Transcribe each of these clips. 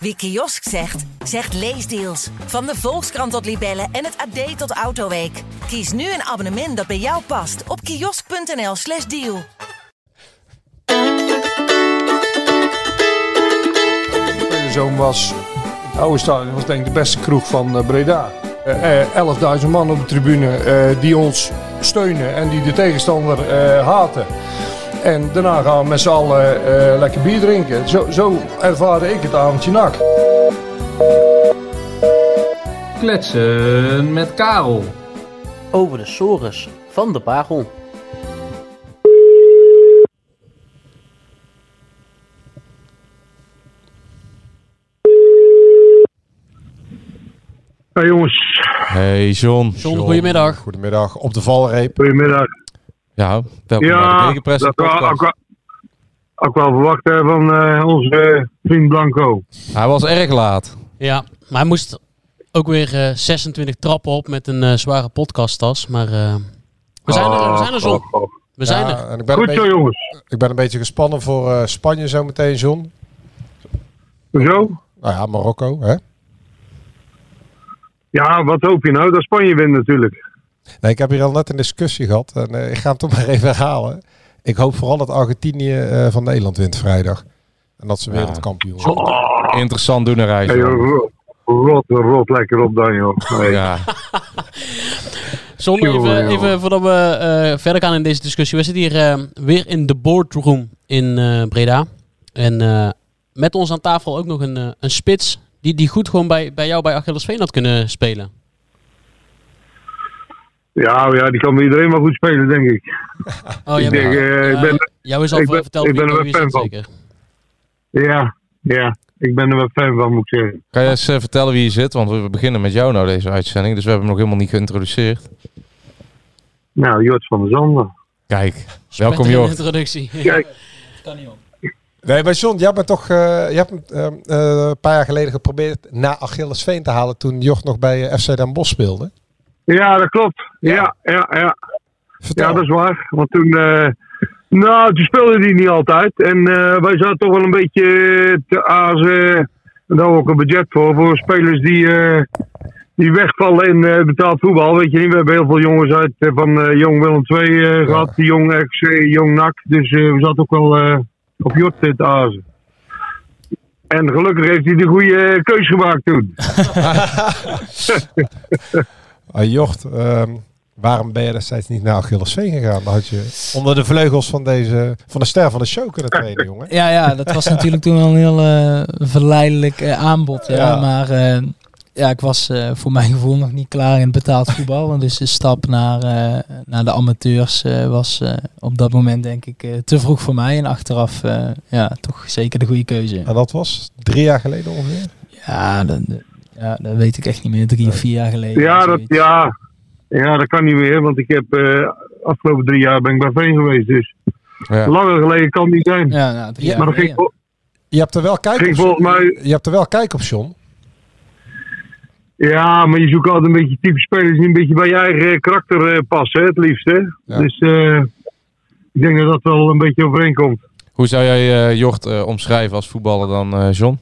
Wie kiosk zegt, zegt leesdeals. Van de Volkskrant tot Libellen en het AD tot Autoweek. Kies nu een abonnement dat bij jou past op kiosk.nl/slash deal. Zoon was, het oude stadion was denk ik de beste kroeg van eh, Breda. Eh, eh, 11.000 man op de tribune eh, die ons steunen en die de tegenstander eh, haten. En daarna gaan we met z'n allen eh, lekker bier drinken. Zo, zo ervaarde ik het avondje nak. Kletsen met Karel. Over de sores van de Bagel. Hey jongens, Hey John. John, goedemiddag. Goedemiddag. Op de valreep. goedemiddag. Ja, welkom bij de Ja, podcast. ook, wel- ook wel verwacht hè, van eh, onze eh, vriend Blanco. Hij was erg laat. Ja, maar hij moest ook weer eh, 26 trappen op met een eh, zware podcasttas. Maar eh, we zijn er, we zijn er, John. Oh, oh, oh. We zijn Ja, er. En ik, ben een Goed zo beetje, jongens. ik ben een beetje gespannen voor eh, Spanje zometeen, John. Zo? Nou ja, Marokko, hè? Ja, wat hoop je nou? Dat Spanje wint natuurlijk. Nee, ik heb hier al net een discussie gehad. En eh, ik ga hem toch maar even herhalen. Ik hoop vooral dat Argentinië eh, van Nederland wint vrijdag. En dat ze Ja. wereldkampioen worden. Oh, Interessant doen een reis. hey, rot, rot lekker op dan joh. Nee. Ja, Jongen, even, even voordat we eh, verder gaan in deze discussie. We zitten hier eh, weer in de boardroom in eh, Breda. En eh, met ons aan tafel ook nog een, een spits die, die goed gewoon bij, bij jou bij Achillesveen had kunnen spelen. Ja, ja, die kan bij iedereen wel goed spelen denk ik. Oh, Ik jij denk, bent- eh, ik ben- jou is al ik ben- verteld ik ben er wel is fan van. zeker. Ja, ja. Ik ben er wel fan van moet ik zeggen. Kan je eens eh, vertellen wie je zit? Want we beginnen met jou nou deze uitzending. Dus we hebben hem nog helemaal niet geïntroduceerd. Nou, Jort van der Zanden. Kijk, welkom Jort. introductie. Kijk, Nee, maar John, jij bent toch eh, je hebt hem een paar jaar geleden geprobeerd naar Achillesveen te halen toen Jocht nog bij FC Den Bosch speelde. Ja, dat klopt. Ja, ja, ja. Vertel. Ja, dat is waar. Want toen, eh, nou, toen speelde hij niet altijd. En eh, wij zaten toch wel een beetje te azen. En daar ook een budget voor. Voor spelers die, eh, die wegvallen in betaald voetbal. Weet je niet, we hebben heel veel jongens uit van Jong Willem II eh, gehad. Jong XC, Jong NAC. Dus we zaten ook wel op Jort te azen. En gelukkig heeft hij de goede keus gemaakt toen. Ah, Jocht, ehm, waarom ben je destijds niet naar Achillesveen gegaan? Dan had je onder de vleugels van, deze, van de ster van de show kunnen trainen, jongen. Ja, ja, dat was natuurlijk toen wel een heel eh, verleidelijk eh, aanbod. Ja. Ja. Maar eh, ja, ik was voor mijn gevoel nog niet klaar in betaald voetbal. En dus de stap naar, naar de amateurs was op dat moment denk ik te vroeg voor mij. En achteraf ja, toch zeker de goede keuze. En dat was drie jaar geleden ongeveer? Ja, dat, ja, dat weet ik echt niet meer. Drie of vier jaar geleden. Ja, dat, ja. ja, dat kan niet meer. Want ik heb eh afgelopen drie jaar ben ik bij Veen geweest. Dus Ja. langer geleden kan het niet zijn. Ja, nou, drie Ja, jaar maar dat ging, geleden. Je hebt er wel kijk ging op, mij... je hebt er wel kijk op, John. Ja, maar je zoekt altijd een beetje type spelers die een beetje bij je eigen karakter eh, passen. Hè, het liefst. Hè? Ja. Dus eh, ik denk dat dat wel een beetje overeenkomt. Hoe zou jij eh Jocht eh, omschrijven als voetballer dan, eh, John?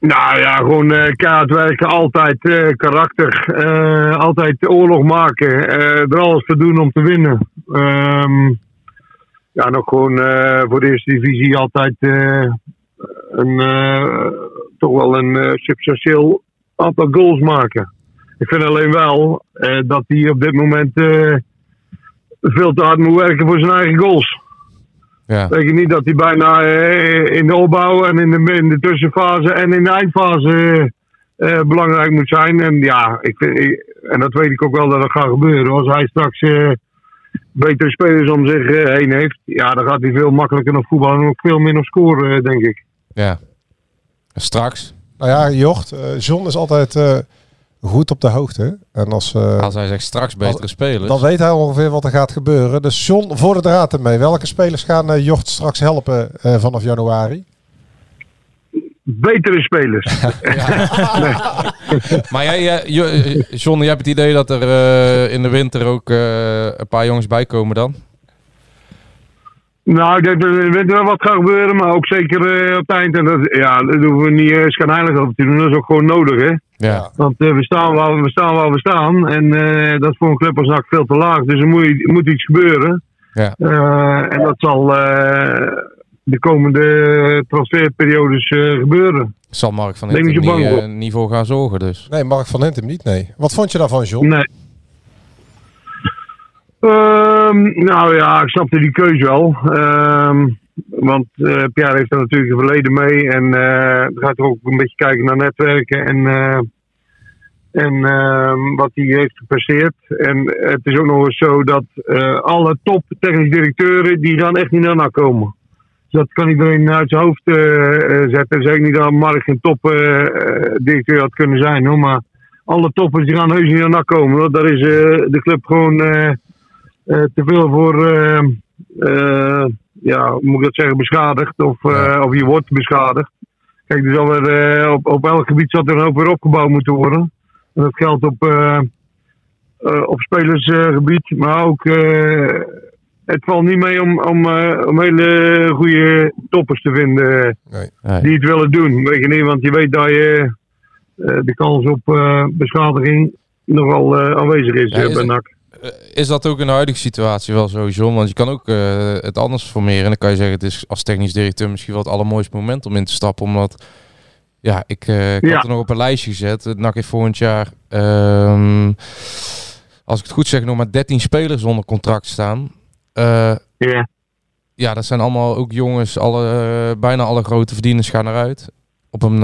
Nou ja, gewoon eh kaart werken, altijd eh, karakter, eh, altijd oorlog maken, er alles voor doen om te winnen. Ehm, ja, nog gewoon voor de eerste divisie altijd een, toch wel een substantieel aantal goals maken. Ik vind alleen wel dat hij op dit moment veel te hard moet werken voor zijn eigen goals. Ja. Denk je niet dat hij bijna eh, in de opbouw en in de, in de tussenfase en in de eindfase eh, eh, belangrijk moet zijn? En ja, ik vind, ik- en dat weet ik ook wel dat dat gaat gebeuren. Als hij straks eh, betere spelers om zich eh, heen heeft, ja, dan gaat hij veel makkelijker nog voetballen en ook veel minder scoren, eh, denk ik. Ja. Straks. Nou ja, Jocht, eh, John is altijd eh, goed op de hoogte. En als, eh, Als hij zegt straks betere spelers. dan weet hij ongeveer wat er gaat gebeuren. Dus John, voor de draad ermee. Welke spelers gaan eh, Jocht straks helpen eh, vanaf januari? Betere spelers. Maar jij, jij- Jo- John, jij hebt het idee dat er eh, in de winter ook eh, een paar jongens bij komen dan? Nou, ik denk dat er weet wel wat gaat gebeuren, maar ook zeker eh, op het eind. En dat, ja, dat hoeven we niet uh, schijnheilig over te doen. Dat is ook gewoon nodig, hè. Ja. Want eh, we, staan waar, we staan waar we staan. En eh, dat is voor een club als NAC veel te laag. Dus er moet, er moet iets gebeuren. Ja. Eh, en dat zal eh, de komende transferperiodes eh, gebeuren. Zal Mark van Hintem bang niet, voor gaan zorgen dus. Nee, Mark van Hintem niet, nee. Wat vond je daarvan, John? Nee. Ehm, nou ja, ik snapte die keuze wel. Ehm, want eh, Pierre heeft er natuurlijk een verleden mee. En dan gaat er ook een beetje kijken naar netwerken en, eh, en ehm, wat hij heeft gepresteerd. En het is ook nog eens zo dat alle top technisch directeuren, die gaan echt niet naar NAC komen. Dus dat kan iedereen uit zijn hoofd zetten. Ik niet dat Mark geen top eh, eh, directeur had kunnen zijn hoor, maar alle toppers die gaan heus niet naar NAC komen. hoor. Daar is de club gewoon te veel voor, eh, eh, ja, hoe moet ik dat zeggen, beschadigd. Of, eh, of je wordt beschadigd. Kijk, er zal weer, eh, op, op elk gebied zal er een hoop weer opgebouwd moeten worden. En dat geldt op, eh, eh, op spelersgebied, maar ook... eh, het valt niet mee om, om, eh, om hele goede toppers te vinden Nee. Nee. die het willen doen. Weet je niet, want je weet dat je eh, de kans op eh, beschadiging nogal eh, aanwezig is, Ja, eh, is bij NAC. Eh, Is dat ook in de huidige situatie wel John? Want je kan ook eh, het anders formeren. En dan kan je zeggen, het is als technisch directeur misschien wel het allermooiste moment om in te stappen. Omdat, ja, ik, eh, ik Ja. had er nog op een lijstje gezet. Het NAC heeft volgend jaar, ehm, als ik het goed zeg, nog maar 13 spelers onder contract staan. Ja. ja, dat zijn allemaal ook jongens. Alle, bijna alle grote verdieners gaan eruit. Op een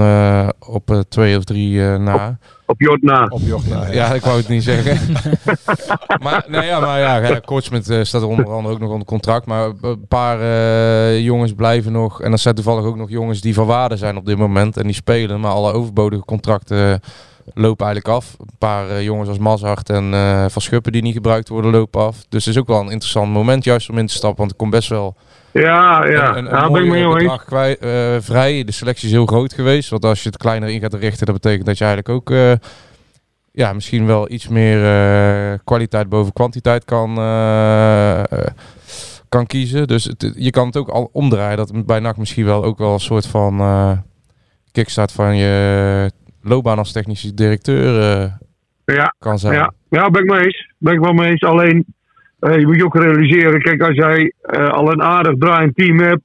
op twee of drie na. Op Jort na. Op ja. Ja, ik wou het niet zeggen. maar, nou ja, maar ja, ja Kortsmit eh, staat er onder andere ook nog onder contract. Maar een paar eh, jongens blijven nog. En er zijn toevallig ook nog jongens die van waarde zijn op dit moment. En die spelen. Maar alle overbodige contracten eh, lopen eigenlijk af. Een paar eh, jongens als Mazart en eh, Van Schuppen die niet gebruikt worden, lopen af. Dus het is ook wel een interessant moment juist om in te stappen. Want er komt best wel Ja, ja. een, een, ja, ben ik mee eh, vrij. De selectie is heel groot geweest. Want als je het kleiner in gaat richten, dat betekent dat je eigenlijk ook eh, ja, misschien wel iets meer eh, kwaliteit boven kwantiteit kan, kan kiezen. Dus het, je kan het ook al omdraaien. Dat bij NAC misschien wel ook wel een soort van kickstart van je loopbaan als technische directeur Ja, kan zijn. ja. ja, ben ik mee eens. Ben ik wel mee eens. Alleen, je moet je ook realiseren, kijk, als jij eh, al een aardig draaiend team hebt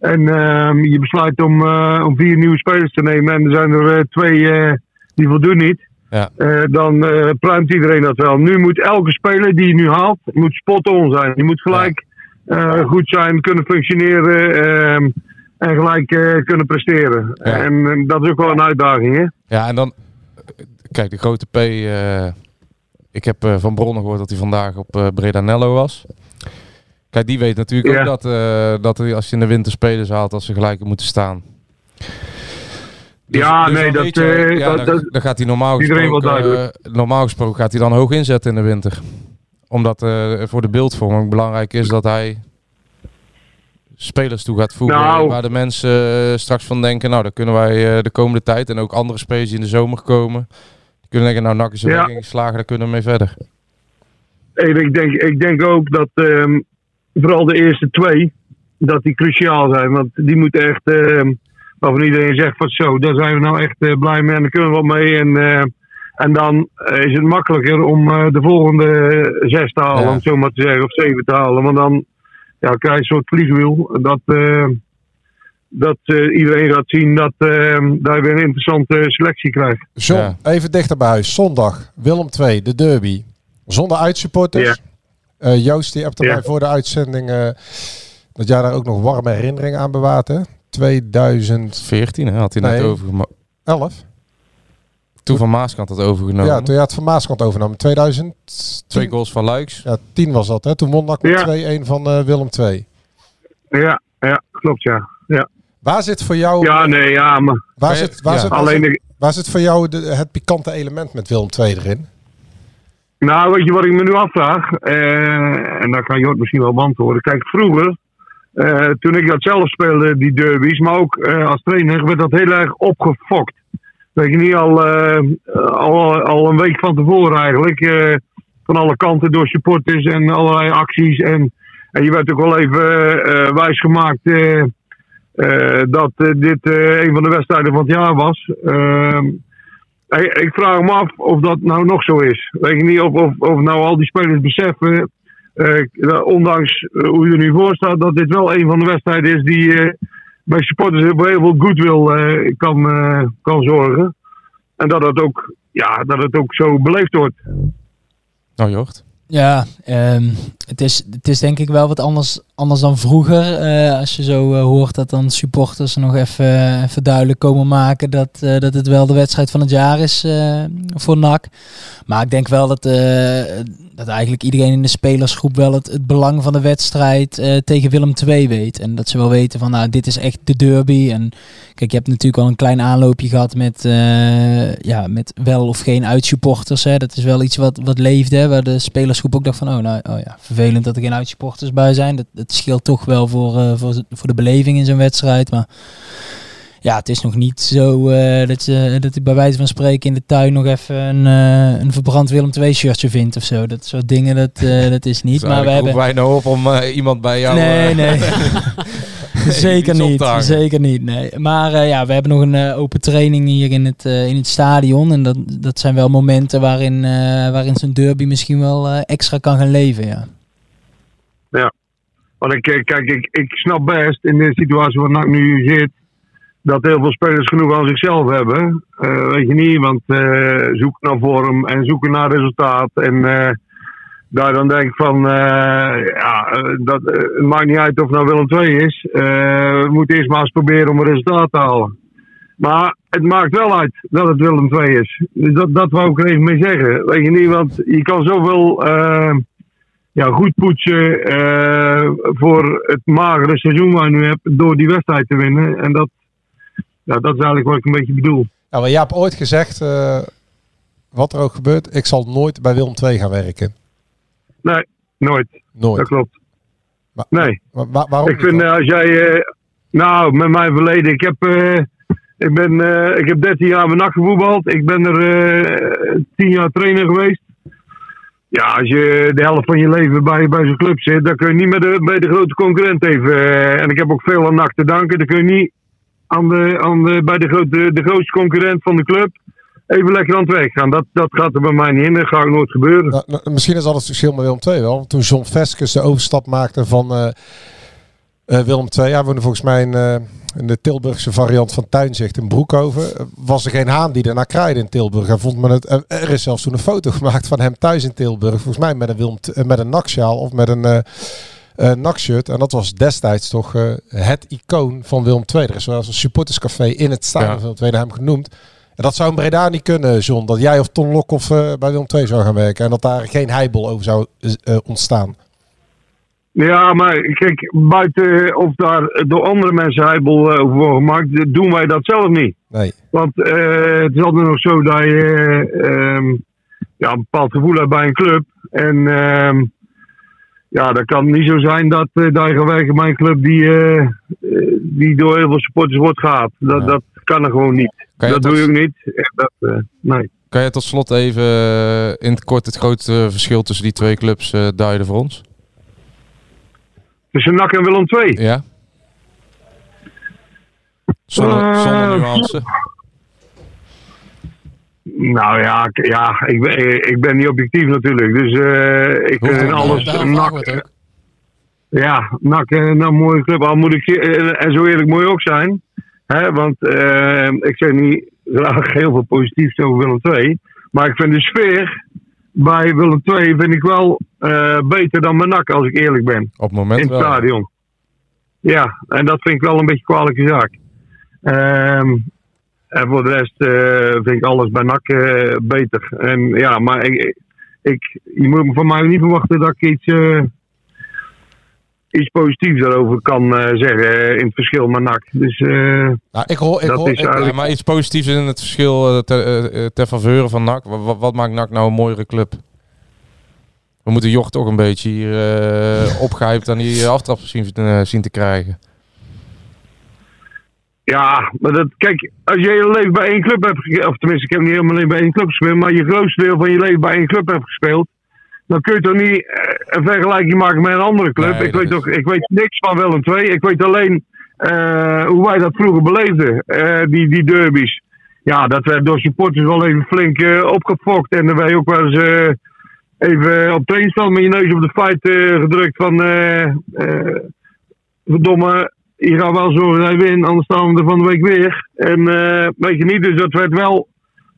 en ehm, je besluit om, eh, om vier nieuwe spelers te nemen en er zijn er eh, twee die voldoen niet, Ja. dan eh pruimt iedereen dat wel. Nu moet elke speler die je nu haalt, moet spot on zijn. Die moet gelijk goed zijn, kunnen functioneren ehm, en gelijk kunnen presteren. Ja. En dat is ook wel een uitdaging, hè? Ja, en dan, kijk, de grote P. eh, ik heb eh, van bronnen gehoord dat hij vandaag op eh Breda Nello was. Kijk, die weet natuurlijk Ja. ook dat, eh, dat hij, als je in de winter spelers haalt, dat ze gelijk moeten staan. Dus- Ja, dus nee, dat, weet je, eh, ja, dat- dan, gaat hij normaal gesproken, eh, normaal gesproken gaat hij dan hoog inzetten in de winter. Omdat eh, voor de beeldvorming belangrijk is dat hij spelers toe gaat voegen Nou. waar de mensen eh, straks van denken, nou, dan kunnen wij eh, de komende tijd en ook andere spelers die in de zomer komen, kunnen denken, nou, NAC is er Ja. ingeslagen, daar kunnen we mee verder. Ik denk, ik denk ook dat ehm, vooral de eerste twee, dat die cruciaal zijn. Want die moeten echt, ehm waarvan iedereen zegt van zo, daar zijn we nou echt eh, blij mee en daar kunnen we wat mee. En, eh, en dan eh, is het makkelijker om de volgende zes te halen, Ja. om zo maar te zeggen, of zeven te halen. Want dan ja, krijg je een soort vliegwiel. Dat, dat eh, iedereen gaat zien dat, dat je weer een interessante selectie krijgt. John, Ja. even dichter bij huis. Zondag, Willem 2, de derby. Zonder uitsupporters. Eh, Joost, die hebt er Ja. mij voor de uitzending eh, dat jij daar ook nog warme herinneringen aan bewaart. Hè? 2011. 14 hè, had hij net Nee. overgenomen. Toen Van Maaskant had overgenomen. Ja, toen je het van Maaskant overnam. 2000. Twee goals van Luiks. Ja, 10 was dat. Hè? Toen won NAC met Ja. 2-1 van eh, Willem 2. Ja, ja klopt ja. Waar zit voor jou, Ja, nee, ja, maar waar zit, waar ja. zit, waar alleen zit, de, waar zit voor jou de, het pikante element met Willem 2 erin? Nou, weet je wat ik me nu afvraag? Eh, en daar kan Jort misschien wel beantwoorden. Kijk, vroeger, eh, toen ik dat zelf speelde, die derbies, maar ook eh, als trainer, werd dat heel erg opgefokt. Weet je niet, al, al, al een week van tevoren eigenlijk. van alle kanten door supporters en allerlei acties. En En je werd ook wel even wijsgemaakt dat eh, dit eh, een van de wedstrijden van het jaar was. Ehm, ik, ik vraag me af of dat nou nog zo is. Weet je niet of, of, of nou al die spelers beseffen, eh, ondanks eh, hoe je er nu voor staat, dat dit wel een van de wedstrijden is die eh, bij supporters heel heel veel goodwill eh, kan, eh, kan zorgen. En dat het, ook, ja, dat het ook zo beleefd wordt. Nou, Jocht. Ja, ehm, het, is, het is denk ik wel wat anders, anders dan vroeger. eh, als je zo eh, hoort dat dan supporters nog even, even duidelijk komen maken dat, eh, dat het wel de wedstrijd van het jaar is eh, voor NAC. Maar ik denk wel dat, eh, dat eigenlijk iedereen in de spelersgroep wel het, belang van de wedstrijd eh, tegen Willem II weet. En dat ze wel weten van nou, dit is echt de derby. En kijk, je hebt natuurlijk al een klein aanloopje gehad met, eh, ja, met wel of geen uitsupporters. Hè. Dat is wel iets wat, wat leefde, hè, waar de spelersgroep ook dacht van oh, nou, oh ja, vervelend dat er geen uitsupporters bij zijn. Dat scheelt toch wel voor, eh, voor, voor de beleving in zo'n wedstrijd. Maar ja, het is nog niet zo eh, dat, je, dat ik bij wijze van spreken in de tuin nog even een, eh, een verbrand Willem II shirtje vindt of zo. Dat soort dingen, dat, eh, dat is niet. Dus maar we hebben... wij nou op om eh, iemand bij jou... Nee, eh, nee. zeker niet. Zeker niet. Nee. Maar eh, ja, we hebben nog een eh, open training hier in het, eh, in het stadion. En dat, dat zijn wel momenten waarin, eh, waarin zo'n derby misschien wel eh, extra kan gaan leven. Ja. Want ik, eh, kijk, ik, ik snap best in de situatie waar NAC nu zit, dat heel veel spelers genoeg aan zichzelf hebben. Eh, weet je niet, want eh, zoeken naar vorm en zoeken naar resultaat. En daar dan denk ik van, ja, dat, maakt niet uit of het nou Willem II is. We moeten eerst maar eens proberen om een resultaat te halen. Maar het maakt wel uit dat het Willem II is. Dus dat, dat wou ik er even mee zeggen. Weet je niet, want je kan zoveel... ja, goed poetsen eh, voor het magere seizoen waar je nu hebt door die wedstrijd te winnen. En dat, ja, dat is eigenlijk wat ik een beetje bedoel. Ja, maar jij hebt ooit gezegd, eh, wat er ook gebeurt, ik zal nooit bij Willem II gaan werken. Nee, nooit. Nooit. Dat klopt. Maar- Nee. Maar, waarom Ik vind eh, als jij... nou, met mijn verleden. Ik heb, ik ben, ik heb 13 jaar bij NAC gevoetbald. Ik ben er eh 10 jaar trainer geweest. Ja, als je de helft van je leven bij, bij zo'n club zit, dan kun je niet met de, bij de grote concurrent even. eh, en ik heb ook veel aan NAC te danken. Dan kun je niet aan de, aan de, bij de, grote, de grootste concurrent van de club even lekker aan het werk gaan. Dat, dat gaat er bij mij niet in. Dat gaat nooit gebeuren. Nou, nou, misschien is dat het verschil met Willem II wel. Toen John Veskes de overstap maakte van eh, eh, Willem II, hij volgens mij de Tilburgse variant van Tuinzicht in Broekhoven, eh, was er geen haan die ernaar kraaide in Tilburg. Hij vond men het, eh, er is zelfs toen een foto gemaakt van hem thuis in Tilburg, volgens mij met een, Willem, T- eh, met een naksjaal of met een eh, nakshirt. En dat was destijds toch het icoon van Willem II. Er is wel eens een supporterscafé in het stadion Ja. van Willem II hem genoemd. En dat zou in Breda niet kunnen, John. Dat jij of Ton Lokhoff eh bij Willem II zou gaan werken. En dat daar geen heibel over zou ontstaan. Ja, maar kijk, buiten of daar door andere mensen heibel eh, over wordt gemaakt, doen wij dat zelf niet. Nee. Want eh, het is altijd nog zo dat je eh, ehm, ja, een bepaald gevoel hebt bij een club. En ehm, ja, dat kan niet zo zijn dat, eh, dat je werken bij een club die, eh, eh, die door heel veel supporters wordt gehaald. Dat, Ja. dat kan er gewoon niet. Dat tot, doe je ook niet. Echt, dat, eh, nee. kan je tot slot even eh, in het kort het grote verschil tussen die twee clubs eh duiden voor ons? Tussen NAC en Willem II. Ja? Zonder, Eh, zonder nuance. Nou ja, ik- ja ik, ben, ik ben niet objectief natuurlijk. Dus eh, ik vind niet. alles NAC. Ja, NAC eh, nou, een mooie club. Al moet ik eh, en zo eerlijk moet je ook zijn. Hè, want eh, ik zeg niet graag heel veel positiefs over Willem II. Maar ik vind de sfeer bij Willem II vind ik wel eh, beter dan bij NAC, als ik eerlijk ben. Op het moment in het wel. stadion. Ja, en dat vind ik wel een beetje een kwalijke zaak. Ehm, en voor de rest eh, vind ik alles bij NAC eh, beter. En ja, maar ik, ik, je moet van mij niet verwachten dat ik iets, iets positiefs daarover kan eh, zeggen in het verschil met NAC. Dus eh, Nou, ik hoor, ik Dat hoor, ik- eigenlijk- maar iets positiefs in het verschil eh, ter, ter faveur van NAC. Wat, maakt NAC nou een mooiere club? We moeten Jocht toch een beetje hier eh opgehyped aan die aftrap zien, zien te krijgen. Ja, maar dat, kijk, als je je leven bij één club hebt gespeeld, of tenminste, ik heb niet helemaal alleen bij één club gespeeld, maar je grootste deel van je leven bij één club hebt gespeeld, dan kun je toch niet eh, een vergelijking maken met een andere club. Nee, ik, weet is- toch, ik weet niks van Willem II. Ik weet alleen eh, hoe wij dat vroeger beleefden, eh, die, die derbies. Ja, dat werd door supporters wel even flink eh, opgefokt. En dan werd je ook wel eens even op trainingsveld met je neus op de feit gedrukt van... verdomme, je gaat wel zorgen dat je wint, anders staan we er van de week weer. En weet je niet, dus dat werd wel...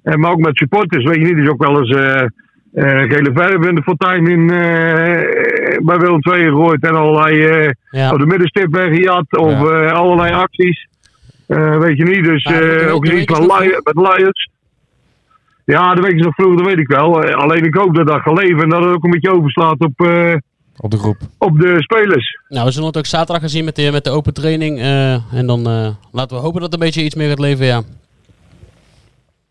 maar ook met supporters, weet je niet, is ook wel eens... eh, gele verf in de fontein in, eh, bij Willem II gegooid en allerlei eh, Ja. op de middenstip weggejat of Ja. eh, allerlei acties. Eh, weet je niet, dus eh, ook Lion- met Lions. Ja, de week is nog vroeg, dat weet ik wel. Alleen ik hoop dat dat gaat leven en dat het ook een beetje overslaat op, eh, Op de groep. op de spelers. Nou, we zullen het ook zaterdag gaan zien met de, met de open training. eh, en dan eh, laten we hopen dat er een beetje iets meer gaat leven, ja.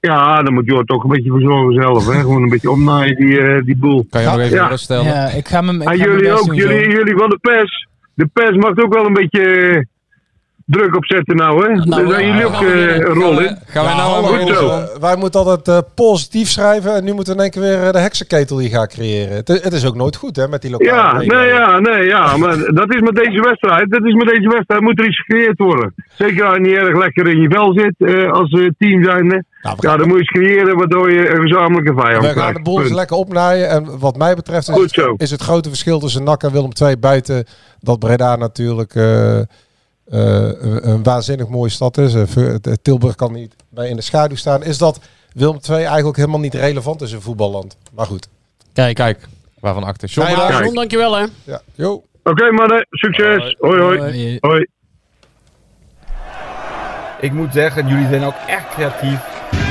Ja, dan moet je er toch een beetje voor zorgen zelf. Hè? Gewoon een beetje omnaaien, die, eh, die boel. Kan je Ja. nog even Ja. rust stellen? Ja, ik ga ik ga En jullie best ook, zo. jullie, jullie van de pers. De pers mag ook wel een beetje eh, druk op zetten nou, hè? Nou, Daar ja, zijn jullie ook eh, een rol in. Gaan we Ja, nou goed zo. eh, wij moeten altijd eh, positief schrijven en nu moeten we in één keer weer eh, de heksenketel die gaan creëren. Het, het is ook nooit goed hè, met die lokale Ja, nee, ja, nee, ja, maar dat is met deze wedstrijd. Dat is met deze wedstrijd moet er iets gecreëerd worden. Zeker als je niet erg lekker in je vel zit eh, als eh, team zijnde. Nou, Ja, dan moet je iets creëren waardoor je een gezamenlijke vijand we gaan krijgt. de boel eens lekker opnaaien. En wat mij betreft is, het, is het grote verschil tussen NAC en Willem II buiten dat Breda natuurlijk eh, eh, een, een waanzinnig mooie stad is. Eh, Tilburg kan niet bij in de schaduw staan. Is dat Willem II eigenlijk helemaal niet relevant is in voetballand. Maar goed. Kijk, Kijk, waarvan achter. John, Nou ja, bedankt. John, dankjewel hè. Ja, jo. Oké, mannen, succes. Hoi, hoi. Hoi. Hoi. Ik moet zeggen, jullie zijn ook echt creatief.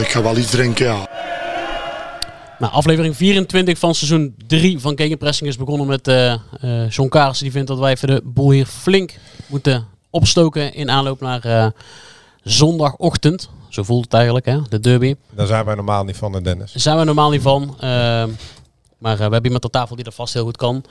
Ik ga wel iets drinken, ja. Nou, aflevering 24 van seizoen 3 van Gegenpressing is begonnen met eh eh John Kaarsen. Die vindt dat wij even de boel hier flink moeten opstoken in aanloop naar eh, zondagochtend. Zo voelt het eigenlijk, hè? de derby. Daar zijn wij normaal niet van, hè, Dennis. Daar zijn we normaal niet van. ehm, maar eh, we hebben iemand aan tafel die dat vast heel goed kan.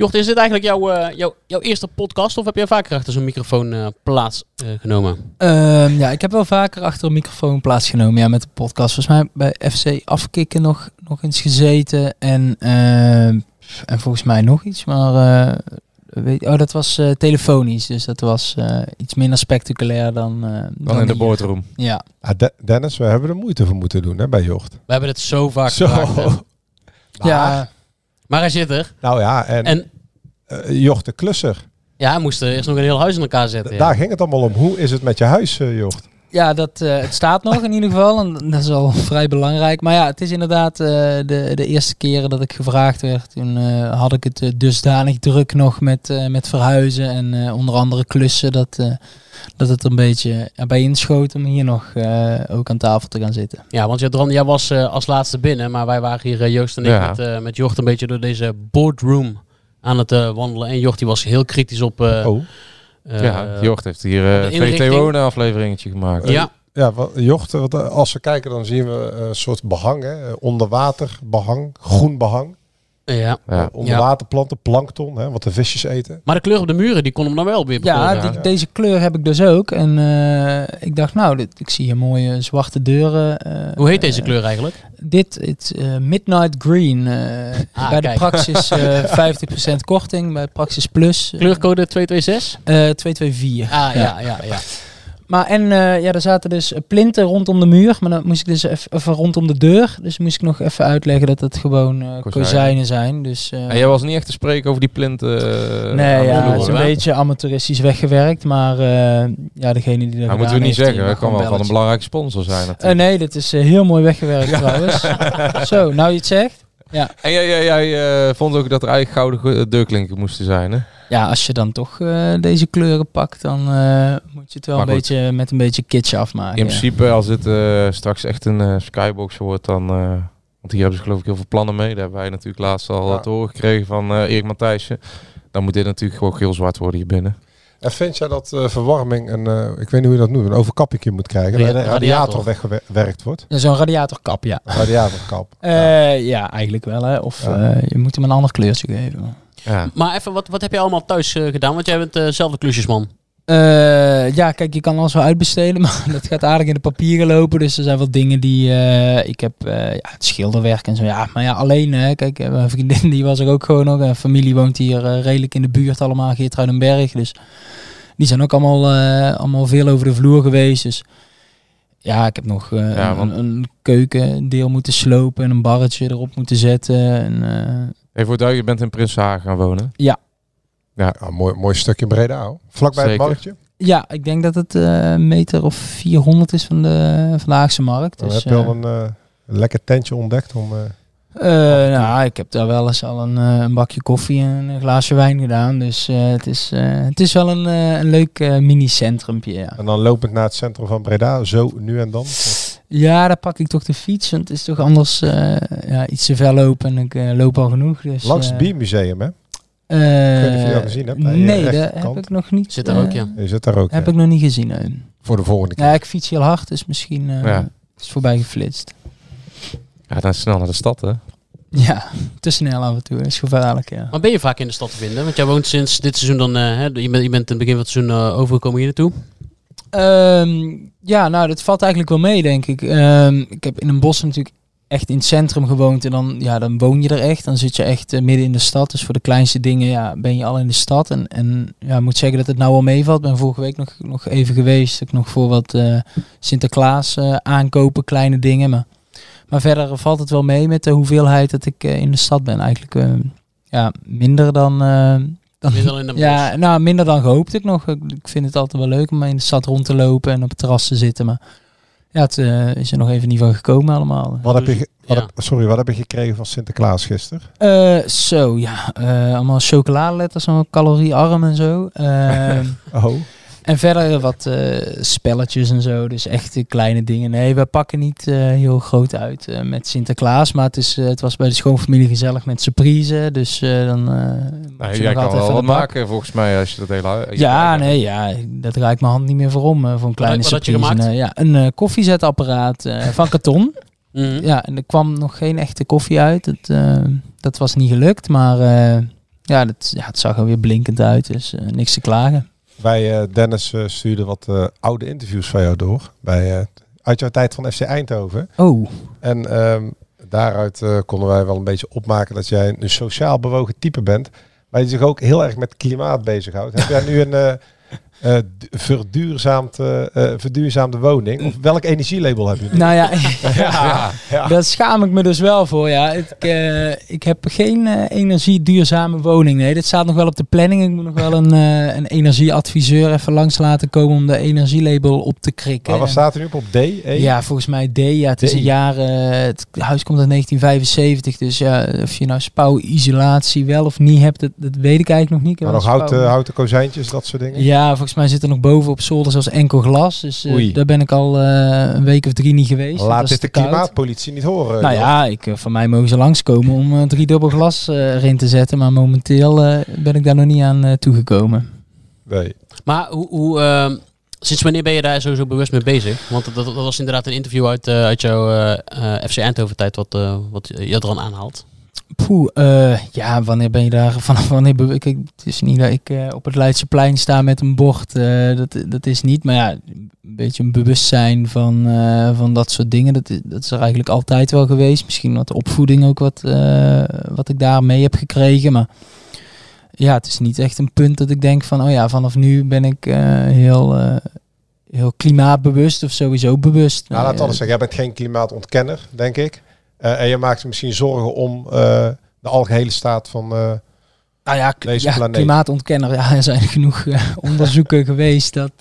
Jocht, is dit eigenlijk jouw, eh, jouw, jouw eerste podcast of heb jij vaker achter zo'n microfoon eh, plaats eh, genomen? Ehm, ja, ik heb wel vaker achter een microfoon plaatsgenomen ja, met de podcast. Volgens mij bij FC Afkikken nog, nog eens gezeten. En, ehm, en volgens mij nog iets. Maar eh, weet, oh, dat was eh, telefonisch. Dus dat was eh, iets minder spectaculair dan, eh, Dan in de boardroom. Ja. Ah, De- Dennis, we hebben er moeite voor moeten doen hè, bij Jocht. We hebben het zo vaak Zo. ja. Maar hij zit er. Nou ja, en, En eh, Jocht de klusser. ja, hij moest er eerst nog een heel huis in elkaar zetten. ja. Daar ging het allemaal om. Hoe is het met je huis, eh, Jocht? Ja, dat, eh, het staat nog in ieder geval. En dat is al vrij belangrijk. Maar ja, het is inderdaad eh, de, de eerste keren dat ik gevraagd werd. Toen eh, had ik het dusdanig druk nog met, eh, met verhuizen en eh, onder andere klussen. Dat, eh, dat het er een beetje erbij inschoot om hier nog eh, ook aan tafel te gaan zitten. Ja, want Jadran, jij was eh, als laatste binnen, maar wij waren hier, Joost en ik, Ja. met, eh, met Jocht een beetje door deze boardroom aan het eh, wandelen. En Jocht die was heel kritisch op... eh, oh. Eh, ja, Jocht heeft hier eh de inrichting. VT Wonen afleveringetje gemaakt. Ja, Ja, wat, Jocht, wat, eh, als we kijken dan zien we een soort behang. Hè? eh, Onderwater behang, groen behang. Ja. Ja. Eh, onderwaterplanten, plankton, hè, wat de visjes eten. Maar de kleur op de muren, die kon hem dan wel weer Ja, die- deze kleur heb ik dus ook. En eh, ik dacht, nou, dit, ik zie hier mooie zwarte deuren. eh, Hoe heet deze kleur eigenlijk? Dit, het eh, Midnight Green. Ah, bij de. Praxis eh 50% korting. Bij Praxis Plus. Kleurcode 226? eh 224. Ah, ja, ja, ja. Maar en eh, ja, er zaten dus plinten rondom de muur. Maar dan moest ik dus even, rondom de deur. Dus moest ik nog even uitleggen dat het gewoon eh kozijnen zijn. Dus, eh, En jij was niet echt te spreken over die plinten. Nee, ja, vloer, het is een hè? beetje amateuristisch weggewerkt. Maar ja, degene die dat Maar moeten we niet zeggen, dat kan wel van een belangrijk. belangrijke sponsor zijn nee, dat is heel mooi weggewerkt trouwens. Zo, nou je het zegt. Ja. En jij, jij, jij vond ook dat er eigenlijk gouden deurklinken moesten zijn, hè? Ja, als je dan toch eh, deze kleuren pakt, dan eh, moet je het wel Maar een goed. beetje met een beetje kitsch afmaken. In ja. principe, als dit eh, straks echt een skybox wordt, dan, eh, Want hier hebben ze geloof ik heel veel plannen mee. Daar hebben wij natuurlijk laatst al Ja. te horen gekregen van eh Erik Matthijssen. Dan moet dit natuurlijk gewoon heel zwart worden hier binnen. En vind jij dat eh, verwarming, een, eh, ik weet niet hoe je dat noemt, een overkappingje moet krijgen? Dat de radiator radiator. weggewerkt wordt? Ja, Zo'n radiatorkap, ja. Radiatorkap. Eh, ja, eigenlijk wel. Hè. Of Ja. eh, je moet hem een ander kleurtje geven. Ja. Maar even, wat, wat heb je allemaal thuis eh, gedaan? Want jij bent eh, zelf de klusjesman. Eh, ja, kijk, je kan alles wel uitbesteden, maar dat gaat aardig in de papieren lopen. Dus er zijn wel dingen die... eh, ik heb eh, ja, het schilderwerk en zo. Ja, maar ja, alleen, hè. Kijk, eh, mijn vriendin die was er ook gewoon nog. En familie woont hier eh, redelijk in de buurt allemaal, Geertruidenberg. Dus die zijn ook allemaal, eh, allemaal veel over de vloer geweest. Dus ja, ik heb nog eh, Ja, een, want- een keukendeel moeten slopen en een barretje erop moeten zetten. En, eh, Even voor duidelijk, je bent in Prinshagen gaan wonen. ja. Ja. Ja, mooi, mooi stukje Breda. hoor. Vlakbij het marktje. Ja, ik denk dat het eh, een meter of 400 is van de, van de Haagse markt. Dan Dus, heb je al eh, een, eh, een lekker tentje ontdekt om... eh, nou, ik heb daar wel eens al een, eh, een bakje koffie en een glaasje wijn gedaan. Dus eh, het, is, eh, het is wel een, eh, een leuk eh, mini-centrumpje, ja. en dan lopend naar het centrum van Breda, zo nu en dan. Ja, daar pak ik toch de fiets. Want het is toch anders eh, ja, iets te ver lopen. En ik loop al genoeg. Dus, Langs het Biermuseum, hè? eh, Ik weet niet of je dat gezien hebt, Nee, dat heb ik nog niet. Zit daar ook, ja. Je zit daar ook. Heb ja. ik nog niet gezien. nee. Voor de volgende keer. Ja, ik fiets heel hard, dus misschien eh, Ja. is het voorbij geflitst. Ja, dan snel naar de stad, hè? Ja, te snel af en toe. is gevaarlijk, ja. Maar ben je vaak in de stad te vinden? Want jij woont sinds dit seizoen dan... eh, hè, je, bent, je bent in het begin van het seizoen eh, overgekomen hier naartoe. Ehm, ja, nou, dat valt eigenlijk wel mee, denk ik. Ehm, ik heb in een bos natuurlijk echt in het centrum gewoond. En dan, ja, dan woon je er echt. Dan zit je echt eh, midden in de stad. Dus voor de kleinste dingen ja, ben je al in de stad. En, en ja, ik moet zeggen dat het nou wel meevalt. Ik ben vorige week nog, nog even geweest. Ik nog voor wat eh, Sinterklaas eh, aankopen, kleine dingen. Maar, maar verder valt het wel mee met de hoeveelheid dat ik eh, in de stad ben. Eigenlijk eh, ja, minder dan... eh, dan Minder in de ja, nou, minder dan gehoopt ik nog. Ik, ik vind het altijd wel leuk om in de stad rond te lopen en op het terras te zitten. Maar ja, het is er nog even niet van gekomen allemaal. Wat heb je, wat Ja. heb- sorry, wat heb je gekregen van Sinterklaas gisteren? Eh, zo, ja. eh, allemaal chocoladeletters, allemaal caloriearm en zo. Ehm, Oh. En verder wat eh, spelletjes en zo. Dus echt kleine dingen. Nee, we pakken niet eh, heel groot uit eh, met Sinterklaas. Maar het, is, het was bij de schoonfamilie gezellig met surprise. Dus eh, dan... eh, Nou, jij kan wel wat maken volgens mij als je dat hele... Ja, nee, ja, draai ik mijn hand niet meer voor om. eh, voor een kleine wat had je surprise. gemaakt? Eh, ja, een eh, koffiezetapparaat eh, van karton. Mhm. Ja, en er kwam nog geen echte koffie uit. Het, eh, dat was niet gelukt, maar eh, ja, dat, ja, het zag er weer blinkend uit. Dus eh, niks te klagen. Wij, eh, Dennis, eh, stuurde wat eh, oude interviews van jou door. Bij, uit jouw tijd van FC Eindhoven. Oh, En ehm, daaruit konden wij wel een beetje opmaken dat jij een sociaal bewogen type bent. Maar je zich ook heel erg met klimaat bezighoudt. Heb jij nu een eh eh, du- verduurzaamd, eh, eh, verduurzaamde woning? Of welk energielabel heb je nu? nou ja, ja, ja. daar schaam ik me dus wel voor. Ja. Ik, ik heb geen energieduurzame woning. Nee, dit staat nog wel op de planning. Ik moet nog wel een, een energieadviseur even langs laten komen om de energielabel op te krikken. Maar wat staat er nu op? Op D? E? Ja, volgens mij D. Ja, het is een jaar. het huis komt uit 1975. Dus ja, of je nou spouwisolatie wel of niet hebt, dat, dat weet ik eigenlijk nog niet. Maar nog houten, houten kozijntjes, dat soort dingen? Ja, volgens mij zit er nog boven op zolder zelfs enkel glas. Dus eh, daar ben ik al eh, een week of drie niet geweest. Laat dit de klimaatpolitie niet horen. Nou joh. ja, ik, eh, van mij mogen ze langskomen om drie dubbel glas eh, erin te zetten. Maar momenteel eh, ben ik daar nog niet aan eh, toegekomen. Nee. Maar hoe, hoe, ehm, sinds wanneer ben je daar sowieso bewust mee bezig? Want dat, dat was inderdaad een interview uit, eh, uit jouw eh, eh, FC Eindhoven tijd wat, eh, wat je er aan aanhaalt. Poeh, eh, ja, wanneer ben je daar vanaf wanneer be- kijk, het is niet dat ik eh, op het Leidseplein sta met een bord. eh, dat, dat is niet, maar ja, een beetje een bewustzijn van, van dat soort dingen. Dat is, dat is er eigenlijk altijd wel geweest. Misschien wat de opvoeding ook wat, wat ik daar mee heb gekregen. Maar ja, het is niet echt een punt dat ik denk van, oh ja, vanaf nu ben ik heel, heel klimaatbewust of sowieso bewust. Nou, laat anders zeggen. Jij bent geen klimaatontkenner, denk ik. Eh, en je maakt je misschien zorgen om eh, de algehele staat van... eh, Nou ja, ja planeet. klimaatontkenner. Ja, er zijn genoeg eh, onderzoeken geweest dat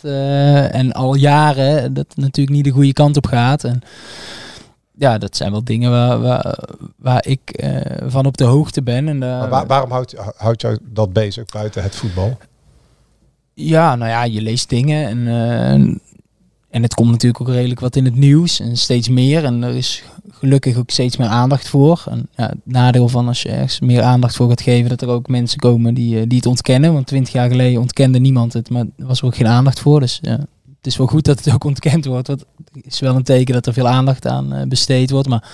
en al jaren dat het natuurlijk niet de goede kant op gaat. En ja, dat zijn wel dingen waar, waar, waar ik van op de hoogte ben. En maar waar- waarom houdt, houdt jou dat bezig buiten het voetbal? ja, nou ja, je leest dingen en en het komt natuurlijk ook redelijk wat in het nieuws en steeds meer. En er is gelukkig ook steeds meer aandacht voor. En ja, het nadeel van als je ergens meer aandacht voor gaat geven, dat er ook mensen komen die, eh, die het ontkennen. Want twintig jaar geleden ontkende niemand het, maar er was ook geen aandacht voor. Dus ja, het is wel goed dat het ook ontkend wordt. Want het is wel een teken dat er veel aandacht aan eh, besteed wordt. Maar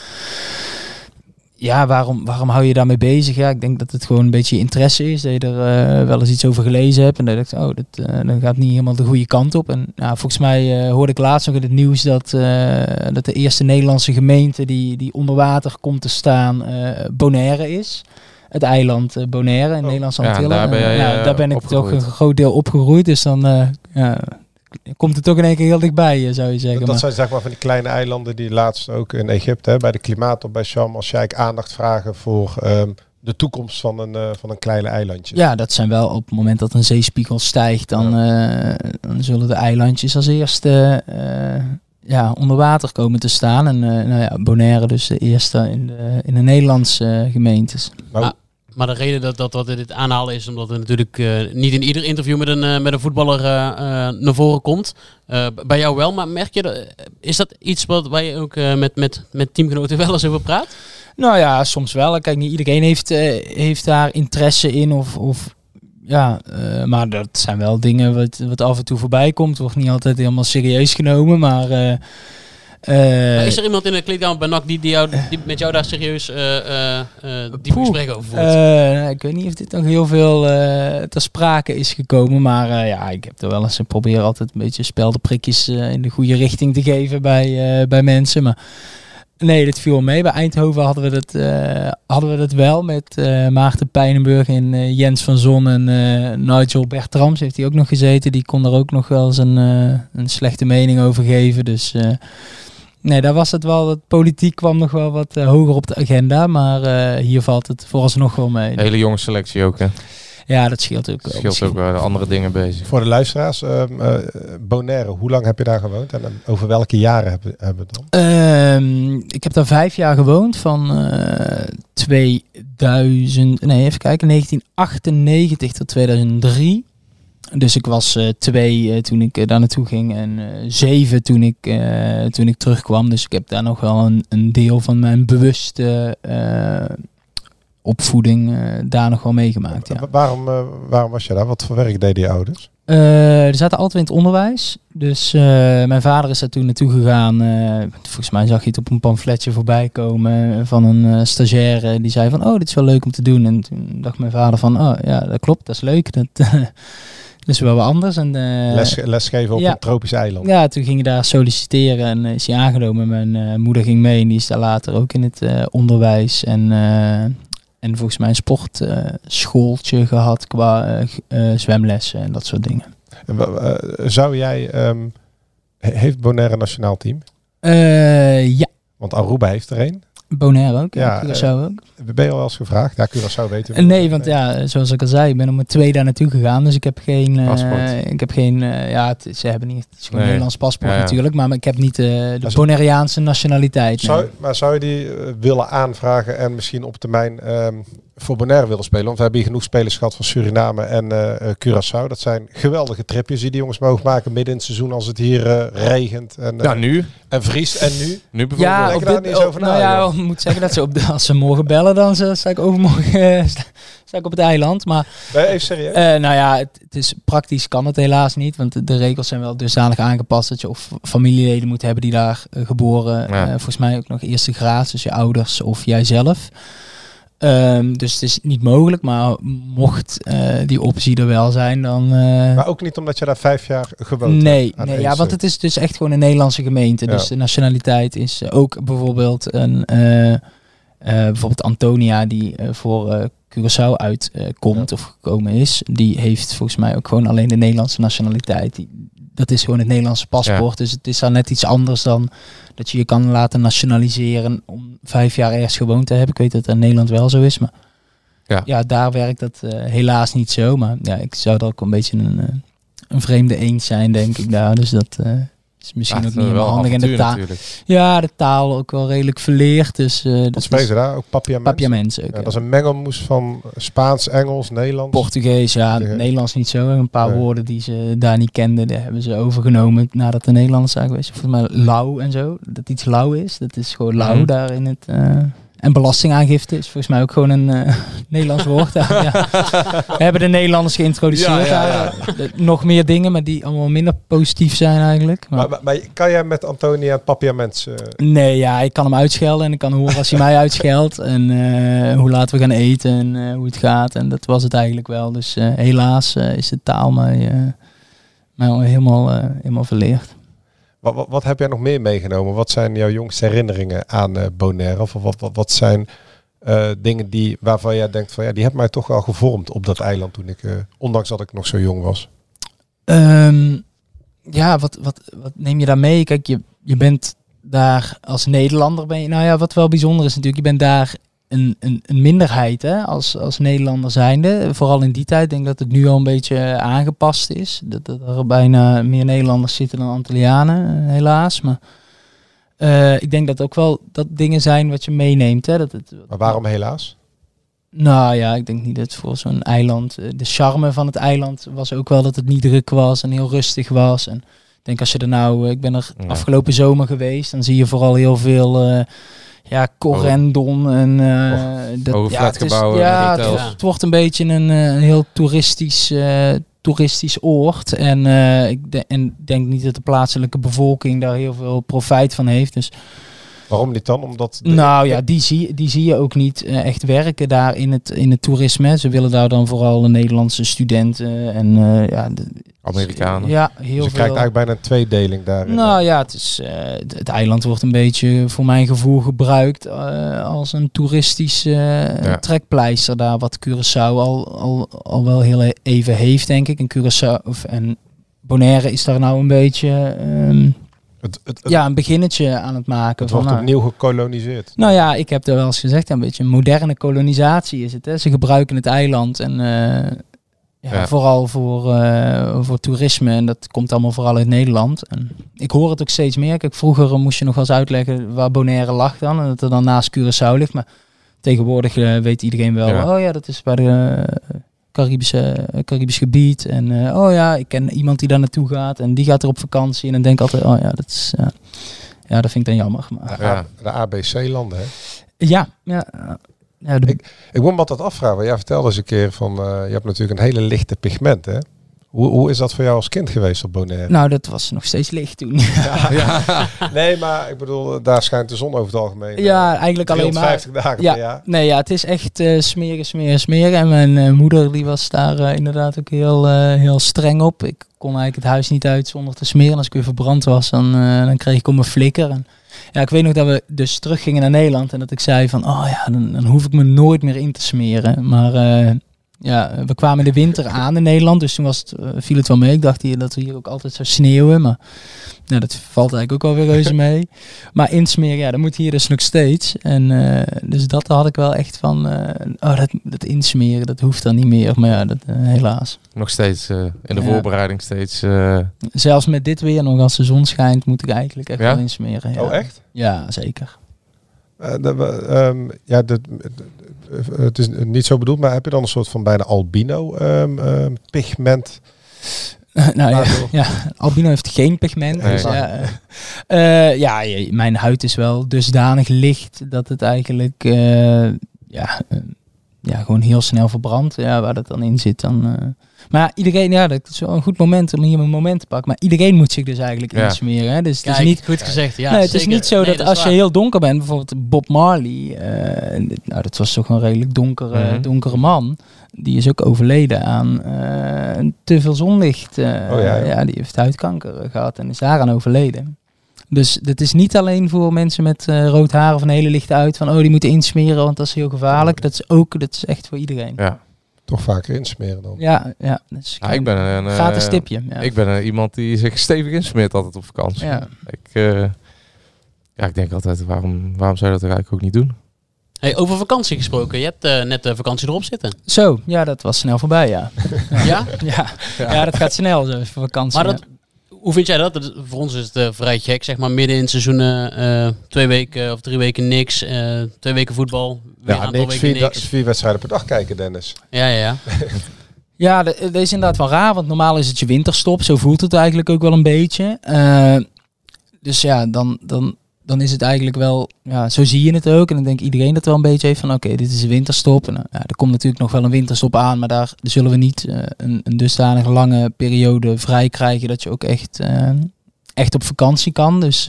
ja, waarom, waarom hou je daarmee bezig? Ja, ik denk dat het gewoon een beetje interesse is. Dat je er eh, wel eens iets over gelezen hebt. En dat je denkt, oh, dat, uh, dat gaat niet helemaal de goede kant op. En ja, volgens mij uh, hoorde ik laatst nog in het nieuws dat, dat de eerste Nederlandse gemeente die, die onder water komt te staan Bonaire is. Het eiland Bonaire in oh. Nederlandse Antillen. Ja, daar ben, jij, ja, daar ben ik toch een groot deel opgegroeid. Dus dan ja, komt het toch in één keer heel dichtbij, zou je zeggen. Dat, maar. zijn zeg maar van die kleine eilanden die laatst ook in Egypte, hè, bij de klimaatop bij Sham, als jij aandacht vragen voor um, de toekomst van een, uh, van een kleine eilandje. Ja, dat zijn wel op het moment dat een zeespiegel stijgt, dan, ja. uh, dan zullen de eilandjes als eerste uh, ja, onder water komen te staan. En nou ja, Bonaire dus de eerste in de, in de Nederlandse gemeentes. Ah. Maar de reden dat, dat, dat we dit aanhalen is omdat er natuurlijk uh, niet in ieder interview met een, uh, met een voetballer uh, naar voren komt. bij jou wel, maar merk je, dat, is dat iets wat, waar je ook met, met, met teamgenoten wel eens over praat? Nou ja, soms wel. Kijk, niet iedereen heeft, heeft daar interesse in of... of ja, maar dat zijn wel dingen wat, wat af en toe voorbij komt. Wordt niet altijd helemaal serieus genomen, maar... Uh, is er iemand in de kleedkamer bij NAC die, die, jou, die met jou daar serieus uh, uh, die gesprek over voert? Ik weet niet of dit nog heel veel ter sprake is gekomen. Maar ja, ik heb er wel eens proberen altijd een beetje speldenprikjes in de goede richting te geven bij, bij mensen. Maar nee, dat viel mee. Bij Eindhoven hadden we dat, hadden we dat wel met Maarten Pijnenburg en Jens van Zon en Nigel Bertrams heeft hij ook nog gezeten. Die kon er ook nog wel eens een, een slechte mening over geven. Dus Nee, daar was het wel. Het politiek kwam nog wel wat uh, hoger op de agenda. Maar uh, hier valt het vooralsnog wel mee. Hele jonge selectie ook, hè? Ja, dat scheelt ook. Dat scheelt ook wel andere dingen bezig. Voor de luisteraars, uh, Bonaire, hoe lang heb je daar gewoond en over welke jaren hebben, hebben we het dan? Ehm, ik heb daar vijf jaar gewoond, van 2000, nee even kijken, 1998 tot 2003. Dus ik was uh, twee uh, toen ik uh, daar naartoe ging en zeven toen ik, toen ik terugkwam. Dus ik heb daar nog wel een, een deel van mijn bewuste opvoeding daar nog wel meegemaakt. Ja. Waarom, waarom was je daar? Wat voor werk deden je ouders? er zaten altijd in het onderwijs. Dus mijn vader is daar toen naartoe gegaan. volgens mij zag je het op een pamfletje voorbij komen van een stagiaire. Die zei van, oh, dit is wel leuk om te doen. En toen dacht mijn vader van, oh ja, dat klopt, dat is leuk. Dat, dus wel wat anders. En, uh, Les, lesgeven op ja. een tropisch eiland. Ja, toen ging je daar solliciteren en is hij aangenomen. Mijn uh, moeder ging mee en die is daar later ook in het uh, onderwijs. En, en volgens mij een sportschooltje gehad qua zwemlessen en dat soort dingen. En, zou jij, um, heeft Bonaire een nationaal team? ja. Want Aruba heeft er een. Bonaire ook, ja, Curaçao ook. Ben je al eens gevraagd? Ja, Curaçao weten we. Nee, want ja, zoals ik al zei, ik ben om met twee daar naartoe gegaan. Dus ik heb geen... Uh, ik heb geen... Uh, ja, het, ze hebben niet... Het is gewoon nee. een Nederlands paspoort ja, ja. natuurlijk. Maar, maar ik heb niet uh, de dus Bonaireaanse nationaliteit. Zou, nee. Maar zou je die willen aanvragen en misschien op termijn um, voor Bonaire willen spelen? Want we hebben hier genoeg spelers gehad van Suriname en Curaçao. Dat zijn geweldige tripjes die die jongens mogen maken midden in het seizoen als het hier regent. En, ja, nu. En vriest. En nu? Nu bijvoorbeeld. Ja, op dit, niet over nou ja, ik moet zeggen dat ze op de, als ze morgen bellen, dan sta ik overmorgen sta ik op het eiland. Maar, nee, even serieus? Uh, nou ja, het, het, is praktisch kan het helaas niet, want de regels zijn wel dusdanig aangepast dat je of familieleden moet hebben die daar uh, geboren, ja. uh, volgens mij ook nog eerste graad, dus je ouders of jijzelf. Um, dus het is niet mogelijk, maar mocht uh, die optie er wel zijn, dan. Uh, maar ook niet omdat je daar vijf jaar gewoond nee, hebt. Nee, ja, want het is dus echt gewoon een Nederlandse gemeente. Ja. Dus de nationaliteit is ook bijvoorbeeld een. Uh, bijvoorbeeld Antonia, die voor Curaçao uitkomt ja. of gekomen is, die heeft volgens mij ook gewoon alleen de Nederlandse nationaliteit. Die, dat is gewoon het Nederlandse paspoort. Ja. Dus het is dan net iets anders dan dat je je kan laten nationaliseren om vijf jaar ergens gewoond te hebben. Ik weet dat in Nederland wel zo is, maar ja, ja daar werkt dat uh, helaas niet zo. Maar ja, ik zou er ook een beetje een, uh, een vreemde eend zijn, denk ik daar. Dus dat uh, is misschien Ja, ook niet helemaal handig. En de taal, natuurlijk. ja, de taal ook wel redelijk verleerd. Dus, eh Wat dat spelen is ze daar? Ook papiaments? papiaments ook, Ja, ja. dat is een mengelmoes van Spaans, Engels, Nederlands. Portugees, ja. Nederlands niet zo. Een paar Nee. woorden die ze daar niet kenden, die hebben ze overgenomen nadat de Nederlanders zijn geweest. Volgens mij lauw en zo, dat iets lauw is. Dat is gewoon lauw Mhm. daar in het... eh, en belastingaangifte is volgens mij ook gewoon een eh, Nederlands woord. Ja. We hebben de Nederlanders geïntroduceerd. Ja, Nog meer dingen, maar die allemaal minder positief zijn eigenlijk. Maar- Maar, maar, kan jij met Antonia het papiaments... eh, Nee, ja, ik kan hem uitschelden en ik kan horen als hij mij uitscheldt. En eh, hoe laten we gaan eten en hoe het gaat. En dat was het eigenlijk wel. Dus helaas is de taal mij, mij al helemaal, helemaal verleerd. Wat, wat, heb jij nog meer meegenomen? Wat zijn jouw jongste herinneringen aan eh Bonaire? Of wat, wat, wat zijn eh, dingen die, waarvan jij denkt van ja, die hebben mij toch wel gevormd op dat eiland toen ik, eh, ondanks dat ik nog zo jong was. Ehm, ja, wat, wat, wat neem je daar mee? Kijk, je, je bent daar als Nederlander. Ben je, nou ja, wat wel bijzonder is natuurlijk, je bent daar een, een, een minderheid hè, als, als Nederlander zijnde. Vooral in die tijd. Ik denk dat het nu al een beetje aangepast is. Dat, dat er bijna meer Nederlanders zitten dan Antillianen, eh, helaas. Maar eh, ik denk dat ook wel dat dingen zijn wat je meeneemt. Hè, dat het, Maar waarom helaas? nou ja, ik denk niet dat voor zo'n eiland. eh, De charme van het eiland was ook wel dat het niet druk was en heel rustig was. En ik denk als je er nou, ik ben er Ja. afgelopen zomer geweest, dan zie je vooral heel veel. Ja, correndon en eh dat, ja, het is- ja, wordt- het wordt een beetje een, eh, heel toeristisch, eh, toeristisch oord. En ik de- en denk niet dat de plaatselijke bevolking daar heel veel profijt van heeft. Dus Waarom niet dan? Omdat de- nou ja, die zie, die zie je ook niet eh, echt werken daar in het, in het toerisme. Ze willen daar dan vooral de Nederlandse studenten en eh, ja, de, Amerikanen. ja, dus heel je veel. krijgt eigenlijk bijna een tweedeling daar. Nou ja, het, is, eh, het, eiland wordt een beetje voor mijn gevoel gebruikt eh, als een toeristisch eh, Ja. trekpleister daar. Wat Curaçao al, al, al wel heel even heeft, denk ik. En Curaçao of, en Bonaire is daar nou een beetje ehm, het, het, het, ja, een beginnetje aan het maken. het van, wordt nou, opnieuw gekoloniseerd. nou ja, ik heb er wel eens gezegd, een beetje een moderne kolonisatie is het. Hè? Ze gebruiken het eiland en eh, ja, Ja. vooral voor, eh, voor toerisme. En dat komt allemaal vooral uit Nederland. En ik hoor het ook steeds meer. Kijk, vroeger moest je nog wel eens uitleggen waar Bonaire lag dan. En dat er dan naast Curaçao ligt. Maar tegenwoordig eh, weet iedereen wel. Ja. Oh ja, dat is bij de Caribische, Caribisch gebied. En eh, oh ja, ik ken iemand die daar naartoe gaat. En die gaat er op vakantie. En dan denk ik altijd, oh ja, dat is... ja. ja, dat vind ik dan jammer. Maar, De, A- de ABC-landen, hè? ja, ja. ja de- Ik moet me altijd afvragen, want jij vertelde eens een keer van, eh, je hebt natuurlijk een hele lichte pigment, hè? Hoe, hoe is dat voor jou als kind geweest op Bonaire? nou, dat was nog steeds licht toen. ja. Nee, maar ik bedoel, daar schijnt de zon over het algemeen. Ja, eh, eigenlijk alleen maar. 350 dagen ja, per jaar. Nee, ja, het is echt eh, smeren, smeren, smeren. En mijn eh, moeder die was daar inderdaad ook heel, heel streng op. Ik kon eigenlijk het huis niet uit zonder te smeren. Als ik weer verbrand was, dan, dan kreeg ik om een flikker. En, ja, ik weet nog dat we dus teruggingen naar Nederland en dat ik zei van, oh ja, dan, dan hoef ik me nooit meer in te smeren. Maar ja, we kwamen in de winter aan in Nederland, dus toen was het, eh, viel het wel mee. Ik dacht hier dat we hier ook altijd zou sneeuwen, maar nou, dat valt eigenlijk ook alweer reuze mee. Maar insmeren, ja, dat moet hier dus nog steeds. En eh, dus dat had ik wel echt van, eh, oh, dat, dat insmeren, dat hoeft dan niet meer. Maar ja, dat, helaas. Nog steeds eh, in de Ja. voorbereiding steeds. eh, Zelfs met dit weer, nog als de zon schijnt, moet ik eigenlijk echt Ja? wel insmeren. Ja. Oh, echt? Ja, zeker. Eh, de- ehm, ja, dat, het is niet zo bedoeld, maar heb je dan een soort van bijna albino ehm, ehm, pigment? nou ja, ja, albino heeft geen pigment. Nee. Dus, ja, eh, eh, ja, mijn huid is wel dusdanig licht dat het eigenlijk eh, ja, eh, ja, gewoon heel snel verbrandt. Ja, waar dat dan in zit. Dan, eh. Maar ja, iedereen, ja, dat is wel een goed moment om hier mijn moment te pakken. Maar iedereen moet zich dus eigenlijk Ja. insmeren. Hè? Dus het Kijk, is niet, goed gezegd. Ja, nee, het is niet zo Nee, dat, als je heel donker bent, bijvoorbeeld Bob Marley, eh, nou dat was toch een redelijk donkere, Mhm. donkere man. Die is ook overleden aan eh, te veel zonlicht. eh, Oh ja, ja. ja, die heeft huidkanker eh, gehad en is daaraan overleden. Dus het is niet alleen voor mensen met eh, rood haar of een hele lichte uit van oh die moeten insmeren want dat is heel gevaarlijk. Dat is ook dat is echt voor iedereen. ja. Toch vaker insmeren dan. Ja, ja. dat is Ja, ik ben een, eh, gratis tipje. Ja. Ik ben eh, iemand die zich stevig insmeert altijd op vakantie. Ja. Ik, eh, ja, ik denk altijd, waarom, waarom zou je dat eigenlijk ook niet doen? Hey, over vakantie gesproken. Je hebt eh, net de vakantie erop zitten. Zo, ja, dat was snel voorbij, ja. Ja? ja. Ja, dat gaat snel zo, voor vakantie. Maar dat, Hoe vind jij dat? Dat is- Voor ons is het eh, vrij gek, zeg maar midden in het seizoen eh, twee weken of drie weken niks, eh, twee weken voetbal, weer een Ja, aantal niks, weken vier, niks. vier wedstrijden per dag kijken, Dennis. Ja, ja, ja. Dat is inderdaad wel raar, want normaal is het je winterstop. Zo voelt het eigenlijk ook wel een beetje. Eh, dus ja, dan, dan, dan is het eigenlijk wel, ja, zo zie je het ook. En dan denkt iedereen dat wel een beetje heeft van, oké, dit is een winterstop. En, eh, ja, er komt natuurlijk nog wel een winterstop aan, maar daar zullen we niet eh, een, een dusdanig lange periode vrij krijgen dat je ook echt, eh, echt op vakantie kan. Dus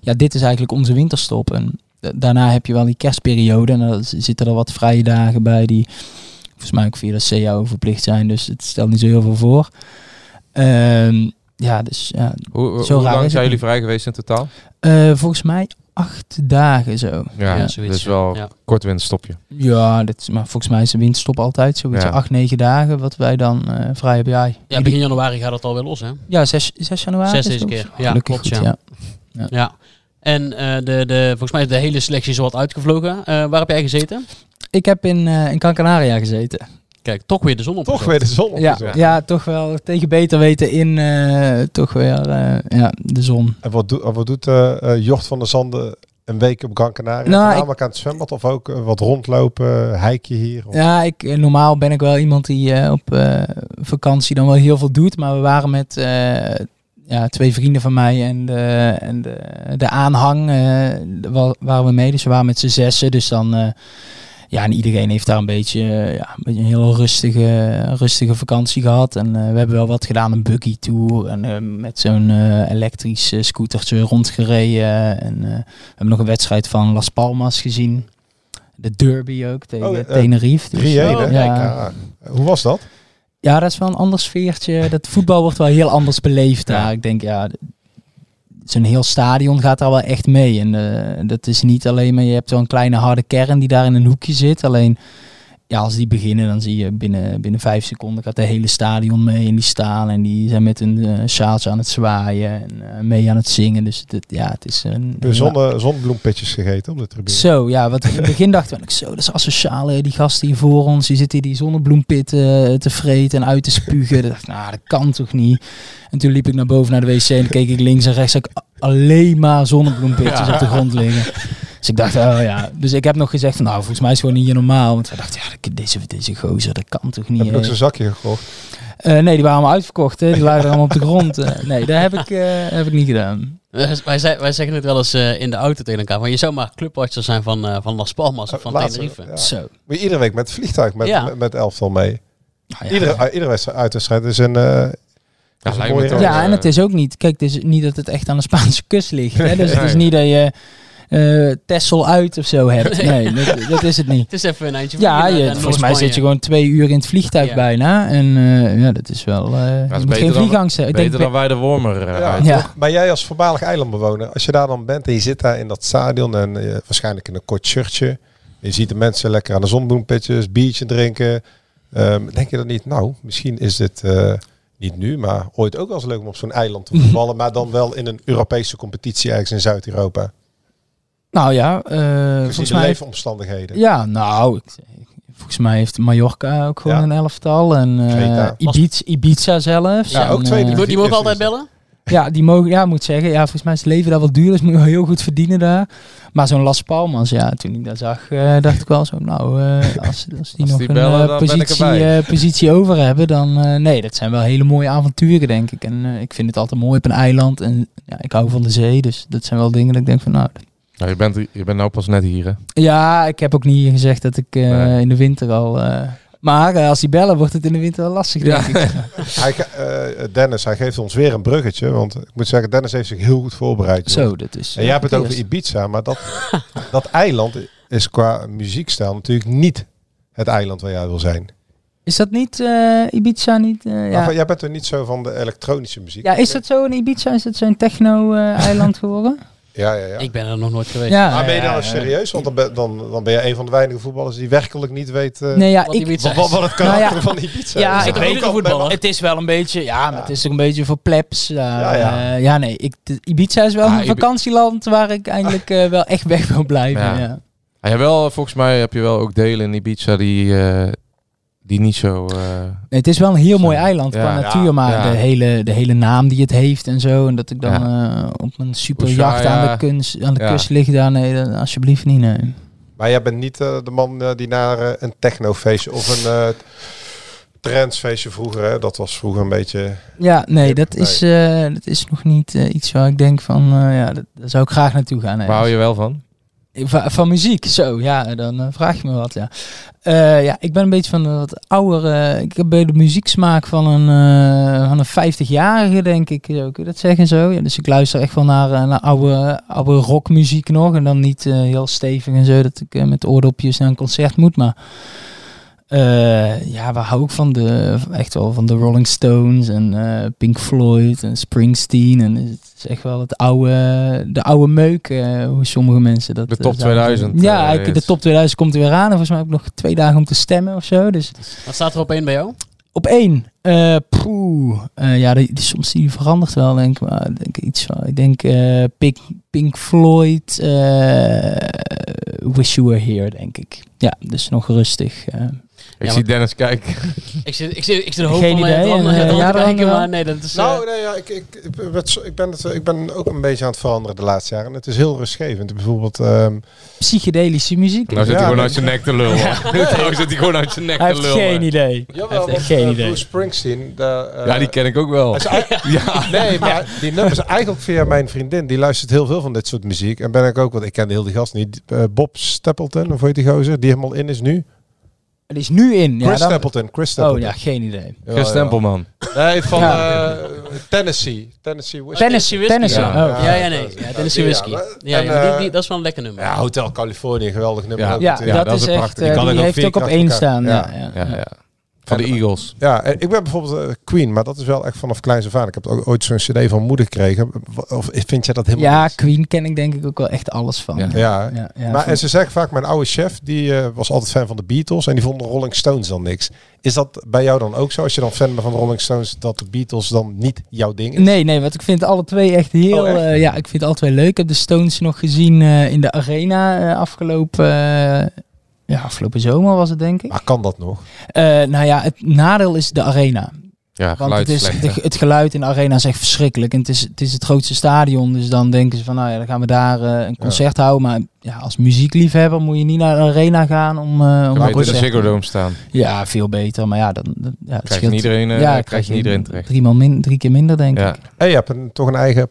ja, dit is eigenlijk onze winterstop. En da- daarna heb je wel die kerstperiode en dan zitten er wat vrije dagen bij die volgens mij ook via de CAO verplicht zijn. Dus het stelt niet zo heel veel voor. Ehm, ja, dus ja, Hoe, hoe zo raar lang zijn jullie vrij geweest in totaal? Eh, volgens mij acht dagen zo. Ja, Ja, zoiets, dus wel ja. kort winterstopje. Ja, dit, is- maar volgens mij is de winterstop altijd zoiets. Ja. Acht, negen dagen wat wij dan eh, vrij hebben. Ja, Ja, begin januari gaat het alweer los, hè? ja 6, 6 januari. Zes is deze het? keer. Ja, Gelukkig klopt, goed, ja. Ja. En eh, de, de, volgens mij is de hele selectie zo wat uitgevlogen. Eh, waar heb jij gezeten? Ik heb in, eh in Gran Canaria gezeten. Kijk, toch weer de zon op. Toch weer de zon Ja, opgezocht. ja, toch wel tegen beter weten in eh, toch weer eh, ja, de zon. En wat, doet wat doet eh, eh, Jocht van der Zanden een week op Gran Canaria? Nou, Voornamelijk aan het zwembad of ook wat rondlopen, hijkje hier? Of- Ja, ik, normaal ben ik wel iemand die eh, op eh, vakantie dan wel heel veel doet. Maar we waren met eh, ja, twee vrienden van mij en de, en de, de aanhang eh, de- wa- waren we mee. Dus we waren met z'n zessen. Dus dan... ja, en iedereen heeft daar een beetje, eh, ja, een beetje een heel rustige, rustige vakantie gehad. En eh, we hebben wel wat gedaan, een buggy tour. En eh, met zo'n eh, elektrisch scootertje rondgereden. En eh, we hebben nog een wedstrijd van Las Palmas gezien. De derby ook tegen Oh, Tenerife. Dus, 3-1, hè? ja. Ja. Hoe was dat? ja, dat is wel een ander sfeertje. Dat voetbal wordt wel heel anders beleefd daar. Ik denk, ja, zo'n heel stadion gaat daar wel echt mee. En eh, dat is niet alleen maar, je hebt zo'n kleine harde kern die daar in een hoekje zit. Alleen, ja, als die beginnen, dan zie je binnen, binnen vijf seconden gaat de hele stadion mee. En die staan en die zijn met hun eh sjaaltje aan het zwaaien en eh, mee aan het zingen. Dus het, ja, het is een... De zonne, zonnebloempitjes gegeten op de tribune. Zo, ja, wat in het begin dachten we, zo, dat is asociaal, hè, die gasten hier voor ons, die zitten hier die zonnebloempit eh, te vreten en uit te spugen. Dan dacht ik, nou, dat kan toch niet? En toen liep ik naar boven naar de wc en keek ik links en rechts, zag ik alleen maar zonnebloempitjes Ja. op de grond liggen. Dus ik dacht, oh ja. Dus ik heb nog gezegd, van, nou, volgens mij is het gewoon niet hier normaal. Want we dachten, ja, deze, deze gozer, dat kan toch niet? Heb je ook zo'n zakje gekocht? Eh, nee, die waren allemaal uitverkocht, hè. die lagen allemaal op de grond. Eh, nee, dat heb ik, eh, heb ik niet gedaan. Wij, zei- wij zeggen het wel eens eh, in de auto tegen elkaar. Maar je zou maar clubwatcher zijn van, eh, van Las Palmas of van Laatste, Tenerife. ja. Zo. Moet je iedere week met het vliegtuig met, Ja. met, met elftal mee. Nou ja. Iedere, uh, iedere wedstrijd, uitwedstrijd is een, eh. Ja, en het is ook niet, kijk, het is niet dat het echt aan de Spaanse kust ligt. Hè? Dus het is niet dat je eh Texel uit of zo hebt. Nee, dat, dat is het niet. Het is even een eindje Ja, je, naar volgens mij zit je gewoon twee uur in het vliegtuig Ja. bijna. En eh, ja, dat is wel... eh je Dat is moet geen beter dan, beter denk, dan wij de wormer eh, Ja, uit. Ja. Maar jij als voormalig eilandbewoner, als je daar dan bent en je zit daar in dat stadion en eh, waarschijnlijk in een kort shirtje. Je ziet de mensen lekker aan de zonbloempitjes, biertje drinken. Ehm, denk je dan niet, nou, misschien is dit eh, niet nu, maar ooit ook wel eens leuk om op zo'n eiland te voetballen. maar dan wel in een Europese competitie ergens in Zuid-Europa. Nou ja, eh, Gezien volgens mij... leefomstandigheden. Ja, nou, ik, volgens mij heeft Mallorca ook gewoon Ja. een elftal. En eh, Kreta. Ibiza, Ibiza zelfs. Ja, En, ook twee eh, Die, mo- die mogen altijd bellen? Ja, die mogen, ja, moet zeggen, ja, volgens mij is het leven daar wel duur, dus moet je wel heel goed verdienen daar. Maar zo'n Las Palmas, ja, toen ik dat zag, eh, dacht ik wel zo, nou, eh, als, als die Als nog die een bellen, positie, eh, positie over hebben, dan, eh, nee, dat zijn wel hele mooie avonturen, denk ik. En eh, ik vind het altijd mooi op een eiland en ja, ik hou van de zee, dus dat zijn wel dingen dat ik denk van, nou, Nou, je, bent, je bent nou pas net hier, hè? ja, ik heb ook niet gezegd dat ik eh, Nee. in de winter al... eh, maar eh, als die bellen, wordt het in de winter wel lastig, denk ik. Hij, eh, Dennis, hij geeft ons weer een bruggetje. Want ik moet zeggen, Dennis heeft zich heel goed voorbereid. joh. Zo, dat is... En jij hebt het over. Ibiza, maar dat, dat eiland is qua muziekstijl natuurlijk niet het eiland waar jij wil zijn. Is dat niet eh, Ibiza niet? eh, ja. Maar jij bent er niet zo van de elektronische muziek. Ja, is dat zo in Ibiza? Is dat zo'n techno-eiland geworden? Ja, ja, ja. Ik ben er nog nooit geweest. Ja, maar ben je ja, dan ja. serieus? Want dan ben, dan, dan ben je een van de weinige voetballers die werkelijk niet weet eh, Nee, ja, Wat ik, Ibiza wat, wat, wat het Nou karakter ja. van Ibiza Ja, is. ik Ja. weet Ook het al voetballen. het is wel een beetje, ja, maar het is ook een beetje voor plebs. eh, Ja, ja. ja, nee, ik, de- Ibiza is wel Ah, een vakantieland waar ik eigenlijk eh, wel echt weg wil blijven. Ja. Ja. Ah, ja, wel, volgens mij heb je wel ook delen in Ibiza die, eh, die niet zo... eh, Nee, het is wel een heel mooi eiland qua Ja. natuur, maar Ja. de, hele, de hele naam die het heeft en zo. En dat ik dan Ja. eh, op een superjacht aan de, kunst, aan de Ja. kust lig daar. Nee, dan alsjeblieft niet. Nee. Maar jij bent niet eh, de man die naar een technofeestje of een eh trendsfeestje vroeger, hè? dat was vroeger een beetje... Ja, nee, dat Nee. is, eh, dat is nog niet iets waar ik denk van, eh, ja, dat, daar zou ik graag naartoe gaan. waar hou je wel van? Van, van muziek, zo, ja, dan eh, vraag je me wat, ja. Eh, ja, ik ben een beetje van een wat ouder, eh, ik heb de muzieksmaak van een, eh, van een 50-jarige, denk ik, zo, kun je dat zeggen zo? Ja, dus ik luister echt wel naar, naar oude, oude rockmuziek nog en dan niet heel stevig en zo, dat ik met oordopjes naar een concert moet, maar... eh, ja, waar hou ik van? De, echt wel van de Rolling Stones en eh, Pink Floyd en Springsteen. En het is echt wel het oude, de oude meuk, eh, hoe sommige mensen dat... De top zouden 2000, zeggen. Ja, eigenlijk de top 2000 komt er weer aan. En volgens mij heb ik nog twee dagen om te stemmen of zo. Dus Wat staat er op één bij jou? op één. eh poeh. Eh, ja, die, die, soms die verandert wel, denk ik. Maar ik denk iets van... Ik denk eh, Pink, Pink Floyd... eh, Wish You Were Here, denk ik. Ja, dus nog rustig. Eh. Ik Ja, zie Dennis kijken. Ik zit, ik zit, ik zit Geen van mijn idee, eh, van ja, te dan kijken, wel. maar nee, dat is... Nou, eh, nee, ja, ik, ik, ik, ben het- ik, ben het, ik ben ook een beetje aan het veranderen de laatste jaren. En het is heel rustgevend. Bijvoorbeeld... ehm, Psychedelische muziek. Nou zit hij gewoon uit zijn nek te lullen. nou zit hij gewoon uit zijn nek Hij te heeft lullen. geen idee. Jawel, Hij heeft geen eh, idee. Bruce Springsteen. De, eh, Ja, die ken ik ook wel. hij Ja. Nee, maar die nummers eigenlijk via mijn vriendin. Die luistert heel veel van dit soort muziek. En ben ik ook, want ik ken de hele gast niet. eh, Bob Stapleton, of weet die gozer? Die helemaal in is nu. Die is nu in. Ja, Chris dan- Stapleton. Chris Oh Stapleton. ja, geen idee. Ja, Chris ja. Tempelman. Nee, van Ja. eh, Tennessee. Tennessee Whiskey. Tennessee whisky. Tennessee. Ja. Oh, ja, ja, nee. Ja, Tennessee Ja, Whiskey. Ja, en, ja, maar die, eh, die, dat is wel een lekker nummer. Ja, Hotel California, geweldig nummer. Ja. Ja, dat, dat is echt. prachtig. eh, Die kan die ik ook heeft vier ook op één staan. Ja, Ja, ja. Van de Eagles. Ja, ik ben bijvoorbeeld eh, Queen, maar dat is wel echt vanaf kleins af aan. Ik heb ook ooit zo'n cd van moeder gekregen. Of vind jij dat helemaal Ja, niet? Queen ken ik denk ik ook wel echt alles van. Ja. Ja, Ja, ja, maar en ze zeggen vaak, mijn oude chef, die eh, was altijd fan van de Beatles en die vond de Rolling Stones dan niks. Is dat bij jou dan ook zo? Als je dan fan bent van de Rolling Stones, dat de Beatles dan niet jouw ding is? Nee, nee, want ik vind alle twee echt heel... Oh, echt? eh, ja, ik vind alle twee leuk. Ik heb de Stones nog gezien eh, in de Arena eh, afgelopen... ja, afgelopen zomer was het denk ik. Maar kan dat nog? Eh, nou ja, het nadeel is de Arena. Ja, Want geluid het, is slecht. het geluid in de arena is echt verschrikkelijk. En het is, het is het grootste stadion. Dus dan denken ze van, nou ja, dan gaan we daar eh, een concert houden. Maar ja, als muziekliefhebber moet je niet naar de arena gaan om, eh om een de Ziggo Dome staan. Ja, veel beter. Maar ja, dan, dan ja, het Krijg je scheelt- iedereen, ja, krijg je iedereen terecht. Drie, man min, drie keer minder, denk Ja. ik. En je hebt een, toch een eigen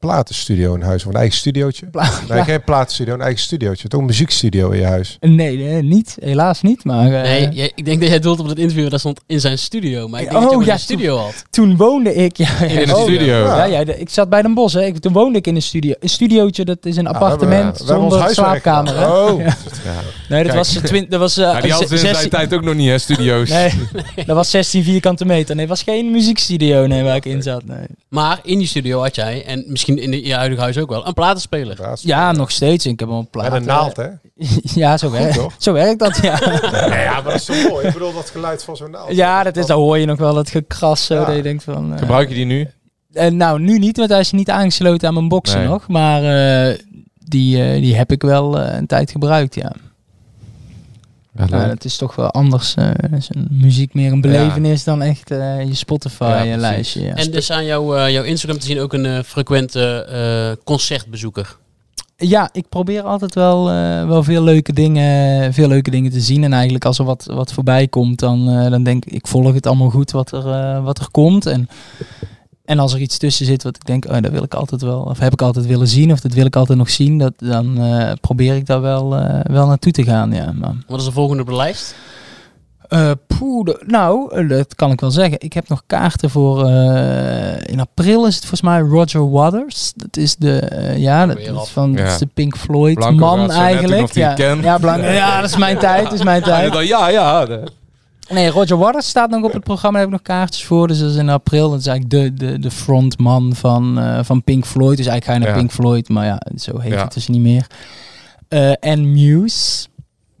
platenstudio in huis, of een eigen studiootje? Pla- Nee, geen platenstudio, een eigen studiootje. Toch een muziekstudio in je huis? Nee, nee, niet. Helaas niet. Maar eh, Nee, jij- ik denk dat jij doelt op het interview dat stond in zijn studio. Maar ik denk Oh, dat je ja, een studio had. toen woonde ik... Ja, In de oh, studio. Ja, ja, de- ik zat bij Den Bosch. Hè. Ik, toen woonde ik in een studio. Een studiootje, dat is een Ja, appartement we hebben- we hebben ons zonder slaapkamer. Hè. Oh. Ja. Ja. Nee, dat Kijk. was, twin, dat was eh, Ja, die hadden in zijn 16 tijd ook nog niet, hè, studio's. Nee, dat was 16 vierkante meter. Nee, was geen muziekstudio nee, waar ik in zat. Nee. Maar in die studio had jij, en misschien in de- je huidige huis ook wel, een platenspeler. Ja, nog steeds. Ik heb een plaat. Met een naald, hè? ja, zo, werkt, toch? zo werkt dat, ja. Nee, ja, maar dat is zo mooi. Ik bedoel, dat geluid van zo'n naald. ja, dat is, dan hoor je nog wel het gekras zo, Ja. dat je denkt van... eh, Gebruik je die nu? eh, nou, nu niet, want hij is niet aangesloten aan mijn boxen Nee. nog. Maar eh, die, eh, die heb ik wel eh, een tijd gebruikt, ja. Ja, dat is toch wel anders. eh, is een muziek meer een belevenis dan echt eh, je Spotify-lijstje. Ja, En dus aan jouw, eh, jouw Instagram te zien ook een frequente eh, concertbezoeker. Ja, ik probeer altijd wel, eh, wel veel, leuke dingen, veel leuke dingen te zien. En eigenlijk als er wat, wat voorbij komt, dan, eh, dan denk ik, ik volg het allemaal goed wat er, eh, wat er komt. En, en als er iets tussen zit wat ik denk, oh, dat wil ik altijd wel, of heb ik altijd willen zien, of dat wil ik altijd nog zien, dat, dan eh, probeer ik daar wel, eh, wel naartoe te gaan. Ja, maar, Wat is de volgende op de lijst? eh, poeh, de- nou, dat kan ik wel zeggen. Ik heb nog kaarten voor. eh, in april is het volgens mij Roger Waters. Dat is de. ja, dat, is van, dat Ja. is de Pink Floyd Blanco man eigenlijk. ja, ja, Blanco, ja, dat is mijn tijd. Dat is mijn Ja, tijd. ja, ja. de- Nee, Roger Waters staat nog op het programma. Daar heb ik nog kaartjes voor. Dus dat is in april. Dat is eigenlijk de, de, de frontman van, eh, van Pink Floyd. Dus eigenlijk ga je naar Ja. Pink Floyd. Maar ja, zo heet Ja. het dus niet meer. Eh, en Muse.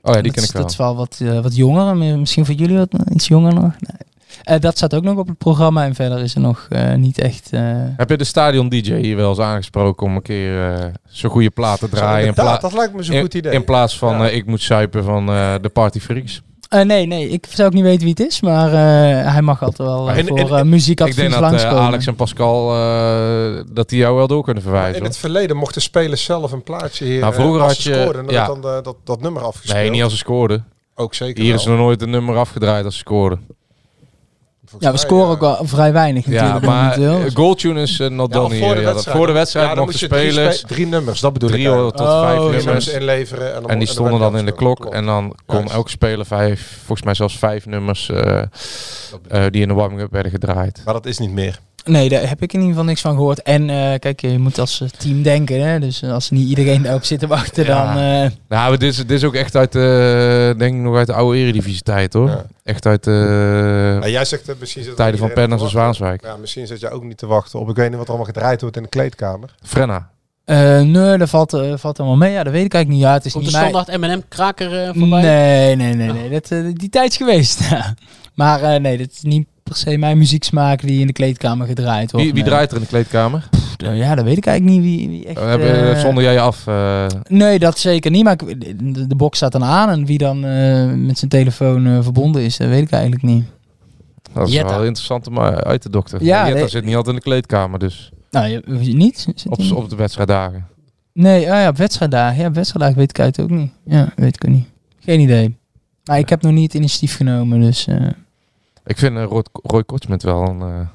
Oh ja, die dat, ken is- ik wel. Dat is wel wat, eh, wat jonger. Mi- Misschien voor jullie wat iets jonger nog. Nee. Eh, dat staat ook nog op het programma. En verder is er nog eh, niet echt... eh, Heb je de stadion DJ hier wel eens aangesproken om een keer eh zo'n goede plaat te draaien? in, pla- dat lijkt me zo'n goed idee. in plaats van Ja. ik moet suipen van eh, de Party Freaks. Eh, nee, nee, ik zou ook niet weten wie het is, maar eh, hij mag altijd wel uh, in- voor in- eh, Ik muziekadvies denk dat eh, langskomen. Alex en Pascal, eh, dat die jou wel door kunnen verwijzen. In hoor. het verleden mochten spelers zelf een plaatje hier. Nou, eh, vroeger als had ze je- scoorden, dan ja. dan dat, dat nummer afgespeeld. Nee, niet als ze scoorden. Ook zeker Hier wel. is nog nooit een nummer afgedraaid als ze scoorden. Ja, we scoren ook wel vrij weinig Ja, natuurlijk maar momenteel. eh, goaltune is uh, not Ja, done voor de Ja, wedstrijd. voor de wedstrijd Ja, je drie spelers spe- drie nummers, dat bedoel ik drie tot Oh, vijf ja. nummers nummers inleveren en dan- en die stonden dan in de klok. En dan kon Juist. elke speler vijf, volgens mij zelfs vijf nummers eh, eh, die in de warming-up werden gedraaid. Maar dat is niet meer. Nee, daar heb ik in ieder geval niks van gehoord. En eh, kijk, je moet als eh, team denken. Hè? Dus als niet iedereen daarop zit te wachten, dan... eh, Nou, dit, is, dit is ook echt uit de, denk ik nog uit de oude eredivisie tijd hoor. Echt uit de Ja, jij zegt uh, misschien zit tijden van Pennas en. Zwaanswijk. Ja, misschien zit je ook niet te wachten op. Ik weet niet wat er allemaal gedraaid wordt in de kleedkamer. Frenna. eh, nee, dat valt, valt allemaal mee. Ja, dat weet ik eigenlijk niet. Ja, het is Komt de niet mij- standaard M&M kraker eh, voorbij? Nee, nee, nee, nee. Dat, eh, die tijd is geweest. maar eh, nee, dat is niet per se mijn muzieksmaak die in de kleedkamer gedraaid wordt. Wie, wie draait er in de kleedkamer? Pff, ja, dat weet ik eigenlijk niet. Wie, wie echt, Oh, heb je, eh, zonder jij je af? eh, Nee, dat zeker niet. Maar de, de box staat dan aan. En wie dan eh, met zijn telefoon verbonden is, dat weet ik eigenlijk niet. dat is Jetta. wel interessant om uit te dokteren. Ja, Jetta zit niet altijd in de kleedkamer dus. Nou, je, niet? Op, op de wedstrijddagen. Nee, ah ja, op wedstrijddagen. Ja, op wedstrijddagen weet ik eigenlijk ook niet. Ja, weet ik ook niet. Geen idee. Maar ik heb nog niet het initiatief genomen, dus... Ik vind eh, Roy, Roy Kortsmit wel een... eh,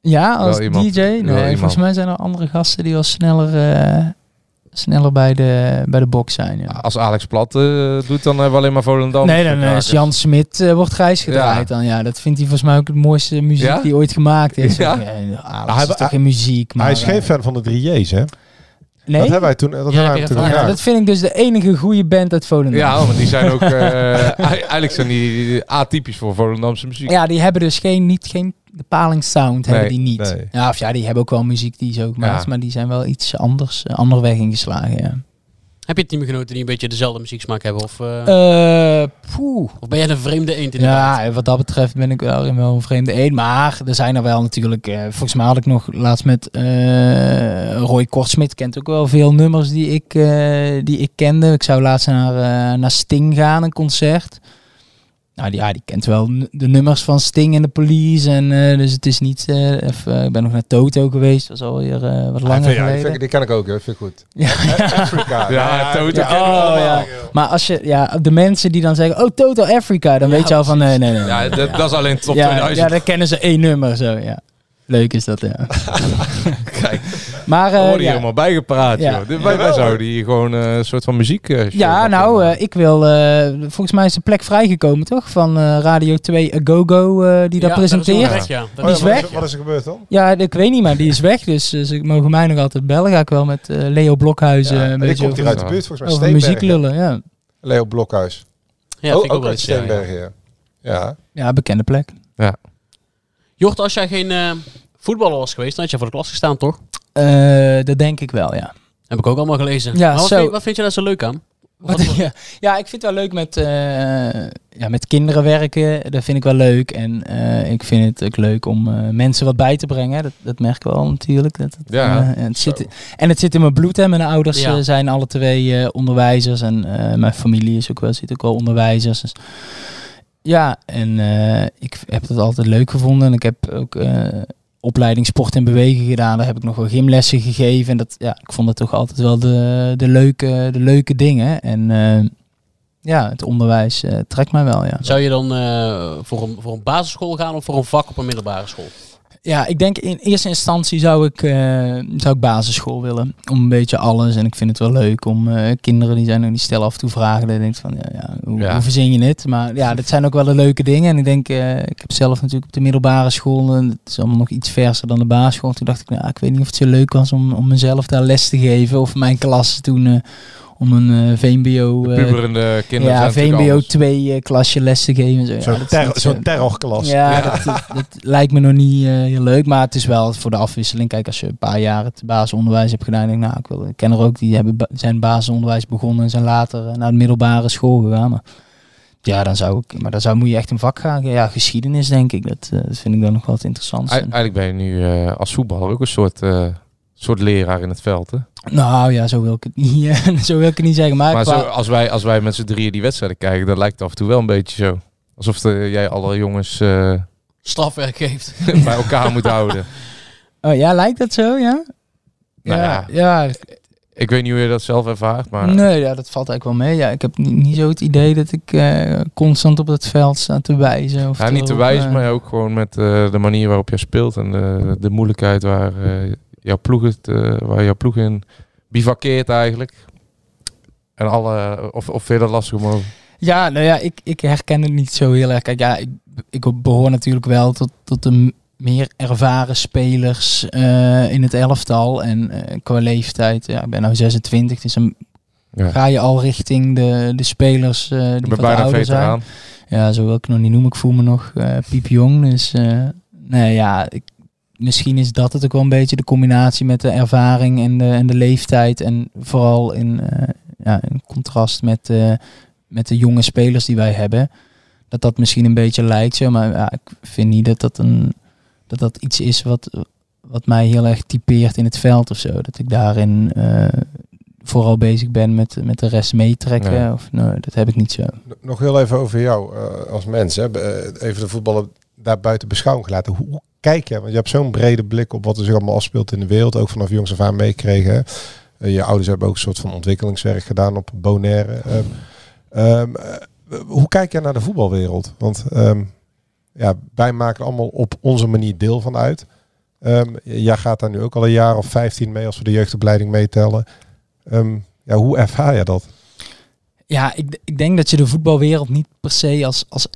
ja, als wel iemand- DJ? Nee, iemand. volgens mij zijn er andere gasten die wel sneller, eh, sneller bij, de, bij de box zijn. Ja. Als Alex Plat doet, dan hebben we alleen maar Volendam. Nee, dan is Jan Smit wordt grijs gedraaid. Ja. Dan, ja, dat vindt hij volgens mij ook het mooiste muziek Ja? die ooit gemaakt is. Ja? Ja, ah, hij- is toch geen muziek. Maar, hij is geen fan van de 3J's, hè? Nee? Dat hebben wij toen. Dat hebben wij toen ja, dat vind ik dus de enige goede band uit Volendam. Ja, want die zijn ook... eh, eigenlijk zijn die atypisch voor Volendamse muziek. Ja, die hebben dus geen, niet, geen bepalingssound hebben Nee, die niet. nee. Ja, of ja, die hebben ook wel muziek die zo gemaakt, Ja. maar die zijn wel iets anders, eh, andere weg ingeslagen, ja. Heb je teamgenoten die een beetje dezelfde muzieksmaak hebben? Of, eh, Eh, of ben jij een vreemde eend in de? Ja, wat dat betreft ben ik wel, een vreemde een. Maar er zijn er wel natuurlijk. eh, volgens mij had ik nog laatst met Roy Kortsmit. Kent ook wel veel nummers die ik, die ik kende. Ik zou laatst naar, naar Sting gaan, een concert. Nou, die, ja, die kent wel de nummers van Sting en de Police. En, eh, dus het is niet... eh, even, ik ben nog naar Toto geweest. Dat is alweer eh wat Ja, langer ja, die, geleden. ik- die ken ik ook, hè. vind ik goed. Ja. Afrika. Ja, Toto Ja, oh, ja. Maar als je, ja, de mensen die dan zeggen, oh, Total Africa, dan weet je al van, nee, nee, nee. Ja, dat, dat is alleen top ja, 2000. Ja, dan kennen ze één nummer zo, ja. Leuk is dat, ja. Kijk, Maar, we eh, worden hier ja. allemaal bijgepraat. Ja. joh. Dit- Wij, wij zouden hier gewoon eh, een soort van muziek eh, Ja, nou, ik wil, eh, volgens mij is de plek vrijgekomen, toch? Van eh, Radio 2 A Go Go, eh, die dat Ja, dat is presenteert. weg, ja. Dat Die Oh, is ja, wat, weg. is, wat is er gebeurd dan? Ja, ik weet niet, maar die is weg. Dus ze mogen mij nog altijd bellen. Ga ik wel met eh, Leo Blokhuizen Ja, een die beetje komt hier over, uit de buurt, volgens mij. over muziek lullen. Ja. Leo Blokhuis. Ja, oh, ook uit ja, ja. Steenbergen, ja. Ja. ja, bekende plek. Jort, als jij geen eh, voetballer was geweest, dan had je voor de klas gestaan, toch? Eh, dat denk ik wel, ja. Heb ik ook allemaal gelezen. Ja, wat, zo. vind, wat vind je daar zo leuk aan? Wat, ja. ja, ik vind het wel leuk met, eh, ja, met kinderen werken. Dat vind ik wel leuk. En eh, ik vind het ook leuk om eh, mensen wat bij te brengen. Dat, dat merk ik wel natuurlijk. Dat het, Ja, eh, en, het zit, en het zit in mijn bloed. Hè. Mijn ouders Ja. zijn alle twee eh, onderwijzers. En eh, mijn familie is ook wel, zit ook wel onderwijzers. Dus, ja, en eh, ik heb het altijd leuk gevonden. En ik heb ook eh, opleiding sport en bewegen gedaan. Daar heb ik nog wel gymlessen gegeven. En dat, ja, ik vond het toch altijd wel de, de, leuke, de leuke dingen. En eh, ja, het onderwijs trekt mij wel, ja. Zou je dan voor, een, voor een basisschool gaan of voor een vak op een middelbare school? Ja, ik denk in eerste instantie zou ik, eh, zou ik basisschool willen. Om een beetje alles. En ik vind het wel leuk om eh, kinderen die zijn nog niet stellen af en toe vragen. Dan denk ik van, ja, ja, hoe, Ja. hoe verzin je het? Maar ja, dat zijn ook wel de leuke dingen. En ik denk, eh, ik heb zelf natuurlijk op de middelbare school. En het is allemaal nog iets verser dan de basisschool. Toen dacht ik, nou, ik weet niet of het zo leuk was om, om mezelf daar les te geven. Of mijn klas toen om een eh, VMBO... eh, Puberende kinderen ja, VMBO anders. 2 eh, klasje les te geven. Zo, ja, Zo'n terror- niet zo- terrorklas. Ja, Ja. Dat, dat, dat lijkt me nog niet heel leuk. Maar het is wel voor de afwisseling. Kijk, als je een paar jaar het basisonderwijs hebt gedaan. Denk ik, nou, ik, wil, ik ken er ook die hebben, ba- zijn basisonderwijs begonnen. En zijn later naar de middelbare school gegaan. Maar ja, dan zou ik... Maar dan zou, moet je echt een vak gaan. Ja, geschiedenis denk ik. Dat, eh, vind ik dan nog wel het interessantste. Ei- Eigenlijk ben je nu eh, als voetballer ook een soort, eh, soort leraar in het veld. Hè? Nou ja, zo wil ik het niet, eh, zo wil ik het niet zeggen. Maar, Maar qua- zo, als, wij, als wij met z'n drieën die wedstrijden kijken, dan lijkt het af en toe wel een beetje zo. Alsof de, jij alle jongens eh, Strafwerk geeft. bij elkaar moet houden. Oh ja, lijkt dat zo, ja? Nou ja, ja, Ik weet niet hoe je dat zelf ervaart, maar... Nee, ja, dat valt eigenlijk wel mee. Ja, ik heb niet, niet zo het idee dat ik eh, constant op het veld sta te wijzen. Of Ja, niet te wijzen, maar ook gewoon met de manier waarop je speelt en de, de moeilijkheid waar, jouw ploeg het, eh, waar jouw ploeg in bivakkeert eigenlijk. En alle, of, of vind je dat lastig om? Ja, nou ja, ik, ik herken het niet zo heel erg. Kijk, ja, ik, ik behoor natuurlijk wel tot, tot de meer ervaren spelers eh, in het elftal. En eh, qua leeftijd, ja, ik ben nou 26, dus dan Ja. ga je al richting de, de spelers eh, die wat bijna ouder veteraan. zijn. Ja, zo wil ik nog niet noemen. Ik voel me nog piepjong. Dus nee, ja, ik, misschien is dat het ook wel een beetje de combinatie met de ervaring en de, en de leeftijd. En vooral in, eh, ja, in contrast met, eh, met de jonge spelers die wij hebben. Dat dat misschien een beetje lijkt zo. Maar ja, ik vind niet dat dat, een, dat, dat iets is wat, wat mij heel erg typeert in het veld of zo. Dat ik daarin eh, vooral bezig ben met, met de rest meetrekken. Of, nee, dat heb ik niet zo. Nog heel even over jou eh, als mens. Hè. Even de voetballen daar buiten beschouwing gelaten. Hoe kijk je? Want je hebt zo'n brede blik op wat er zich allemaal afspeelt in de wereld. Ook vanaf jongs af aan meekregen. Eh, je ouders hebben ook een soort van ontwikkelingswerk gedaan op Bonaire. Ehm, ehm, eh, hoe kijk jij naar de voetbalwereld? Want ehm, ja, wij maken er allemaal op onze manier deel van uit. Jij gaat daar nu ook al een jaar of 15 mee als we de jeugdopleiding meetellen. Ja, hoe ervaar je dat? Ja, ik, ik denk dat je de voetbalwereld niet per se als, als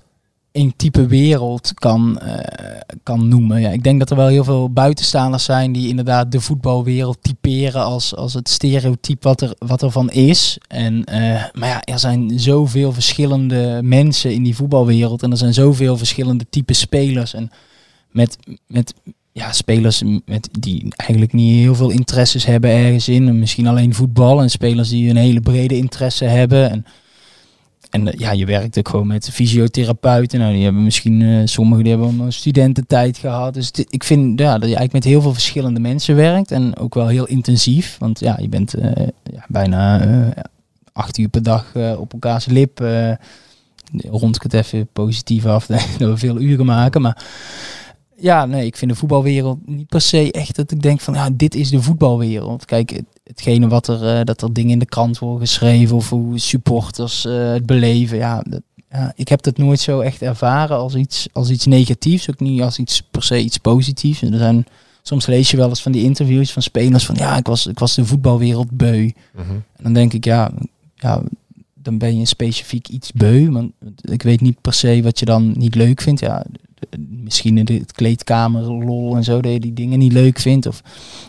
één type wereld kan, eh, kan noemen. Ja, ik denk dat er wel heel veel buitenstaanders zijn die inderdaad de voetbalwereld typeren als, als het stereotype wat er, wat er van is. En, eh, maar ja, er zijn zoveel verschillende mensen in die voetbalwereld en er zijn zoveel verschillende type spelers. En met, met ja, spelers met, die eigenlijk niet heel veel interesses hebben ergens in. En misschien alleen voetbal. En spelers die een hele brede interesse hebben. En, en eh, ja, je werkt ook gewoon met fysiotherapeuten. Nou, die hebben misschien, eh, sommigen die hebben een studententijd gehad. Dus ik vind ja, dat je eigenlijk met heel veel verschillende mensen werkt. En ook wel heel intensief. Want ja, je bent eh, ja, bijna acht uur per dag op elkaars lip. rond ik het even positief af, dat we veel uren maken. Maar ja, nee, ik vind de voetbalwereld niet per se echt dat ik denk van, ja, dit is de voetbalwereld. Kijk, het, hetgene wat er, eh, dat er dingen in de krant worden geschreven of hoe supporters eh, het beleven, ja, dat, ja, ik heb dat nooit zo echt ervaren als iets, als iets negatiefs, ook niet als iets per se iets positiefs. En er zijn, soms lees je wel eens van die interviews van spelers van, ja, ik was, ik was de voetbalwereld beu. En dan denk ik, ja, ja, dan ben je specifiek iets beu. Want ik weet niet per se wat je dan niet leuk vindt. Ja, misschien in de het kleedkamer lol en zo, dat je die dingen niet leuk vindt. Of,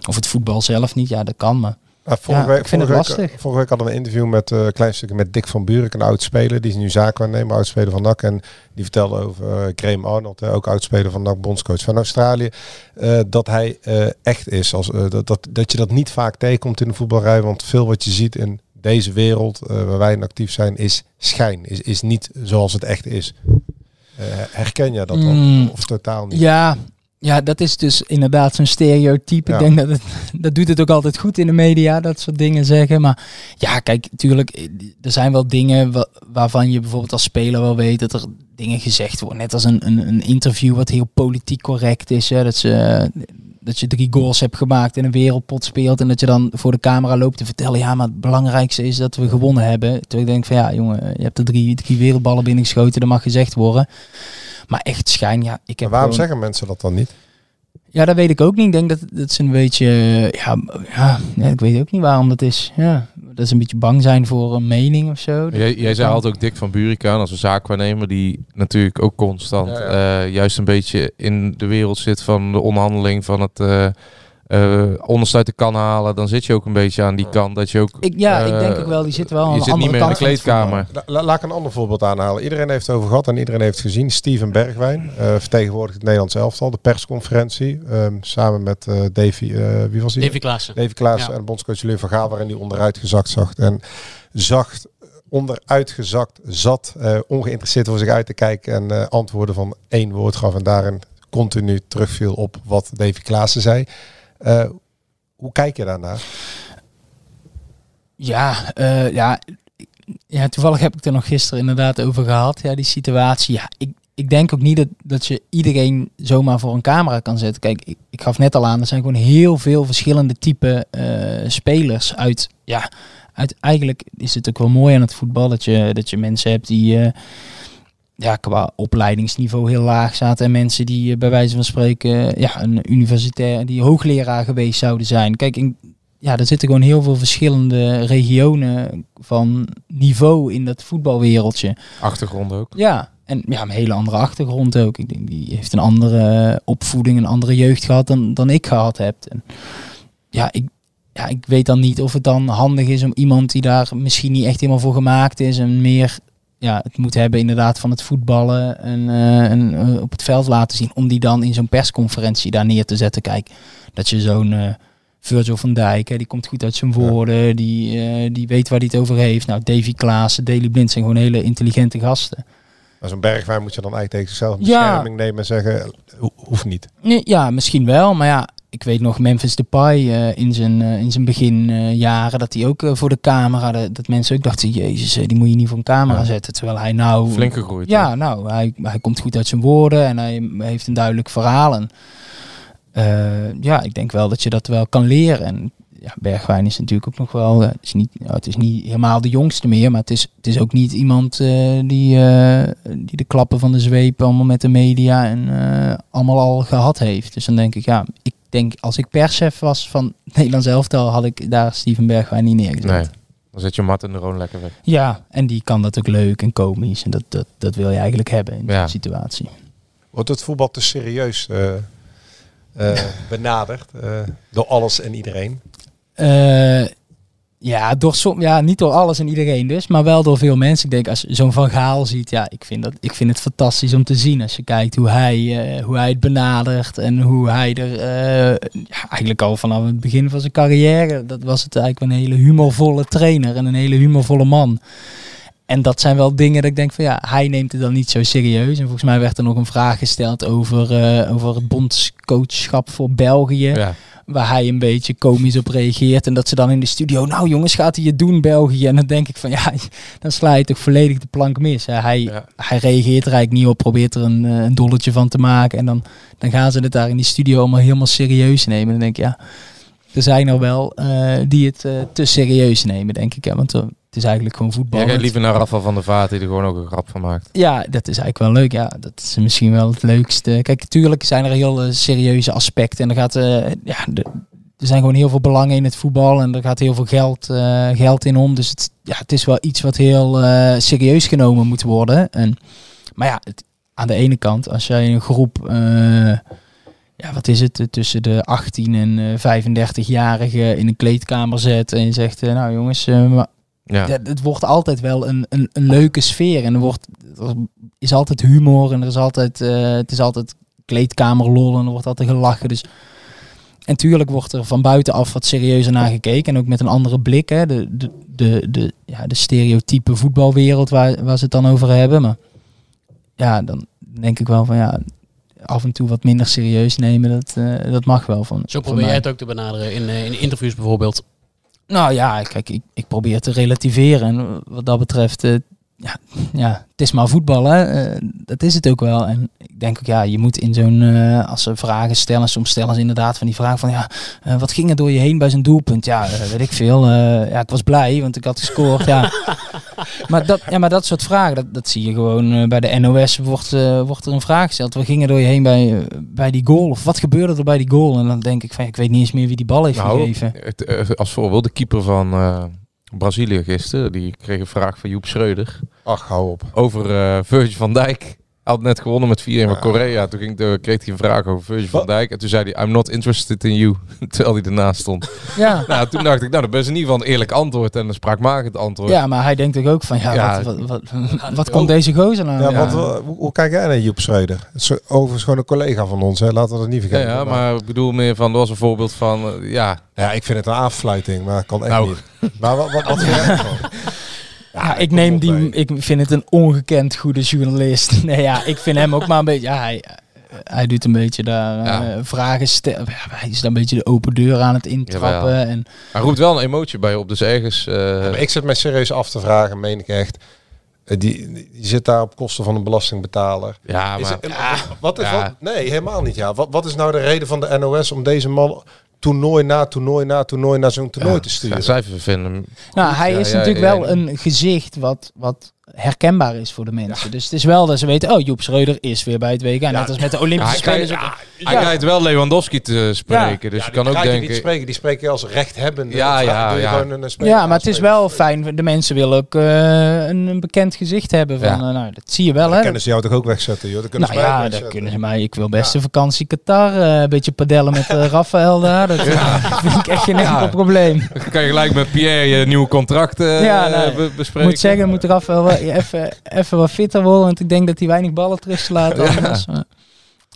of het voetbal zelf niet. Ja, dat kan, maar vorige ja, week, ik vind het lastig. Vorige week hadden we een interview met een klein stukje met Dick van Buren, een oud speler. Die is nu zaakwaarnemer, oud speler van NAC. En die vertelde over Graham Arnold, ook oud speler van NAC, bondscoach van Australië. eh, dat hij echt is. Als, dat, dat, dat je dat niet vaak tegenkomt in de voetbalrij. Want veel wat je ziet in deze wereld waar wij in actief zijn, is schijn. Is, is niet zoals het echt is. Eh, herken jij dat dan? Mm, Of totaal niet? Ja, ja, dat is dus inderdaad zo'n stereotype. Ja. Ik denk dat het, dat doet het ook altijd goed in de media, dat soort dingen zeggen. Maar ja, kijk, natuurlijk, eh, er zijn wel dingen wa- waarvan je bijvoorbeeld als speler wel weet dat er dingen gezegd worden. Net als een, een, een interview wat heel politiek correct is. Hè, dat, ze, dat je drie goals hebt gemaakt en een wereldpot speelt. En dat je dan voor de camera loopt te vertellen, ja, maar het belangrijkste is dat we gewonnen hebben. Terwijl ik denk van, ja, jongen, je hebt er drie, drie wereldballen binnengeschoten, dat mag gezegd worden. Maar echt schijn, ja, ik heb Maar waarom gewoon- zeggen mensen dat dan niet? ja, dat weet ik ook niet. Ik denk dat, dat ze een beetje... Ja, ja, ja, ik weet ook niet waarom dat is. Ja, dat ze een beetje bang zijn voor een mening of zo. Jij, jij zei altijd ook Dick van Burik aan als een zaakwaarnemer die natuurlijk ook constant Ja, eh, juist een beetje in de wereld zit van de onderhandeling van het eh eh, de kan halen. Dan zit je ook een beetje aan die kant dat je ook... Ik, ja, ik eh, denk ook wel, die zitten wel aan Je de zit niet meer in de kleedkamer. La- la- laat ik een ander voorbeeld aanhalen. Iedereen heeft het over gehad en iedereen heeft het gezien. Steven Bergwijn uh, vertegenwoordigt het Nederlands elftal. De persconferentie. Um, samen met uh, Davy, uh, wie was die? Davy Klaassen. Davy Klaassen Ja. en bondscoach Julien van Gaal, waarin hij onderuit gezakt zag. En zacht, onderuitgezakt zat, uh, ongeïnteresseerd voor zich uit te kijken en uh, antwoorden van één woord gaf. En daarin continu terugviel op wat Davy Klaassen zei. Uh, hoe kijk je daarnaar? Ja, uh, ja, Ja, toevallig heb ik er nog gisteren inderdaad over gehad. Ja, die situatie. Ja, ik, ik denk ook niet dat, dat je iedereen zomaar voor een camera kan zetten. Kijk, ik, ik gaf net al aan, er zijn gewoon heel veel verschillende type eh, spelers uit. Ja, uit, eigenlijk is het ook wel mooi aan het voetbal dat je, dat je mensen hebt die. eh, ja, qua opleidingsniveau heel laag zaten. En mensen die eh, bij wijze van spreken eh, ja, een universitair, die hoogleraar geweest zouden zijn. Kijk, in, ja, er zitten gewoon heel veel verschillende regionen van niveau in dat voetbalwereldje. Achtergrond ook. Ja, en ja, een hele andere achtergrond ook. Ik denk, die heeft een andere opvoeding, een andere jeugd gehad dan, dan ik gehad heb. En ja, ik, ja, ik weet dan niet of het dan handig is om iemand die daar misschien niet echt helemaal voor gemaakt is en meer ja, het moet hebben inderdaad van het voetballen en, eh, en eh, op het veld laten zien, om die dan in zo'n persconferentie daar neer te zetten. Kijk, dat je zo'n eh, Virgil van Dijk, hè, die komt goed uit zijn woorden, die, die weet waar hij het over heeft. Nou, Davy Klaassen, Daley Blind zijn gewoon hele intelligente gasten. Maar zo'n bergwijn moet je dan eigenlijk tegen zichzelf in Ja. bescherming nemen en zeggen, ho- hoeft niet. Nee, Ja, misschien wel. Maar ja, ik weet nog Memphis Depay eh in zijn, eh, in zijn beginjaren dat hij ook eh, voor de camera, dat, dat mensen ook dachten, jezus, eh, die moet je niet voor een camera zetten. Terwijl hij nou... Flink gegroeid, Ja, nou, hij, hij komt goed uit zijn woorden en hij heeft een duidelijk verhaal. En, eh, ja, ik denk wel dat je dat wel kan leren. En ja, Bergwijn is natuurlijk ook nog wel, eh, het, is niet, ja, het is niet helemaal de jongste meer, maar het is, het is ook niet iemand eh, die, eh, die de klappen van de zweep allemaal met de media en eh, allemaal al gehad heeft. Dus dan denk ik, ja, ik denk als ik perschef was van Nederlands elftal, had ik daar Steven Bergwijn niet neergezet. Nee, dan zet je Martin er gewoon lekker weg. Ja, en die kan dat ook leuk en komisch en dat, dat, dat wil je eigenlijk hebben in Ja. zo'n situatie. Wordt het voetbal te serieus eh, eh, benaderd eh, door alles en iedereen? Ja, door som, ja, niet door alles en iedereen dus, maar wel door veel mensen. Ik denk als je zo'n Van Gaal ziet, ja, ik vind, dat, ik vind het fantastisch om te zien. Als je kijkt hoe hij, eh, hoe hij het benadert en hoe hij er eh, ja, eigenlijk al vanaf het begin van zijn carrière, dat was het eigenlijk een hele humorvolle trainer en een hele humorvolle man. En dat zijn wel dingen dat ik denk van ja, hij neemt het dan niet zo serieus. En volgens mij werd er nog een vraag gesteld over, eh, over het bondscoachschap voor België. Ja. Waar hij een beetje komisch op reageert. En dat ze dan in de studio, nou jongens, gaat hij het doen België? En dan denk ik van ja, dan sla je toch volledig de plank mis. hè. Hij, hij reageert er eigenlijk niet op, probeert er een, eh, een dolletje van te maken. En dan, dan gaan ze het daar in die studio allemaal helemaal serieus nemen. En dan denk ik ja, er zijn er wel eh, die het te serieus nemen, denk ik. Hè? Want het is eigenlijk gewoon voetbal. Jij Het- liever naar Rafa van der Vaart die er gewoon ook een grap van maakt. ja, dat is eigenlijk wel leuk. Ja, dat is misschien wel het leukste. Kijk, natuurlijk zijn er heel eh, serieuze aspecten. En er, gaat, eh, ja, de- er zijn gewoon heel veel belangen in het voetbal. En er gaat heel veel geld, eh, geld in om. Dus het, ja, het is wel iets wat heel serieus genomen moet worden. En, maar ja, het, aan de ene kant, als jij een groep... ja, wat is het, tussen de 18 en eh 35-jarigen in een kleedkamer zet en je zegt, nou jongens, maar Ja. ja, het wordt altijd wel een, een, een leuke sfeer en er, wordt, er is altijd humor en er is altijd, eh, het is altijd kleedkamerlol en er wordt altijd gelachen. Dus en tuurlijk wordt er van buitenaf wat serieuzer naar gekeken en ook met een andere blik. Hè, de, de, de, de, ja, de stereotype voetbalwereld waar, waar ze het dan over hebben. Maar ja, dan denk ik wel van ja, af en toe wat minder serieus nemen, dat, eh, dat mag wel. Van, Zo van probeer jij het ook te benaderen in, eh, in interviews bijvoorbeeld. Nou ja, kijk, ik, ik probeer te relativeren. En wat dat betreft, eh, ja, ja, het is maar voetbal, hè. Eh, dat is het ook wel. En ik denk ook, ja, je moet in zo'n, eh, als ze vragen stellen, soms stellen ze inderdaad van die vraag van, ja, eh, wat ging er door je heen bij zijn doelpunt? Ja, weet ik veel. Ja, ik was blij, want ik had gescoord, ja. Maar dat, ja, maar dat soort vragen, dat, dat zie je gewoon eh, bij de NOS, wordt, eh, wordt er een vraag gesteld. Wat ging er door je heen bij, eh, bij die goal? Of wat gebeurde er bij die goal? En dan denk ik van, ik weet niet eens meer wie die bal heeft Nou, gegeven. het, als voorbeeld de keeper van eh, Brazilië gisteren, die kreeg een vraag van Joep Schreuder. Ach, hou op. Over eh Virgil van Dijk. Hij had net gewonnen met 4-1 van Korea. Toen ging de, kreeg hij een vraag over Virgil van Dijk. En toen zei hij, I'm not interested in you. Terwijl hij ernaast stond. Ja. Nou, toen dacht ik, nou, dat is in ieder geval een eerlijk antwoord en een spraakmakend antwoord. Ja, maar hij denkt toch ook van, ja, Ja, wat, wat, wat, wat komt deze gozer nou? Ja, Wat, wa- hoe, hoe kijk jij naar Joep Schreuder? Overigens gewoon een collega van ons, hè? laten we dat niet vergeten. ja, maar ik bedoel meer van, dat was een voorbeeld van, eh, ja. Ja, ik vind het een aanfluiting, maar kan echt Nou. niet. Maar wat, wat, wat vind jij ervan? Ja, ik neem die, ik vind het een ongekend goede journalist. Nee, ja, ik vind hem ook maar een beetje, ja, hij, hij doet een beetje daar eh, vragen stellen. Ja, hij is daar een beetje de open deur aan het intrappen. Jawel. En, Hij roept wel een emotie bij op, dus ergens... eh, Maar ik zit mij serieus af te vragen, meen ik echt. eh, Die, die zit daar op kosten van een belastingbetaler. ja, Is maar... het- wat is, ja. wat- nee, helemaal niet. Ja. Wat, wat is nou de reden van de NOS om deze man toernooi na toernooi na toernooi naar zo'n toernooi te sturen? Ja, zij vinden hem... nou, goed. hij Ja, is ja, natuurlijk ja, wel ja. een gezicht wat, wat herkenbaar is voor de mensen. Dus het is wel dat ze weten, oh, Joep Schreuder is weer bij het WK. Net als met de Ja, Olympische hij krijgt, Spelen. hij krijgt wel Lewandowski te spreken, dus je kan ook die denken... niet spreken, die spreken je als rechthebbende. Ja, ja, doe je ja. een Ja, maar het is wel fijn. De mensen willen ook eh, een, een bekend gezicht hebben. Van, Ja. eh, nou, dat zie je wel, Dan hè? kunnen ze jou toch ook wegzetten, joh? Dan kunnen Nou ze mij ja, dan wegzetten. kunnen ze mij. Ik wil best een vakantie Qatar. eh, een beetje padellen met Rafael daar. Dat vind ik echt geen Ja. enkel probleem. Dan kan je gelijk met Pierre je nieuwe contract eh, Ik bespreken. moet zeggen, moet Rafael wel even, even wat fitter worden. Want ik denk dat hij weinig ballen terug slaat. Ja. anders. Maar,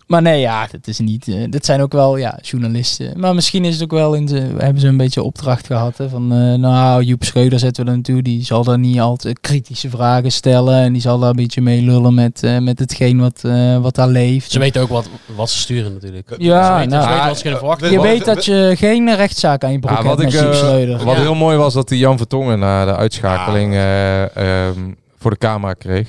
maar nee, ja, dat is niet. eh, dat zijn ook wel ja, journalisten. Maar misschien is het ook wel in de. Hebben ze een beetje opdracht gehad. Hè, van eh, nou, Joep Schreuder zetten we er naartoe. Die zal daar niet altijd kritische vragen stellen. En die zal daar een beetje mee lullen met, eh, met hetgeen wat, eh, wat daar leeft. Ze weten ook wat, wat ze sturen natuurlijk. Ja, ze weten, nou, ze weten wat ze kunnen verwachten. Je weet dat je geen rechtszaak aan je broek Ja, hebt wat met ik, Joep Schreuder. wat Ja. heel mooi was dat die Jan Vertongen na de uitschakeling eh, ehm, voor de camera kreeg.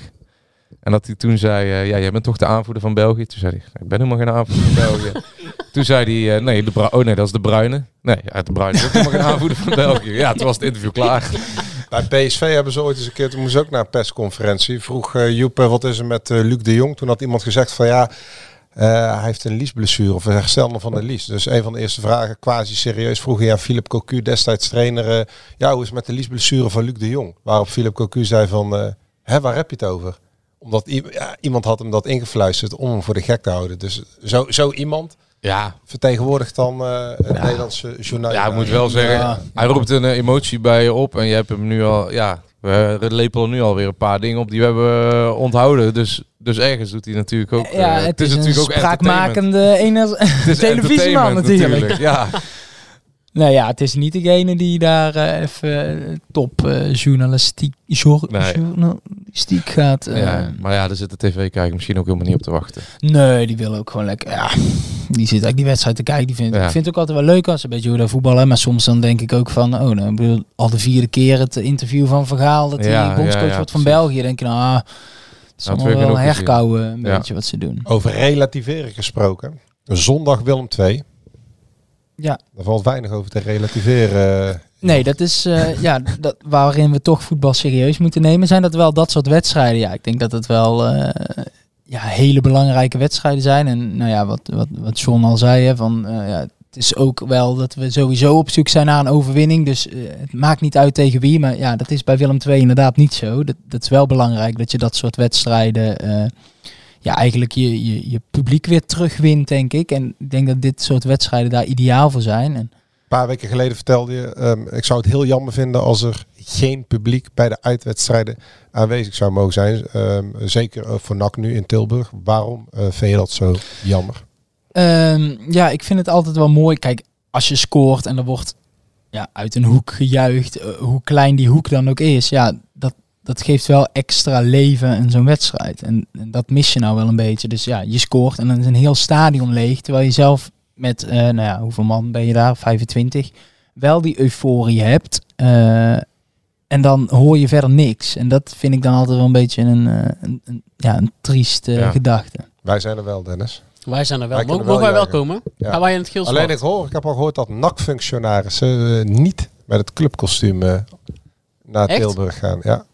En dat hij toen zei, eh, ja, jij bent toch de aanvoerder van België? Toen zei hij, ik ben helemaal geen aanvoerder van België. toen zei hij, eh, nee, de Bru- oh nee, dat is de Bruine. Nee, ja, de Bruine is ook helemaal geen aanvoerder van België. Ja, toen was het interview klaar. Bij PSV hebben ze ooit eens een keer, toen moest ze ook naar een persconferentie. Vroeg eh, Joep, wat is er met Luc de Jong? Toen had iemand gezegd van ja, eh, hij heeft een liesblessure of een herstel van een lies. Dus een van de eerste vragen, quasi serieus, vroeg hij aan Philip Cocu, destijds trainer. eh, ja, hoe is het met de liesblessure van Luc de Jong? Waarop Philip Cocu zei van, eh, hè, waar heb je het over? Omdat ja, iemand had hem dat ingefluisterd om hem voor de gek te houden. Dus zo, zo iemand Ja, vertegenwoordigt dan eh het Nederlandse journaal. ja, ik moet wel zeggen, Ja. hij roept een eh, emotie bij je op. En je hebt hem nu al, ja, we lepelen nu alweer een paar dingen op die we hebben eh, onthouden. Dus, dus ergens doet hij natuurlijk ook... ja, eh, het, is, een entertainment. spraakmakende ene Het is televisieman entertainment natuurlijk. Ja, Nou ja, het is niet degene die daar eh, even eh, top eh, journalistiek, jour- Nee. journalistiek gaat. eh. ja, maar ja, daar zit de tv-kijker misschien ook helemaal niet op te wachten. Nee, die wil ook gewoon lekker. Ja, die zit eigenlijk die wedstrijd te kijken. Die vindt, Ja. Ik vind het ook altijd wel leuk als ze een beetje hoe daar voetballen. Maar soms dan denk ik ook van, oh, nou, ik bedoel, al de vierde keer het interview van Vergaal dat hij Ja, bondscoach ja, ja, wordt van precies. België. denk je nou, ah, het is Nou, allemaal wel herkauwen een beetje wat ze doen. Over relativeren gesproken. Zondag Willem 2. Ja. Daar valt weinig over te relativeren. Nee, dat is eh, ja, dat, waarin we toch voetbal serieus moeten nemen. Zijn dat wel dat soort wedstrijden? Ja, ik denk dat het wel eh, ja, hele belangrijke wedstrijden zijn. En nou ja, wat, wat, wat John al zei, hè, van, eh, ja, het is ook wel dat we sowieso op zoek zijn naar een overwinning. Dus eh, het maakt niet uit tegen wie. Maar ja, dat is bij Willem II inderdaad niet zo. Dat, dat is wel belangrijk dat je dat soort wedstrijden... ja, eigenlijk je, je, je publiek weer terugwint, denk ik. En ik denk dat dit soort wedstrijden daar ideaal voor zijn. En Een paar weken geleden vertelde je, ehm, ik zou het heel jammer vinden als er geen publiek bij de uitwedstrijden aanwezig zou mogen zijn. Ehm, zeker eh, voor NAC nu in Tilburg. Waarom eh, vind je dat zo jammer? Ehm, ja, ik vind het altijd wel mooi. Kijk, als je scoort en er wordt ja, uit een hoek gejuicht, eh, hoe klein die hoek dan ook is, ja, dat, dat geeft wel extra leven in zo'n wedstrijd. En, en dat mis je nou wel een beetje. Dus ja, je scoort en dan is een heel stadion leeg, terwijl je zelf met, eh, nou ja, hoeveel man ben je daar? 25. Wel die euforie hebt. eh, en dan hoor je verder niks. En dat vind ik dan altijd wel een beetje een, eh, een, een, ja, een trieste Ja. gedachte. Wij zijn er wel, Dennis. Wij zijn er wel. Wij Mogen wij wel komen? Ja. Gaan wij in het geel Alleen ik hoor, ik heb al gehoord dat NAC-functionarissen niet met het clubkostuum eh, naar Echt? Tilburg gaan. Ja.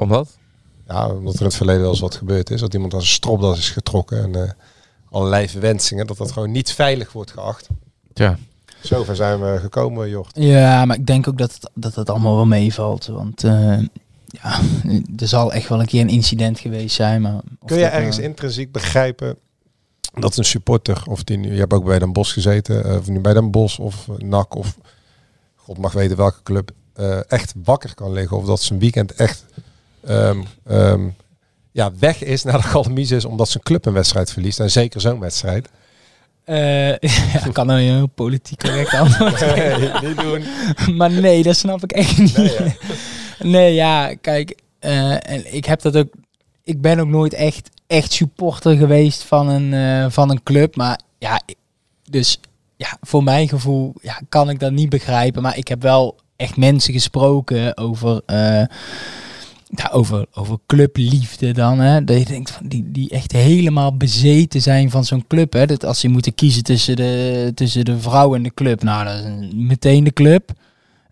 Omdat? Ja, omdat er in het verleden wel eens wat gebeurd is. Dat iemand aan zijn stropdas is getrokken. En eh, allerlei verwensingen. Dat dat gewoon niet veilig wordt geacht. Ja. Zover zijn we gekomen, Jort. Ja, maar ik denk ook dat het, dat het allemaal wel meevalt. Want eh, ja, er zal echt wel een keer een incident geweest zijn. Maar Kun je dat ergens nou- intrinsiek begrijpen dat een supporter, of die nu, je hebt ook bij Den Bosch gezeten, eh, of nu bij Den Bosch of eh, NAC of God mag weten welke club, eh, echt wakker kan liggen. Of dat zijn weekend echt ehm, ehm, ja, weg is naar de Galamise is omdat zijn club een wedstrijd verliest. En zeker zo'n wedstrijd. Eh, ja, ik kan nou een heel politiek correct antwoord. Nee, niet doen. maar nee, dat snap ik echt niet. Nee, ja, kijk, eh, en ik heb dat ook. Ik ben ook nooit echt echt supporter geweest van een, eh, van een club. Maar ja, dus ja, voor mijn gevoel ja, kan ik dat niet begrijpen. Maar ik heb wel echt mensen gesproken over, ja, over, over clubliefde dan. Hè? Dat je denkt, van die, die echt helemaal bezeten zijn van zo'n club. Hè? Dat als ze moeten kiezen tussen de, tussen de vrouw en de club. Nou, dat is een- meteen de club.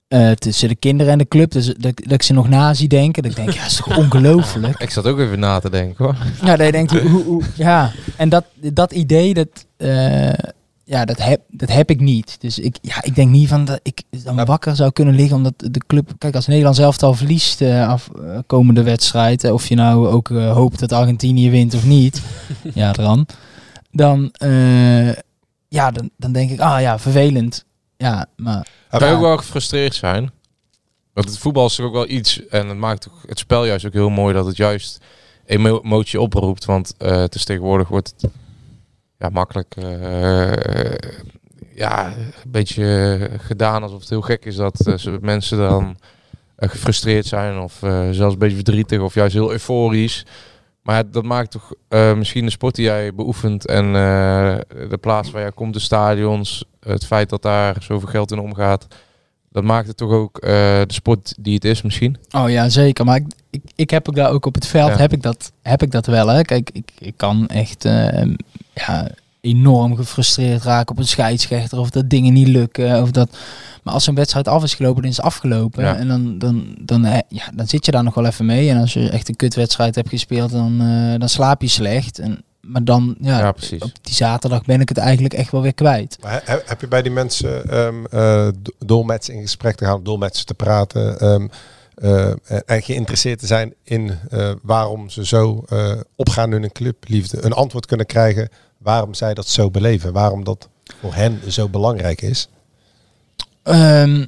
Eh, tussen de kinderen en de club. Dus dat, dat ik ze nog na zie denken. Dat ik denk, ja, dat is toch ongelooflijk. Ik zat ook even na te denken hoor. Ja, dat je denkt, hoe, hoe, hoe- ja. En dat, dat idee, dat, eh, ja, dat, heb, dat heb ik niet. Dus ik, ja, ik denk niet van dat ik dan wakker zou kunnen liggen omdat de club... Kijk, als Nederland zelf al verliest eh af, eh, komende wedstrijd, eh, of je nou ook eh, hoopt dat Argentinië wint of niet, ja, dan, dan, eh, ja, dan, dan denk ik, ah ja, vervelend. Ja, maar... Kan je ja. ook wel gefrustreerd zijn? Want het voetbal is toch ook wel iets, en het maakt het spel juist ook heel mooi dat het juist emo- emotie oproept. Want eh, het is tegenwoordig wordt het ja, makkelijk eh, ja, een beetje gedaan alsof het heel gek is dat eh, mensen dan eh, gefrustreerd zijn of zelfs een beetje verdrietig of juist heel euforisch. Maar dat maakt toch misschien de sport die jij beoefent en de plaats waar jij komt, de stadions, het feit dat daar zoveel geld in omgaat, dat maakt het toch ook de sport die het is misschien. Oh ja, zeker. Maar ik, ik, ik heb ook daar ook op het veld Ja. heb ik dat, heb ik dat wel. Hè. Kijk, ik, ik kan echt ja, enorm gefrustreerd raken op een scheidsrechter of dat dingen niet lukken. Of dat, maar als een wedstrijd af is gelopen, dan is het afgelopen. Ja. En dan, dan, dan, eh, ja, dan zit je daar nog wel even mee. En als je echt een kutwedstrijd hebt gespeeld, dan, eh, dan slaap je slecht. En, maar dan, ja, Ja, precies. op die zaterdag ben ik het eigenlijk echt wel weer kwijt. Maar he- heb je bij die mensen ehm eh, door met ze in gesprek te gaan, door met ze te praten ehm, eh, en- geïnteresseerd te zijn in eh, waarom ze zo eh, opgaan in hun clubliefde, een antwoord kunnen krijgen waarom zij dat zo beleven, waarom dat voor hen zo belangrijk is? Ehm,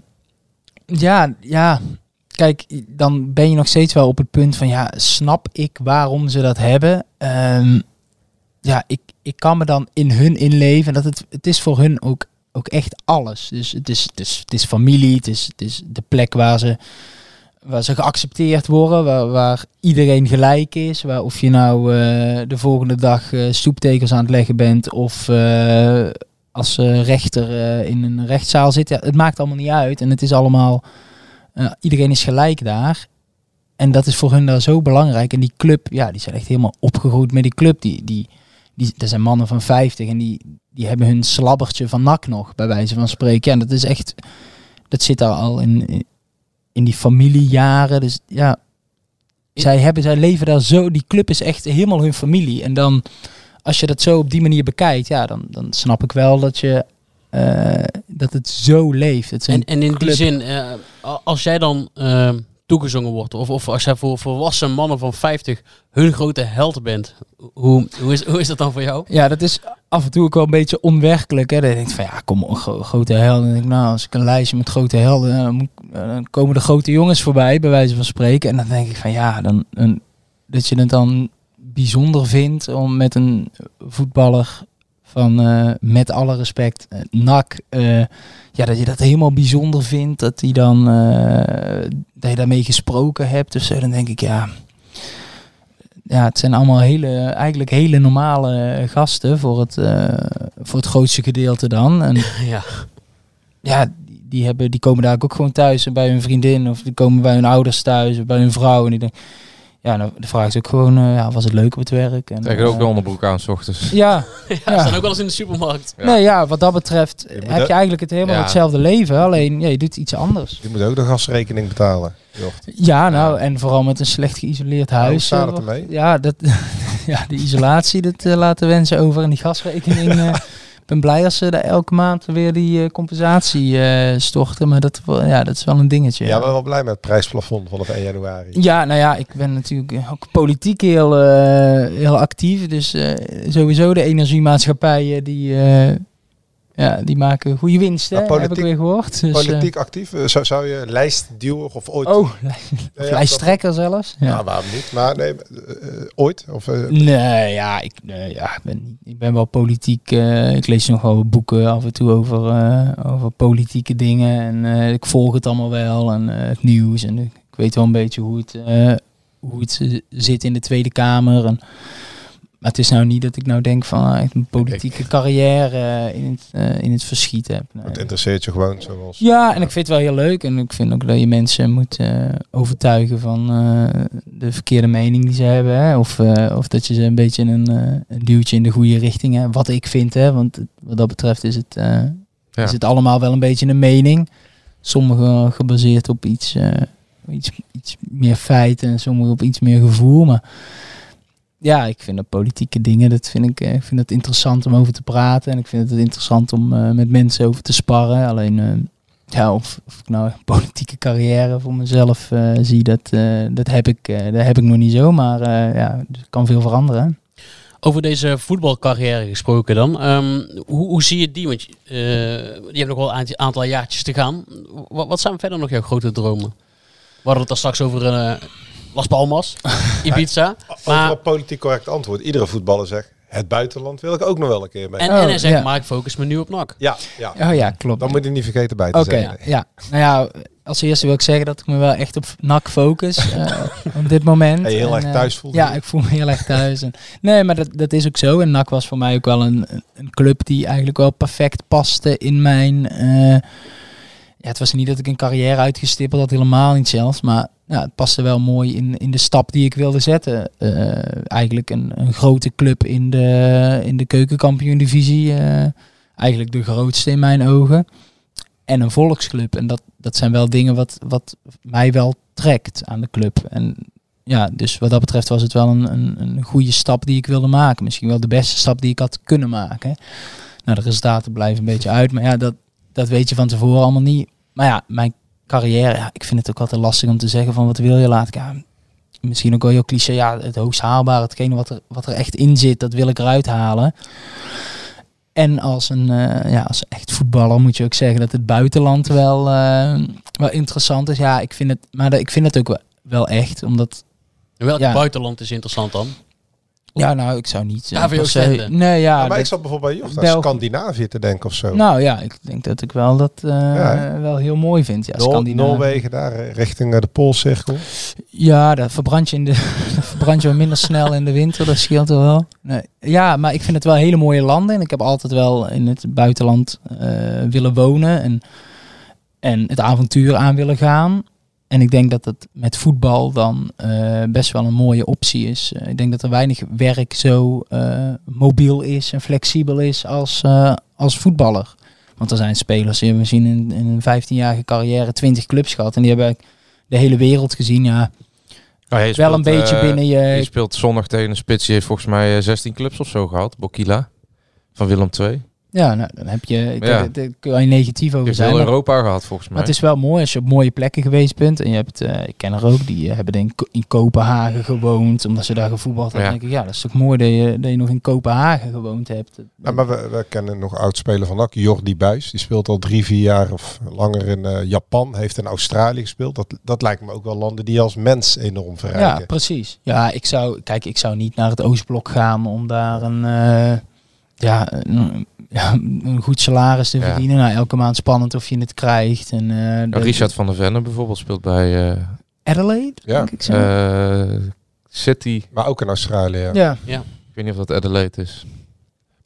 ja, ja. Kijk, dan ben je nog steeds wel op het punt van, ja, snap ik waarom ze dat hebben? Ehm, ja, ik, ik kan me dan in hun inleven. Dat het, het is voor hun ook, ook echt alles. Dus het is, het is, het is familie, het is, het is de plek waar ze, waar ze geaccepteerd worden, waar, iedereen gelijk is. Waar of je nou eh, de volgende dag eh, stoeptekens aan het leggen bent of eh, als rechter in een rechtszaal zit. Ja, het maakt allemaal niet uit en het is allemaal, iedereen is gelijk daar. En dat is voor hun daar zo belangrijk. En die club, ja, die zijn echt helemaal opgegroeid met die club. Die, die, die, dat zijn mannen van 50 en die, die hebben hun slabbertje van nak nog, bij wijze van spreken. Ja, dat is echt, dat zit daar al in, in die familiejaren. Dus ja, zij, hebben, zij leven daar zo, die club is echt helemaal hun familie. En dan, als je dat zo op die manier bekijkt, ja, dan, dan snap ik wel dat je, eh, dat het zo leeft. Het En, en in die zin, eh, als jij dan eh, toegezongen wordt, of, of als jij voor volwassen mannen van 50 hun grote held bent, hoe, hoe, is, hoe is dat dan voor jou? Ja, dat is af en toe ook wel een beetje onwerkelijk. Hè? Dan denk van ja, kom gro- grote. Dan denk ik, nou, als ik een lijstje met grote helden, dan, eh, dan komen de grote jongens voorbij, bij wijze van spreken. En dan denk ik van ja, dan, een, dat je het dan bijzonder vindt om met een voetballer van, eh, met alle respect, eh, NAC, eh, ja, dat je dat helemaal bijzonder vindt. Dat, die dan, eh, dat je daarmee gesproken hebt zo. Dan denk ik ja, ja, het zijn allemaal hele, eigenlijk hele normale gasten voor het, voor het grootste gedeelte dan. En Ja. ja, die, die, hebben, die komen daar ook gewoon thuis en bij hun vriendin of die komen bij hun ouders thuis of bij hun vrouw. En die denken, ja, nou, de vraag is ook gewoon, eh, ja, was het leuk op het werk? En, Tegen ook eh, de onderbroek aan s ochtends. Ja, Ja, ze staan ook wel eens in de supermarkt. Nee, ja, wat dat betreft heb ook- je eigenlijk het helemaal Ja. hetzelfde leven, alleen ja, je doet iets anders. Die moet ook de gasrekening betalen. Jocht. Ja, nou, en vooral met een slecht geïsoleerd huis. hoe staat eh, het ermee? Ja, dat, ja, de isolatie, dat eh, laten wensen over. En die gasrekening, eh, ben blij als ze daar elke maand weer die eh, compensatie eh, storten. Maar dat, ja, dat is wel een dingetje. Ja, we wel blij met het prijsplafond vanaf 1 januari. Ja, nou ja, ik ben natuurlijk ook politiek heel, eh, heel actief. Dus eh, sowieso de energiemaatschappijen die, eh, ja, die maken goede winsten, Maar heb ik weer gehoord. Dus, eh, politiek actief? Eh, Zou, zou je lijstduwer of ooit... Oh, of ja, lijsttrekker zelfs. Ja. Ja. waarom niet? Maar nee, eh, eh, ooit? Of, eh, Nee, ja, ik, ja, ik, ben, ik ben wel politiek. eh, ik lees nog wel boeken af en toe over, eh, over politieke dingen. En eh, ik volg het allemaal wel. En eh, het nieuws. En ik weet wel een beetje hoe het, eh, hoe het eh, zit in de Tweede Kamer. En, Maar het is nou niet dat ik nou denk van ah, ik een politieke carrière eh, in, het, eh, in het verschiet heb. Nee. Het interesseert je gewoon zoals... Ja, en ik vind het wel heel leuk. En ik vind ook dat je mensen moet eh, overtuigen van de verkeerde mening die ze hebben. Hè? Of, of dat je ze een beetje een, een duwtje in de goede richting hebt. Wat ik vind, hè? want wat dat betreft is het, Ja. is het allemaal wel een beetje een mening. Sommige gebaseerd op iets, iets, iets meer feiten en sommige op iets meer gevoel. Maar ja, ik vind dat politieke dingen, dat vind ik, eh, ik vind het interessant om over te praten. En ik vind het interessant om eh, met mensen over te sparren. Alleen, eh, ja, of, ik nou een politieke carrière voor mezelf zie, dat, dat, heb ik, dat heb ik nog niet zo. Maar ja, er kan veel veranderen. Over deze voetbalcarrière gesproken dan. Ehm, hoe, hoe zie je die? Want je, hebt nog wel een aantal jaartjes te gaan. Wat, wat zijn verder nog jouw grote dromen? We hadden het daar straks over Las Palmas, Ibiza. Maar, een politiek correct antwoord. Iedere voetballer zegt, het buitenland wil ik ook nog wel een keer mee. en, en hij zegt, ja. maar ik focus me nu op NAC. Ja, ja. Oh ja, klopt. Dan moet je niet vergeten bij te Oké, zeggen. ja. Nou ja, als eerste wil ik zeggen dat ik me wel echt op NAC focus eh, op dit moment. En je heel erg eh, thuis voelt Ja, ik voel me heel erg thuis. En, nee, maar dat, dat is ook zo. En NAC was voor mij ook wel een, een club die eigenlijk wel perfect paste in mijn... eh, het was niet dat ik een carrière uitgestippeld had, helemaal niet zelfs. Maar ja, het paste wel mooi in, in de stap die ik wilde zetten. Eh, eigenlijk een, een grote club in de, in de keukenkampioen-divisie. eh, eigenlijk de grootste in mijn ogen. En een volksclub. En dat, dat zijn wel dingen wat, wat mij wel trekt aan de club. En ja, dus wat dat betreft was het wel een, een, een goede stap die ik wilde maken. Misschien wel de beste stap die ik had kunnen maken. Nou, de resultaten blijven een beetje uit. Maar ja, dat, dat weet je van tevoren allemaal niet. Maar ja, mijn carrière, ja, ik vind het ook altijd lastig om te zeggen van wat wil je laten. Ja, misschien ook wel heel cliché. Ja, het hoogst haalbare, hetgene wat er, wat er echt in zit, dat wil ik eruit halen. En als een eh, ja, als echt voetballer moet je ook zeggen dat het buitenland wel, eh, wel interessant is. Ja, ik vind het, maar ik vind het ook wel, wel echt, omdat Welk Ja. buitenland is interessant dan? Ja, nou, ik zou niet. eh, per se- Stende. Nee, ja. Ja, maar ik zat bijvoorbeeld bij Jocht aan België. Scandinavië te denken of zo. nou ja, ik denk dat ik wel dat eh, Ja. wel heel mooi vind. Ja, Noor- Scandinavië. Noorwegen daar, eh, richting eh, de Poolcirkel. Ja, dat verbrand je, in de, dat verbrand je minder snel in de winter, dat scheelt er wel. Nee. Ja, maar ik vind het wel hele mooie landen. En ik heb altijd wel in het buitenland eh, willen wonen en, en het avontuur aan willen gaan. En ik denk dat het met voetbal dan eh, best wel een mooie optie is. Eh, ik denk dat er weinig werk zo eh, mobiel is en flexibel is als, als voetballer. Want er zijn spelers die hebben misschien in, in een 15-jarige carrière 20 clubs gehad. En die hebben de hele wereld gezien. Ja, Ja, wel een beetje binnen je... Je speelt zondag tegen een spits. Die heeft volgens mij eh, 16 clubs of zo gehad. Bokila. Van Willem II. Ja, nou, dan heb je... Ik Ja. Daar kun je negatief over heeft zijn. heel maar- Europa gehad volgens mij. Maar het is wel mooi als je op mooie plekken geweest bent. En je hebt, eh, ik ken er ook, die eh, hebben in, in Kopenhagen gewoond. Omdat ze daar gevoetbald hebben. Ja. Dan denk ik, ja, dat is toch mooi dat je, dat je nog in Kopenhagen gewoond hebt. Maar we, we kennen nog oud-speler van NAC, Jordi Buis. Die speelt al drie, vier jaar of langer in eh, Japan. Heeft in Australië gespeeld. Dat, dat lijkt me ook wel landen die je als mens enorm Ja, verrijken. precies. Ja, ik zou, kijk, ik zou niet naar het Oostblok gaan om daar een, eh, ja, een, ja, een goed salaris te Ja. verdienen. Nou, elke maand spannend of je het krijgt. En, eh, Ja, de- Richard van der Venne bijvoorbeeld speelt bij eh, Adelaide, Ja. denk ik zo. eh, City. Maar ook in Australië. ja. ja. Ik weet niet of dat Adelaide is.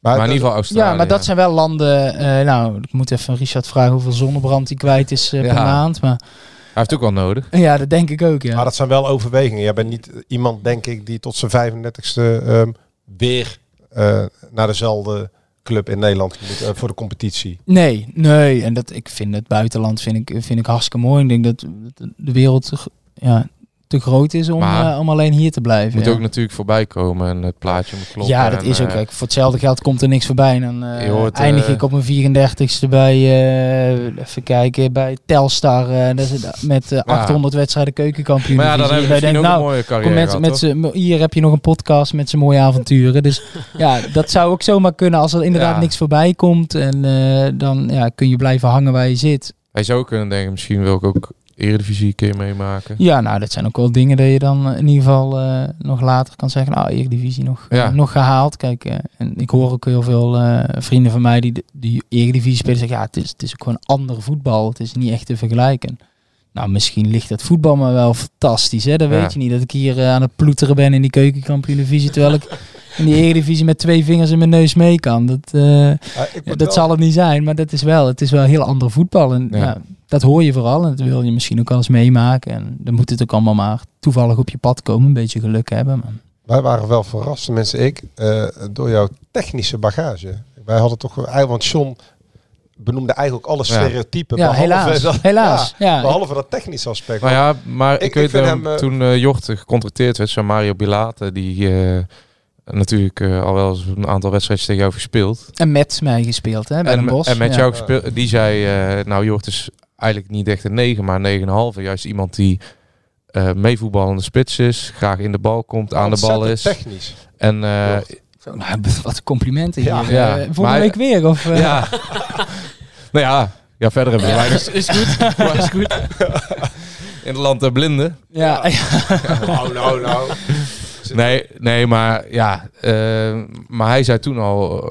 Maar, Maar in ieder geval Australië. Ja, maar dat zijn wel landen. eh, nou, ik moet even Richard vragen hoeveel zonnebrand hij kwijt is per Ja. maand. Maar Hij heeft ook wel nodig. ja, dat denk ik ook. Ja. Maar dat zijn wel overwegingen. Jij bent niet iemand, denk ik, die tot zijn 35ste ehm, weer eh, naar dezelfde club in Nederland moet eh, voor de competitie. Nee, nee. En dat, ik vind het buitenland vind ik, vind ik hartstikke mooi. Ik denk dat de wereld ja, te groot is om, Maar eh, om alleen hier te blijven. Moet ja. ook natuurlijk voorbij komen en het plaatje moet kloppen. ja, dat en, is ook. eh, Kijk, voor hetzelfde geld komt er niks voorbij. Dan eh, hoort, eindig ik op mijn 34ste bij, even kijken, bij Telstar. met eh, 800 wedstrijden keukenkampioen. Maar ja, dan hebben we nou, een mooie carrière met, gehad, met hier heb je nog een podcast met zijn mooie avonturen. Dus ja, dat zou ook zomaar kunnen als er inderdaad Ja. niks voorbij komt. En dan ja, kun je blijven hangen waar je zit. Hij zou kunnen denken, misschien wil ik ook Eredivisie een keer meemaken. Ja, nou, dat zijn ook wel dingen dat je dan eh, in ieder geval eh, nog later kan zeggen. Nou, Eredivisie nog, eh, nog gehaald. Kijk, en ik hoor ook heel veel eh, vrienden van mij die de- die Eredivisie spelen. Zeggen, ja, het is, het is ook gewoon ander voetbal. Het is niet echt te vergelijken. Nou, misschien ligt dat voetbal maar wel fantastisch. Hè? Dat Ja. weet je niet. Dat ik hier aan het ploeteren ben in die keukenkampioen-divisie. Terwijl ik in die Eredivisie met twee vingers in mijn neus mee kan. Dat, eh, ja, dat wel- zal het niet zijn, maar dat is wel, het is wel heel ander voetbal. En Ja. Dat hoor je vooral en dat wil je misschien ook wel eens meemaken. En dan moet het ook allemaal maar toevallig op je pad komen, een beetje geluk hebben. Maar Wij waren wel verrast, tenminste ik, eh, door jouw technische bagage. Wij hadden toch, eigenlijk, want John benoemde eigenlijk alle stereotypen. Ja, behalve helaas. dat- Helaas, ja. Behalve dat technische aspect. Maar ja, maar ik, weet hem, eh, toen eh Jocht gecontracteerd werd, zo Mario Bilate, die eh, natuurlijk eh, al wel eens een aantal wedstrijdjes tegen jou gespeeld. En met mij gespeeld, hè, bij en, Den Bosch. en met Ja. jou gespeeld, die zei, eh, nou Jocht is eigenlijk niet echt een 9, maar een 9,5. Juist iemand die eh meevoetballende spits is, graag in de bal komt, aan de bal is. Technisch. En eh, nou, wat complimenten Ja. hier. Ja. Eh, volgende Maar- week weer? Of, eh? ja. nou ja, ja, verder hebben we Ja, weinig. Is goed. is goed. In het land der blinden. Ja. Nou, nou, nou. Nee, nee, maar ja, maar hij zei toen al,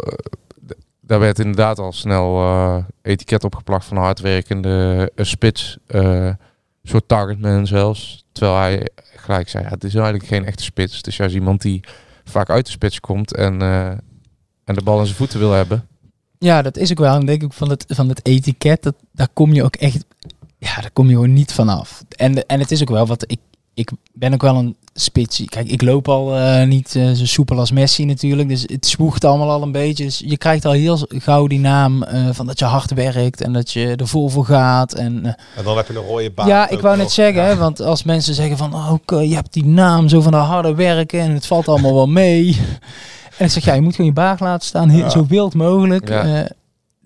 daar werd inderdaad al snel eh, etiket opgeplakt van hardwerkende eh, spits, eh soort targetman zelfs. Terwijl hij gelijk zei, ja, het is eigenlijk geen echte spits. Het is juist iemand die vaak uit de spits komt en, en de bal in zijn voeten wil hebben. Ja, dat is ook wel. En denk ik van het, van het etiket, dat, daar kom je ook echt, ja, daar kom je gewoon niet vanaf. En, en het is ook wel wat ik, ik ben ook wel een spits. Kijk, ik loop al eh, niet eh, zo soepel als Messi natuurlijk, dus het zwoegt allemaal al een beetje. Dus je krijgt al heel gauw die naam eh, van dat je hard werkt en dat je er vol voor gaat. En, eh, En dan heb je een rode baan. ja, ik wou net zeggen, hè, want als mensen zeggen van, oh, oké, je hebt die naam zo van de harde werken en het valt allemaal wel mee. En ik zeg, ja, je moet gewoon je baag laten staan, Ja. zo wild mogelijk. Ja.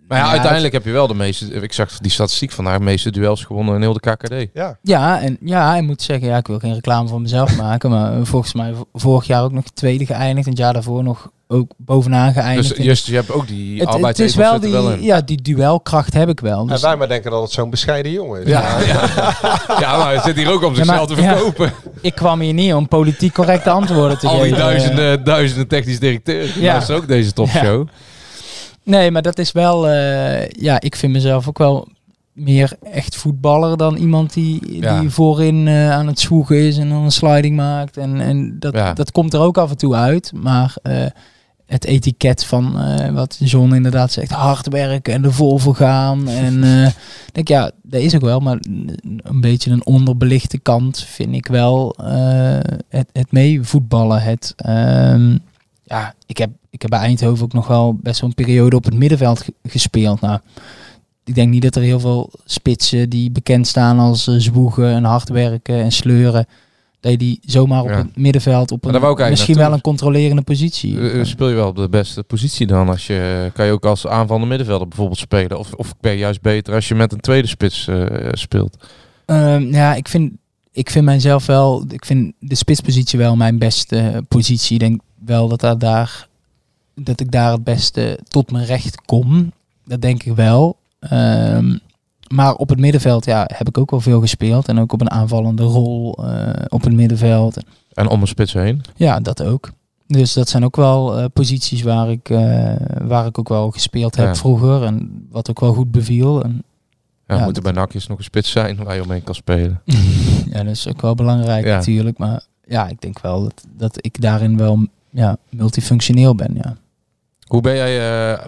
Eh, Maar ja, Ja, uiteindelijk heb je wel de meeste, ik zag die statistiek vandaag, de meeste duels gewonnen in heel de KKD. Ja. Ja, en ja, ik moet zeggen, ja, ik wil geen reclame voor mezelf maken, maar eh, volgens mij vorig jaar ook nog tweede geëindigd en het jaar daarvoor nog ook bovenaan geëindigd. Dus En just, je hebt ook die het, het is wel die, ja, die duelkracht heb ik wel. En Dus, wij maar denken dat het zo'n bescheiden jongen is. Ja, ja. ja, maar hij zit hier ook om Ja, maar- zichzelf te ja. verkopen. ik kwam hier niet om politiek correcte antwoorden te Al die geven. duizenden, duizenden technisch directeuren. Ja. Ja. Dat is ook deze topshow. Nee, maar dat is wel, eh, ja, ik vind mezelf ook wel meer echt voetballer dan iemand die, Ja. die voorin eh, aan het zwoegen is en dan een sliding maakt. En, en dat, Ja. dat komt er ook af en toe uit. Maar eh, het etiket van wat John inderdaad zegt, hard werken en er vol voor gaan. En denk ja, dat is ook wel, maar een beetje een onderbelichte kant vind ik wel het, het meevoetballen. Het, ehm, ja, ik heb, ik heb bij Eindhoven ook nog wel best wel een periode op het middenveld ge- gespeeld. Nou, ik denk niet dat er heel veel spitsen die bekend staan als eh, zwoegen en hard werken en sleuren, dat je die zomaar op Ja. het middenveld op een, misschien wel een controlerende positie. Eh, speel je wel op de beste positie dan? Als je, kan je ook als aanvallende middenvelder bijvoorbeeld spelen? Of, of ben je juist beter als je met een tweede spits eh, speelt? Ehm, ja, ik vind, ik vind mijzelf wel, ik vind de spitspositie wel mijn beste eh, positie. Ik denk wel dat, dat, daar, dat ik daar het beste tot mijn recht kom. Dat denk ik wel. Ehm, maar op het middenveld ja, heb ik ook wel veel gespeeld. En ook op een aanvallende rol eh, op het middenveld. En om een spits heen? Ja, dat ook. Dus dat zijn ook wel eh, posities waar ik, eh, waar ik ook wel gespeeld heb Ja. vroeger. En wat ook wel goed beviel. En, Ja, Ja, moet er bij nakjes nog een spits zijn waar je omheen kan spelen. ja, dat is ook wel belangrijk Ja. natuurlijk. Maar ja, ik denk wel dat, dat ik daarin wel ja, multifunctioneel ben. Ja. Hoe ben jij, eh,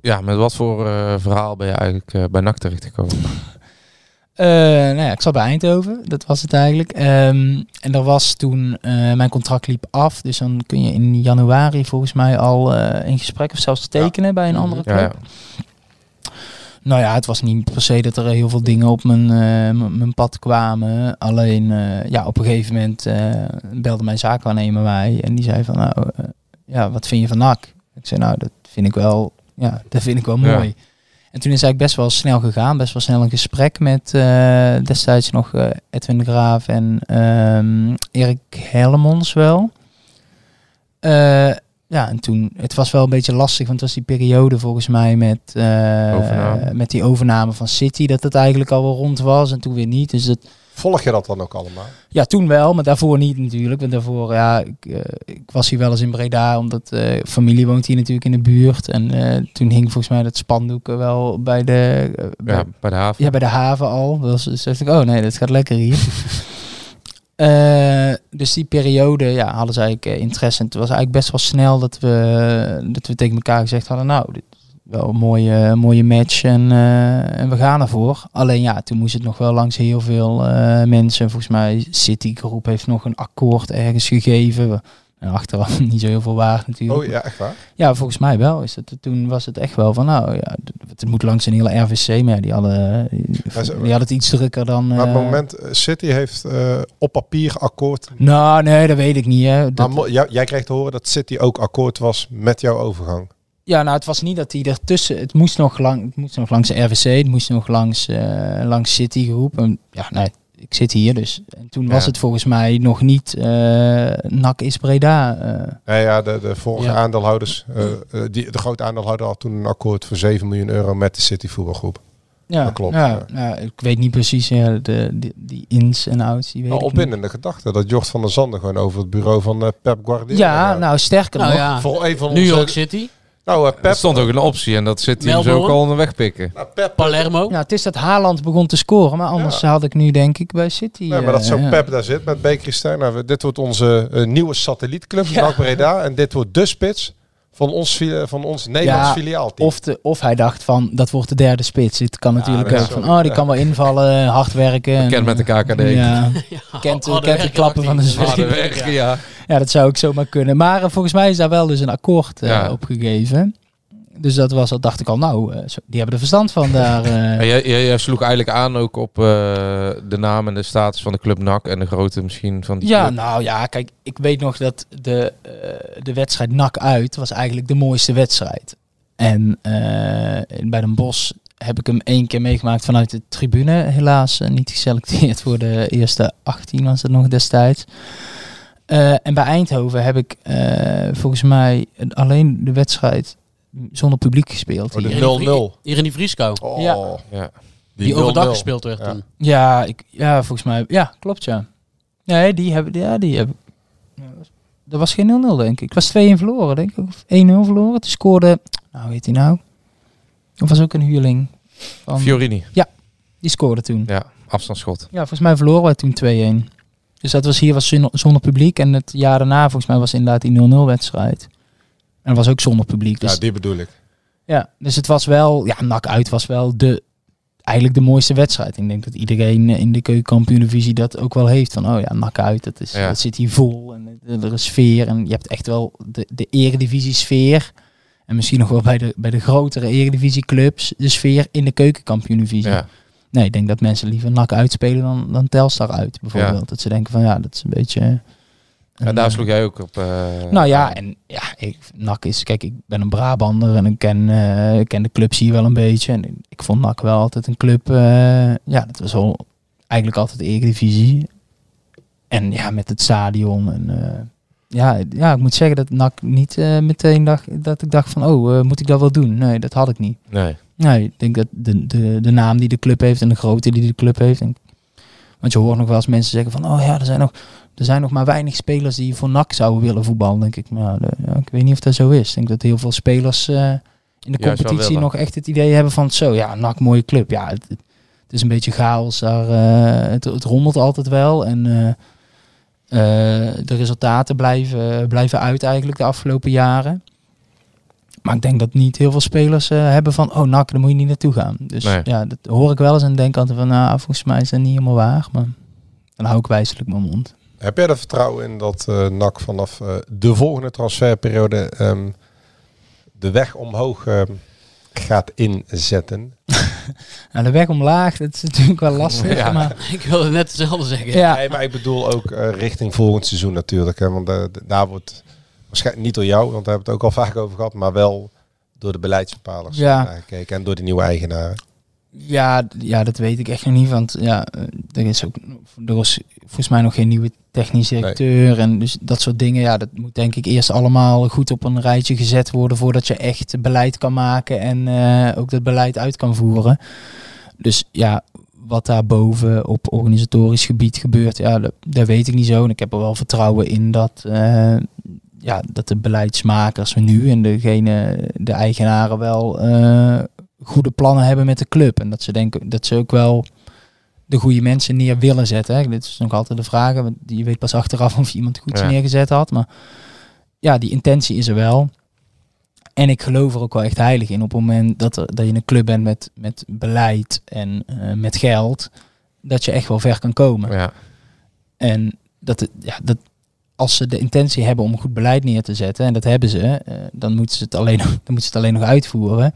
ja, met wat voor eh, verhaal ben je eigenlijk eh, bij NAC terechtgekomen? Eh, nou ja, ik zat bij Eindhoven, dat was het eigenlijk. Ehm, en er was toen, mijn contract liep af. Dus dan kun je in januari volgens mij al in gesprek of zelfs tekenen bij een andere Ja, club. ja. Nou ja, het was niet per se dat er heel veel dingen op mijn, eh, mijn pad kwamen. Alleen, eh, ja, op een gegeven moment eh, belde mijn zaakwaarnemer mij. En die zei van, nou, ja, wat vind je van NAC? Ik zei, nou, dat vind ik wel, ja, dat vind ik wel Ja. mooi. En toen is eigenlijk best wel snel gegaan. Best wel snel een gesprek met destijds nog Edwin de Graaf en ehm, Erik Helmons wel. Ja, en toen, het was wel een beetje lastig, want het was die periode volgens mij met, eh, met die overname van City, dat het eigenlijk al wel rond was en toen weer niet. Dus dat, Volg je dat dan ook allemaal? ja, toen wel, maar daarvoor niet natuurlijk. Want daarvoor, ja, ik, eh, ik was hier wel eens in Breda, omdat eh, familie woont hier natuurlijk in de buurt. En eh, toen hing volgens mij dat spandoek wel bij de, bij, Ja, bij de haven. ja, bij de haven al. Dus dus dacht ik, oh nee, dat gaat lekker hier. Eh, dus die periode ja, hadden ze eigenlijk eh, interesse. En het was eigenlijk best wel snel dat we, dat we tegen elkaar gezegd hadden... nou, dit is wel een mooie, mooie match en, eh, en we gaan ervoor. Alleen ja, toen moest het nog wel langs heel veel mensen. Volgens mij Citigroep heeft nog een akkoord ergens gegeven. En achteraf niet zo heel veel waard natuurlijk. Oh ja, echt waar? Ja, volgens mij wel. Is het, toen was het echt wel van, nou ja, het moet langs een hele RVC, maar ja, die hadden, die, Maar ze- die hadden het iets drukker dan... Maar op het eh, moment, eh, City heeft eh, op papier akkoord. Nou, nee, dat weet ik niet. Hè. Dat, Maar jij kreeg te horen dat City ook akkoord was met jouw overgang. ja, nou, het was niet dat hij ertussen... Het moest nog, lang, het moest nog langs de RVC, het moest nog langs, langs Citigroep. En ja, nee, ik zit hier dus. En toen was het volgens mij nog niet eh NAC is Breda. eh. Ja, ja de, de vorige Ja. aandeelhouders, eh, die, de grote aandeelhouder had toen een akkoord voor 7 miljoen euro met de City voetbalgroep. ja, dat klopt. Ja, ja. ja, ik weet niet precies ja, de, die, die ins en outs. Die weet niet. opwindende gedachte dat Jort van der Zanden gewoon over het bureau van Pep Guardiola Ja, gaat. nou sterker Nou nog. ja, Voor een van New onze- York City, Nou, eh, Pep, Er stond ook een optie en dat zit hij hem zo ook al onderweg pikken. nou, Pep Palermo. Ja, het is dat Haaland begon te scoren, maar anders had ik nu denk ik bij City. Nee, maar dat eh, zo ja. Pep daar zit met Beker Stijn. Nou, dit wordt onze eh, nieuwe satellietclub, Ja. Breda. En dit wordt de spits van ons, van ons Nederlands Ja, filiaalteam. Of, de, of hij dacht van, dat wordt de derde spits. Het kan natuurlijk ook van, oh, die kan wel invallen, hard werken. en, Bekend met de KKD. Ja, Ja, kent, de- kent de klappen van de werken, ja. Ja, dat zou ook zomaar kunnen. Maar eh, volgens mij is daar wel dus een akkoord eh, Ja. opgegeven. Dus dat was, dat dacht ik al, nou, eh, die hebben er verstand van daar. eh. Jij, sloeg eigenlijk aan ook op eh, de naam en de status van de club NAC en de grootte misschien van die Ja, club. nou ja, kijk, ik weet nog dat de, de wedstrijd NAC uit was eigenlijk de mooiste wedstrijd. En bij Den Bosch heb ik hem één keer meegemaakt vanuit de tribune. Helaas niet geselecteerd voor de eerste 18 was het nog destijds. En bij Eindhoven heb ik volgens mij alleen de wedstrijd zonder publiek gespeeld. Oh, de hier. Hier in die 0-0. Vrie- Hier in die Vrieskou. Oh, Ja. Ja. Die, overdag 0-0. gespeeld werd Ja. toen. Ja, ik, ja, volgens mij. Ja, klopt ja. Nee, die hebben. Ja, die hebben. ja, dat was- geen 0-0, denk ik. Ik was 2-1 verloren, denk ik. Of 1-0 verloren. Toen scoorde. Nou, heet hij nou? Dat was ook een huurling. Van, Fiorini, die scoorde toen. ja, afstandsschot. Ja, volgens mij verloren wij toen 2-1. Dus dat was hier was zon- zonder publiek. En het jaar daarna, volgens mij, was inderdaad die 0-0 wedstrijd. En dat was ook zonder publiek. Dus Ja, die bedoel ik. ja, dus het was wel, ja, NAC uit was wel de, eigenlijk de mooiste wedstrijd. Ik denk dat iedereen in de keukenkampioen-divisie dat ook wel heeft. Van, oh ja, NAC uit, dat, is, Ja. dat zit hier vol en er is sfeer. En je hebt echt wel de, de eredivisie-sfeer. En misschien nog wel bij de, bij de grotere eredivisieclubs de sfeer in de keukenkampioen-divisie. Ja. Nee, ik denk dat mensen liever NAC uitspelen dan, dan Telstar uit, bijvoorbeeld. Dat ze denken van, ja, dat is een beetje... En daar sloeg jij ook op. eh, nou ja, en ja, ik, NAC is, kijk, ik ben een Brabander en ik ken, eh, ik ken de clubs hier wel een beetje. En ik vond NAC wel altijd een club, eh, ja, dat was al eigenlijk altijd de Eredivisie. En ja, met het stadion en ja, ja, ik moet zeggen dat NAC niet meteen dacht, dat ik dacht van, oh, moet ik dat wel doen? Nee, dat had ik niet. Nee. Nee, ik denk dat de, de, de naam die de club heeft en de grootte die de club heeft. En, want je hoort nog wel eens mensen zeggen van, oh ja, er zijn nog, er zijn nog maar weinig spelers die voor NAC zouden willen voetballen. denk ik, nou, de- ja, ik weet niet of dat zo is. Ik denk dat heel veel spelers eh, in de Juist competitie nog echt het idee hebben van, zo ja, NAC mooie club. Ja, het, het is een beetje chaos daar. eh, het, het rommelt altijd wel en eh, eh, de resultaten blijven, blijven uit eigenlijk de afgelopen jaren. Maar ik denk dat niet heel veel spelers eh, hebben van, oh NAC, daar moet je niet naartoe gaan. Dus Nee. ja, dat hoor ik wel eens en denk altijd van, nou, volgens mij is dat niet helemaal waar. Maar dan hou ik wijselijk mijn mond. Heb jij er vertrouwen in dat eh NAC vanaf eh, de volgende transferperiode ehm, de weg omhoog ehm, gaat inzetten? Nou, de weg omlaag, dat is natuurlijk wel lastig. Ja. Maar Ik wilde net hetzelfde zeggen. ja, Nee, maar ik bedoel ook eh, richting volgend seizoen natuurlijk. Hè, want daar wordt waarschijnlijk niet door jou, want daar hebben we het ook al vaak over gehad, maar wel door de beleidsbepalers Ja. gekeken en door de nieuwe eigenaren. ja, ja, dat weet ik echt nog niet. Want ja, er is ook er is volgens mij nog geen nieuwe technisch directeur. En dus dat soort dingen, ja, dat moet denk ik eerst allemaal goed op een rijtje gezet worden voordat je echt beleid kan maken en eh, ook dat beleid uit kan voeren. Dus ja, wat daar boven op organisatorisch gebied gebeurt, ja, dat, dat weet ik niet zo. En ik heb er wel vertrouwen in dat, eh, ja, dat de beleidsmakers nu en degene, de eigenaren wel eh, goede plannen hebben met de club. En dat ze denken dat ze ook wel de goede mensen neer willen zetten. Hè. Dit is nog altijd de vraag. want Je weet pas achteraf of je iemand goed Ja. neergezet had. Maar ja, die intentie is er wel. En ik geloof er ook wel echt heilig in. Op het moment dat, er, dat je een club bent met, met beleid en eh, met geld, dat je echt wel ver kan komen. Ja. En dat, het- ja, dat als ze de intentie hebben om goed beleid neer te zetten, en dat hebben ze, eh, dan moeten ze het alleen, dan moeten ze het alleen nog uitvoeren.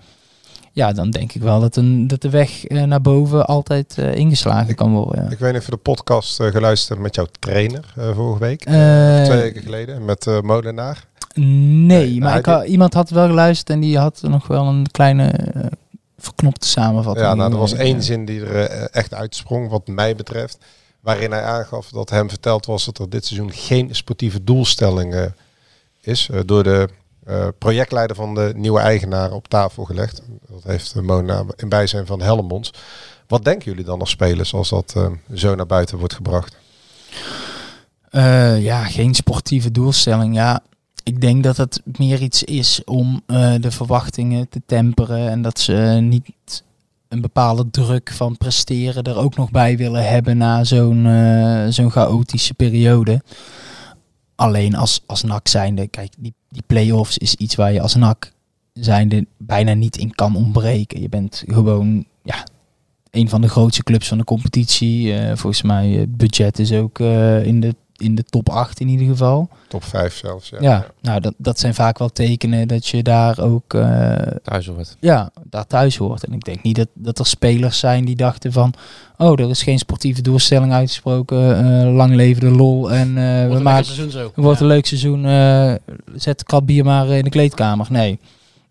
Ja, dan denk ik wel dat, een, dat de weg eh, naar boven altijd eh, ingeslagen kan worden. ja. Ik weet niet of je de podcast eh, geluisterd met jouw trainer vorige week. Twee weken geleden met Molenaar. Nee, maar ik had- iemand had wel geluisterd en die had nog wel een kleine verknopte samenvatting. Ja, nou, er was één zin die er echt uitsprong, wat mij betreft. Waarin hij aangaf dat hem verteld was dat er dit seizoen geen sportieve doelstelling eh, is. door de projectleider van de nieuwe eigenaar op tafel gelegd. Dat heeft uh, Mona in bijzijn van Helmons. Wat denken jullie dan als spelers als dat eh, zo naar buiten wordt gebracht? Eh, ja, geen sportieve doelstelling. Ja, ik denk dat het meer iets is om eh, de verwachtingen te temperen en dat ze niet een bepaalde druk van presteren er ook nog bij willen hebben na zo'n eh, zo'n chaotische periode. Alleen als, als NAC zijnde, kijk, die, die play-offs is iets waar je als NAC zijnde bijna niet in kan ontbreken. Je bent gewoon, ja, een van de grootste clubs van de competitie. Eh, volgens mij eh, budget is ook eh, in, de, in de top 8 in ieder geval. Top 5 zelfs, ja. Ja, nou dat, dat zijn vaak wel tekenen dat je daar ook eh, Thuis hoort. Ja, daar thuis hoort. En ik denk niet dat, dat er spelers zijn die dachten van... Oh, er is geen sportieve doelstelling uitgesproken. eh, lang leven de lol. En eh, we maken seizoen zo. Wordt een leuk seizoen. eh, zet de krat bier maar in de kleedkamer. Nee.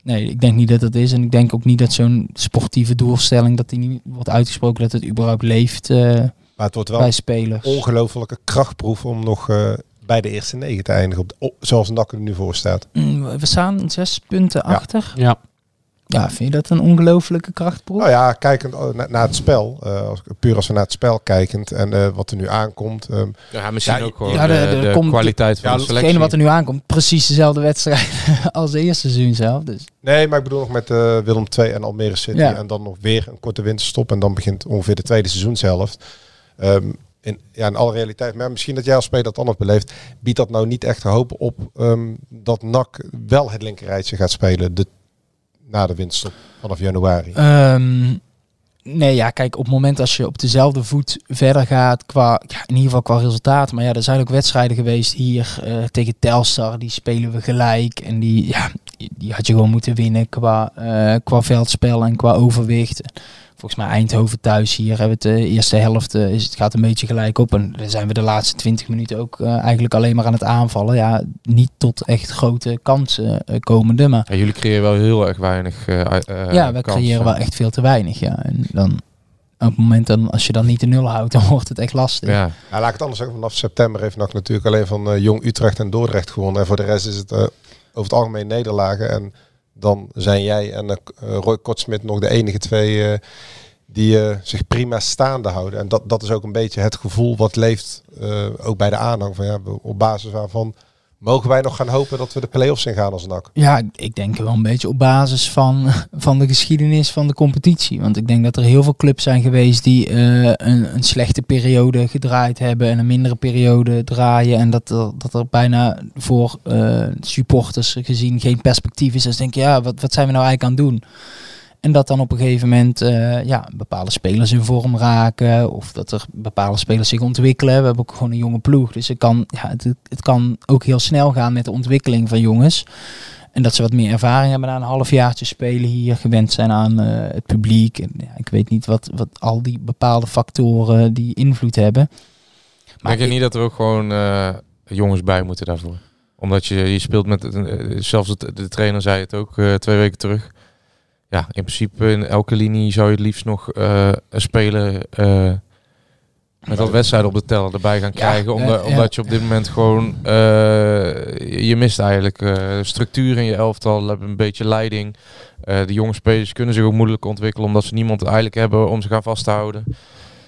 Nee, ik denk niet dat dat is. En ik denk ook niet dat zo'n sportieve doelstelling... dat die niet wordt uitgesproken dat het überhaupt leeft eh, Maar het wordt wel bij spelers. ongelofelijke krachtproef om nog eh, bij de eerste negen te eindigen. Op de- op- zoals NAC er nu voor staat. Mm, We staan zes punten achter. Ja. Ja, vind je dat een ongelofelijke krachtproef? Nou ja, kijkend na- naar het spel, eh, als, puur als we naar het spel kijkend en eh, wat er nu aankomt. ehm, Ja, misschien ook gewoon Ja, de- de, de- de komt- kwaliteit van ja, de selectie. Hetgene wat er nu aankomt, precies dezelfde wedstrijd als de eerste seizoen zelf. Dus. Nee, maar ik bedoel nog met eh, Willem II en Almere City. Ja. En dan nog weer een korte winterstop. En dan begint ongeveer de tweede seizoenshelft. Ehm in, ja, in alle realiteit. Maar misschien dat jij als speler dat anders beleeft. Biedt dat nou niet echt hoop op ehm, dat NAC wel het linkerrijtje gaat spelen de, na de winterstop vanaf januari? Ehm, nee, ja, kijk, op het moment als je op dezelfde voet verder gaat, qua, ja, in ieder geval qua resultaat. Maar ja, er zijn ook wedstrijden geweest hier eh, tegen Telstar, die spelen we gelijk. En die, ja, die had je gewoon moeten winnen qua, eh, qua veldspel en qua overwicht. Volgens mij Eindhoven thuis hier hebben we het de eerste helft, eh, is het gaat een beetje gelijk op. En dan zijn we de laatste 20 minuten ook eh, eigenlijk alleen maar aan het aanvallen. Ja, niet tot echt grote kansen eh, komende, maar... Ja, jullie creëren wel heel erg weinig eh eh, Ja, we creëren wel echt veel te weinig. Ja. En dan op het moment dan, als je dan niet de nul houdt, dan wordt het echt lastig. Ja. Ja, laat ik het anders zeggen. Vanaf september heeft NAC natuurlijk alleen van eh, Jong Utrecht en Dordrecht gewonnen. En voor de rest is het eh, over het algemeen nederlagen. En dan zijn jij en eh, Roy Kortsmit nog de enige twee eh, die eh, zich prima staande houden. En dat, dat is ook een beetje het gevoel wat leeft ook bij de aanhang. Van, ja, op basis waarvan mogen wij nog gaan hopen dat we de play-offs ingaan als NAC. Ja, ik denk wel een beetje op basis van, van de geschiedenis van de competitie. Want ik denk dat er heel veel clubs zijn geweest die eh, een, een slechte periode gedraaid hebben en een mindere periode draaien. En dat er, dat er bijna voor eh, supporters gezien geen perspectief is. Dus denk je, ja, wat, wat zijn we nou eigenlijk aan het doen? En dat dan op een gegeven moment eh, ja, bepaalde spelers in vorm raken. Of dat er bepaalde spelers zich ontwikkelen. We hebben ook gewoon een jonge ploeg. Dus het kan, ja, het, het kan ook heel snel gaan met de ontwikkeling van jongens. En dat ze wat meer ervaring hebben na een halfjaartje spelen hier. Gewend zijn aan eh, het publiek. En, ja, ik weet niet wat, wat al die bepaalde factoren die invloed hebben. Maar Denk je niet dat er ook gewoon eh, jongens bij moeten daarvoor? Omdat je, je speelt met, zelfs de, trainer zei het ook twee weken terug. Ja, in principe in elke linie zou je het liefst nog eh, een speler eh, met wat wedstrijden op de teller erbij gaan krijgen. Omdat, omdat je op dit moment gewoon, eh, je mist eigenlijk structuur in je elftal, hebt een beetje leiding. De jonge spelers kunnen zich ook moeilijk ontwikkelen omdat ze niemand eigenlijk hebben om zich aan vast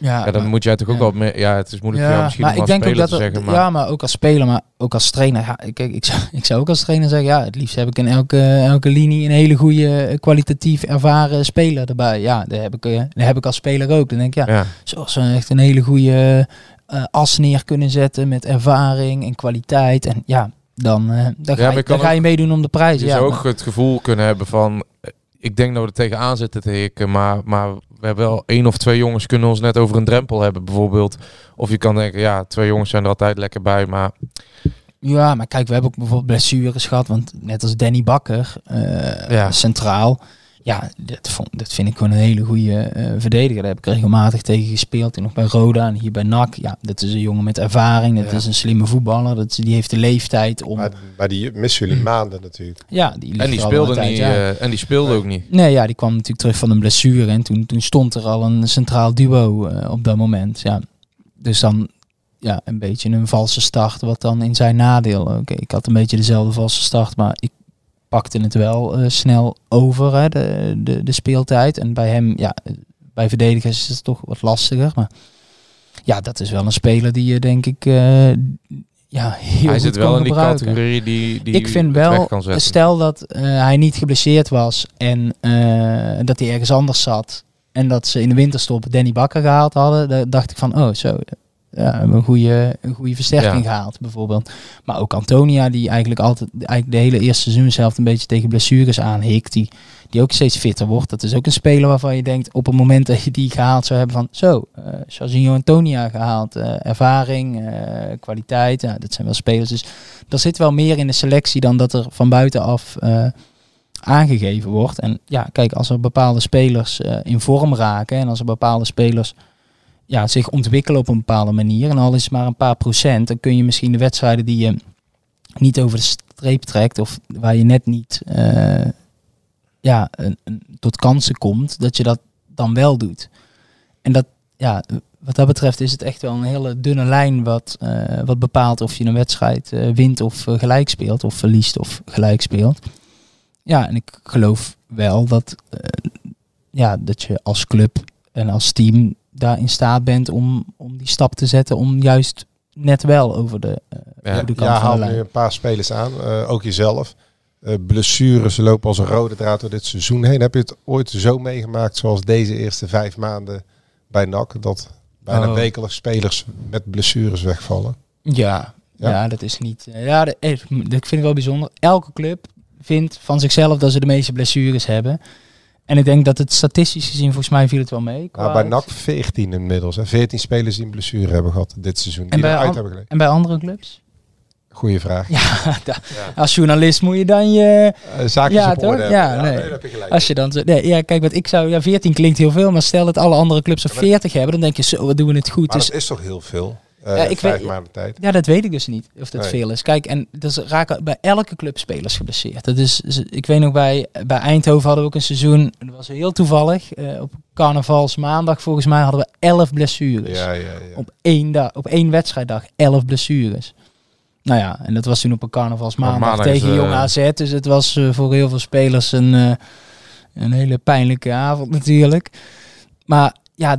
houden. Ja, dan maar- moet jij toch ook ja. wel meer... Ja, het is moeilijk voor jou misschien maar om ik als denk ook speler dat te zeggen. Maar ja, maar ook als speler, maar ook als trainer. Ja, kijk, ik zou, ik zou ook als trainer zeggen, ja, het liefst heb ik in elke, elke linie een hele goede, eh, kwalitatief ervaren speler erbij. Ja, dat heb ik, eh, dat heb ik als speler ook. Dan denk ik, ja, Ja. zoals we echt een hele goede eh, as neer kunnen zetten met ervaring en kwaliteit. En ja, dan, dan, Ja, ga, je, ga je meedoen om de prijs. je Ja, zou maar- ook het gevoel kunnen hebben van... Ik denk dat we er tegenaan zitten te hikken, maar, maar we hebben wel één of twee jongens kunnen ons net over een drempel hebben bijvoorbeeld. Of je kan denken, ja, twee jongens zijn er altijd lekker bij, maar Ja, maar kijk, we hebben ook bijvoorbeeld blessures gehad. Want net als Danny Bakker, eh, Ja. centraal. Ja, dat, vond, dat vind ik gewoon een hele goede eh, verdediger. Daar heb ik regelmatig tegen gespeeld. En nog bij Roda en hier bij NAC. Ja, dat is een jongen met ervaring. Dat Ja. is een slimme voetballer. Dat, die heeft de leeftijd om... Maar, maar die missen jullie maanden natuurlijk. ja, die en die speelde niet. ja. eh, en die speelde ook niet. Nee, ja, die kwam natuurlijk terug van een blessure. En toen, toen stond er al een centraal duo eh, op dat moment. Ja. Dus dan ja, een beetje een valse start, wat dan in zijn nadeel. Oké, ik had een beetje dezelfde valse start, maar ik pakte het wel eh, snel over, hè, de, de, de speeltijd. En bij hem, ja, bij verdedigers is het toch wat lastiger. Maar ja, dat is wel een speler die je denk ik eh, ja, heel Hij zit wel in die gebruiken. categorie die, die ik vind wel, stel dat eh, hij niet geblesseerd was en eh, dat hij ergens anders zat en dat ze in de winterstop Danny Bakker gehaald hadden, dan dacht ik van, oh zo, ja, een goede, een goede versterking Ja. gehaald bijvoorbeeld. Maar ook Antonia, die eigenlijk altijd, eigenlijk de hele eerste seizoen zelf een beetje tegen blessures aanhikt, die, die ook steeds fitter wordt. Dat is ook een speler waarvan je denkt, op het moment dat je die gehaald zou hebben van, zo, eh Jorginho Antonia gehaald, eh, ervaring, eh, kwaliteit, ja, dat zijn wel spelers. Dus er zit wel meer in de selectie dan dat er van buitenaf aangegeven wordt. En ja, kijk, als er bepaalde spelers in vorm raken en als er bepaalde spelers ja, zich ontwikkelen op een bepaalde manier, en al is het maar een paar procent, dan kun je misschien de wedstrijden die je niet over de streep trekt of waar je net niet eh, ja, een, tot kansen komt, dat je dat dan wel doet. En dat, ja, wat dat betreft is het echt wel een hele dunne lijn wat, eh, wat bepaalt of je een wedstrijd eh, wint of gelijk speelt, of verliest of gelijk speelt. Ja, en ik geloof wel dat, ja, dat je als club en als team daar in staat bent om, om die stap te zetten om juist net wel over de, eh, Ja, over de kant ja van de nu een paar spelers aan, eh, ook jezelf. Eh, blessures lopen als een rode draad door dit seizoen heen. Heb je het ooit zo meegemaakt zoals deze eerste vijf maanden bij NAC? Dat bijna Oh. wekelijks spelers met blessures wegvallen? Ja, Ja? ja. dat is niet. Ja, dat, dat vind ik wel bijzonder. Elke club vindt van zichzelf dat ze de meeste blessures hebben. En ik denk dat het statistisch gezien, volgens mij viel het wel mee. qua- Nou, bij NAC 14 inmiddels. Hè. 14 spelers die een blessure hebben gehad dit seizoen. Die en, bij eruit an- hebben en bij andere clubs? Goeie vraag. Ja, da- als journalist moet je dan je... Eh, zaakjes ja, op orde hebben. Ja, Ja, nee. nee, daar heb je gelijk. Als je dan zo, nee, ja, kijk, wat ik zou, ja, 14 klinkt heel veel, maar stel dat alle andere clubs er 40 hebben, dan denk je, zo, wat doen we het goed. Maar Dus dat is toch heel veel? Eh, Ja, ik vijf weet- maanden tijd. Ja, dat weet ik dus niet of dat Nee. veel is. Kijk, en dus raken bij elke club spelers geblesseerd. Dat is, ik weet nog bij, bij Eindhoven hadden we ook een seizoen, dat was heel toevallig. eh, op carnavalsmaandag volgens mij hadden we 11 blessures. Ja, ja, ja. Op één dag, op één wedstrijddag 11 blessures. Nou ja, en dat was toen op een carnavalsmaandag tegen eh, Jong AZ. Dus het was eh, voor heel veel spelers een, eh, een hele pijnlijke avond natuurlijk. Maar ja,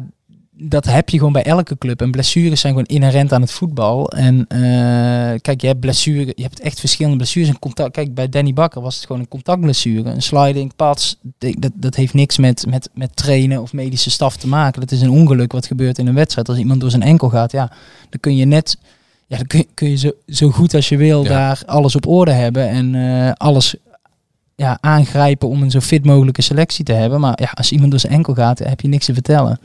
dat heb je gewoon bij elke club. En blessures zijn gewoon inherent aan het voetbal. En eh, kijk, je hebt blessures, je hebt echt verschillende blessures. En contact, kijk, bij Danny Bakker was het gewoon een contactblessure. Een sliding, pads, dat, dat heeft niks met, met, met trainen of medische staf te maken. Dat is een ongeluk wat gebeurt in een wedstrijd. Als iemand door zijn enkel gaat, ja, dan kun je net, ja, dan kun je, kun je zo, zo goed als je wil Ja. daar alles op orde hebben. En eh, alles ja, aangrijpen om een zo fit mogelijke selectie te hebben. Maar ja, als iemand door zijn enkel gaat, heb je niks te vertellen.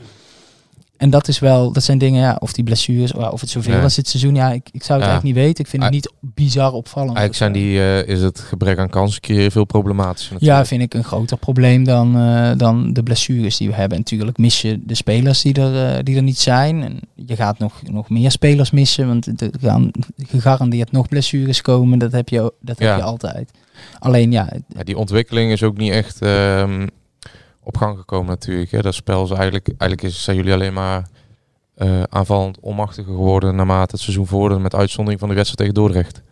En dat is wel, dat zijn dingen, ja, of die blessures, ja, of het zoveel Ja. was dit seizoen, ja, ik, ik zou het Ja. eigenlijk niet weten. Ik vind het Ah. niet bizar opvallend. Eigenlijk zijn die, eh, is het gebrek aan kansen keer veel problematischer Ja, natuurlijk. vind ik een groter probleem dan, eh, dan de blessures die we hebben. En natuurlijk mis je de spelers die er, eh, die er niet zijn. En je gaat nog, nog meer spelers missen, want er gaan gegarandeerd nog blessures komen. Dat heb je, dat Ja. heb je altijd. Alleen ja, Ja, die ontwikkeling is ook niet echt ehm, op gang gekomen natuurlijk. Hè. Dat spel is eigenlijk, eigenlijk is, zijn jullie alleen maar eh, aanvallend onmachtiger geworden naarmate het seizoen vorderde met uitzondering van de wedstrijd tegen Dordrecht.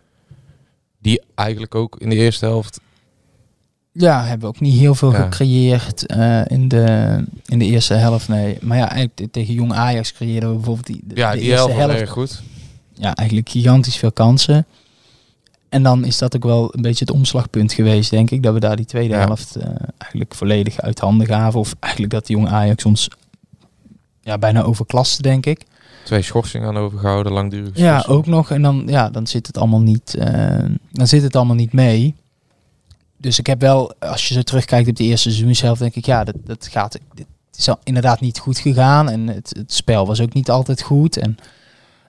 Die eigenlijk ook in de eerste helft Ja, hebben ook niet heel veel Ja. gecreëerd eh, in, de, in de eerste helft. Nee. Maar ja, eigenlijk tegen Jong Ajax creëerden we bijvoorbeeld die, de, Ja, de die eerste helft was erg goed. Ja, eigenlijk gigantisch veel kansen. En dan is dat ook wel een beetje het omslagpunt geweest, denk ik. Dat we daar die tweede Ja. helft eh, eigenlijk volledig uit handen gaven. Of eigenlijk dat de Jong Ajax ons ja, bijna overklaste, denk ik. Twee schorsingen aan overgehouden, langdurig. Ja, ook nog. En dan, ja, dan zit het allemaal niet, eh, dan zit het allemaal niet mee. Dus ik heb wel, als je zo terugkijkt op de eerste seizoenshelft, denk ik, ja, dat, dat gaat. Dit is inderdaad niet goed gegaan. En het, het spel was ook niet altijd goed. En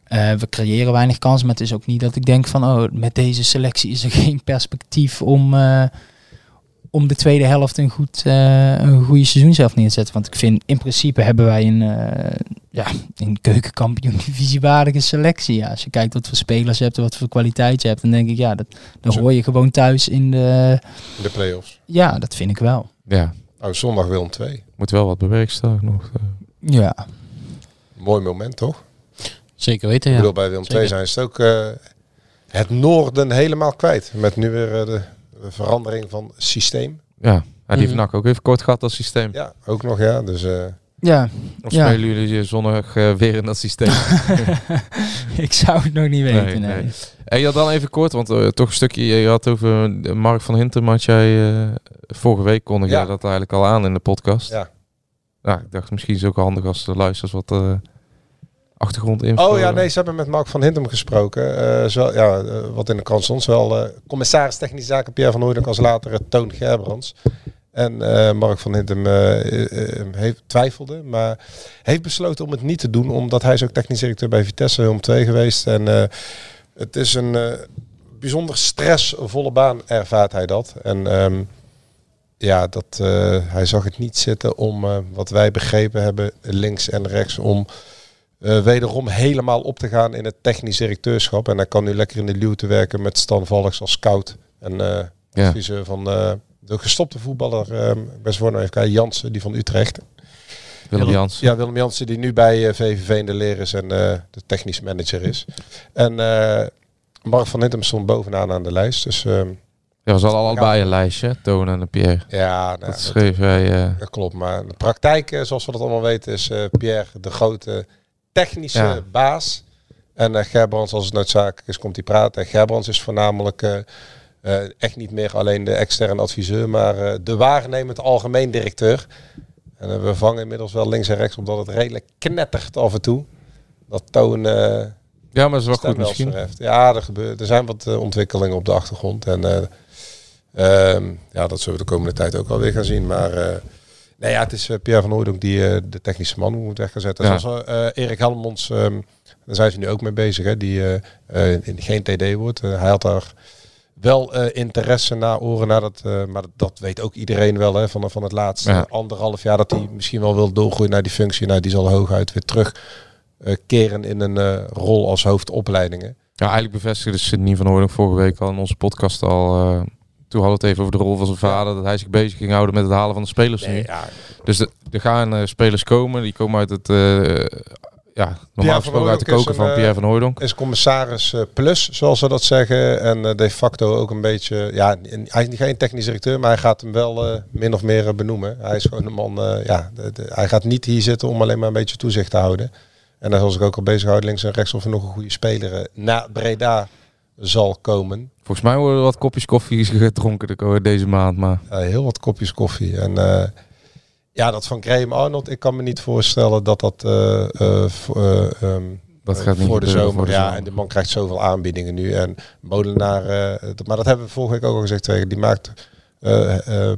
eh, we creëren weinig kansen. Maar het is ook niet dat ik denk van, oh, met deze selectie is er geen perspectief om, eh, om de tweede helft een, goed, eh, een goede seizoenshelft neer te zetten. Want ik vind, in principe hebben wij een, eh ja, een keukenkampioen divisiewaardige selectie. Ja, als je kijkt wat voor spelers je hebt en wat voor kwaliteit je hebt, dan denk ik, ja, dat, dan hoor je gewoon thuis in de... In de play-offs. Ja, dat vind ik wel. Ja. Oh, zondag Willem 2. Moet wel wat bewerkstelligen nog. eh. Ja. Mooi moment, toch? Zeker weten, Ik ja. bedoel, bij Willem 2 Zeker. zijn ze het ook eh, het noorden helemaal kwijt. Met nu weer eh, de verandering van systeem. Ja, ja die NAC ook even kort gehad als systeem. Ja, ook nog ja. Dus, eh, Ja. Of ja. spelen jullie zondag eh, weer in dat systeem? ik zou het nog niet weten, nee. En ja, dan even kort, want eh, toch een stukje, je had over Mark van Hintem, had jij eh, vorige week kondigde Ja. jij dat eigenlijk al aan in de podcast. Ja. Nou, ik dacht misschien is het ook handig als de luisteraars wat eh achtergrondinfo. Oh ja, nee, ze hebben met Mark van Hintem gesproken. Eh, zo, ja, eh, wat in de krant stond. Zowel eh, commissaris technische zaken Pierre van Hooydonk als later Toon Gerbrands. En Mark van Hintem heeft, twijfelde, maar heeft besloten om het niet te doen. Omdat hij ook technisch directeur bij Vitesse Willem 2 geweest. En het is een bijzonder stressvolle baan, ervaart hij dat. En ehm, ja, dat, hij zag het niet zitten om, wat wij begrepen hebben, links en rechts, om eh, wederom helemaal op te gaan in het technisch directeurschap. En hij kan nu lekker in de luwte werken met Stan Valks als scout. En eh Ja. adviseur van eh, de gestopte voetballer, eh ik ben voor nou even kijken, Jansen, die van Utrecht. Willem Jansen. Ja, Willem Jansen, die nu bij VVV in de leer is en de technisch manager is. En Mark van Hintem stond bovenaan aan de lijst. Dus ehm, Ja, was al allebei een lijstje, Toon en Pierre. ja, nou, dat schreef jij. eh, dat klopt. Maar de praktijk, zoals we dat allemaal weten, is Pierre de grote technische Ja. baas. En eh Gerbrands, als het noodzakelijk is, komt hij praten. En Gerbrands is voornamelijk eh, eh, echt niet meer alleen de externe adviseur, maar de waarnemend algemeen directeur. En we vangen inmiddels wel links en rechts, omdat het redelijk knettert af en toe. Dat toon. Ja, maar dat is wel goed misschien. heeft. Ja, er, gebeurt, er zijn wat ontwikkelingen op de achtergrond. En eh, ehm, ja, dat zullen we de komende tijd ook wel weer gaan zien. Maar nee, ja, het is eh, Pierre van Hooydonk die eh, de technische man moet weg gaan zetten. Ja. Zoals eh, Erik Helmonds, ehm, daar zijn ze nu ook mee bezig. Hè, die in, geen TD wordt. Hij had daar wel interesse naar oren naar dat, maar dat, dat weet ook iedereen wel hè, van, van het laatste Ja. anderhalf jaar dat hij misschien wel wil doorgroeien naar die functie. Nou, die zal hooguit weer terug eh, keren in een rol als hoofdopleidingen. Ja, eigenlijk bevestigde Sidney van Hoorn vorige week al in onze podcast al. Toen hadden we het even over de rol van zijn vader. Dat hij zich bezig ging houden met het halen van de spelers nu. Dus de- er gaan eh, spelers komen. Die komen uit het... eh, ja, normaal gesproken uit de koken van Pierre van Hooydonk. eh, Is commissaris plus, zoals ze dat zeggen. En de facto ook een beetje... Ja, hij is geen technisch directeur, maar hij gaat hem wel min of meer benoemen. Hij is gewoon een man... ja, de- de- hij gaat niet hier zitten om alleen maar een beetje toezicht te houden. En dan zal zich ook al bezighouden links en rechts of er nog een goede speler na Breda zal komen. Volgens mij worden er wat kopjes koffie gedronken de- deze maand. Maar heel wat kopjes koffie. En eh, ja, dat van Graham Arnold, ik kan me niet voorstellen dat dat, eh, eh, voor, eh, ehm, Dat gaat niet voor de zomer. voor de ja, en de man krijgt zoveel aanbiedingen nu. En Molenaar, maar dat hebben we vorige week ook al gezegd tegen. Die maakt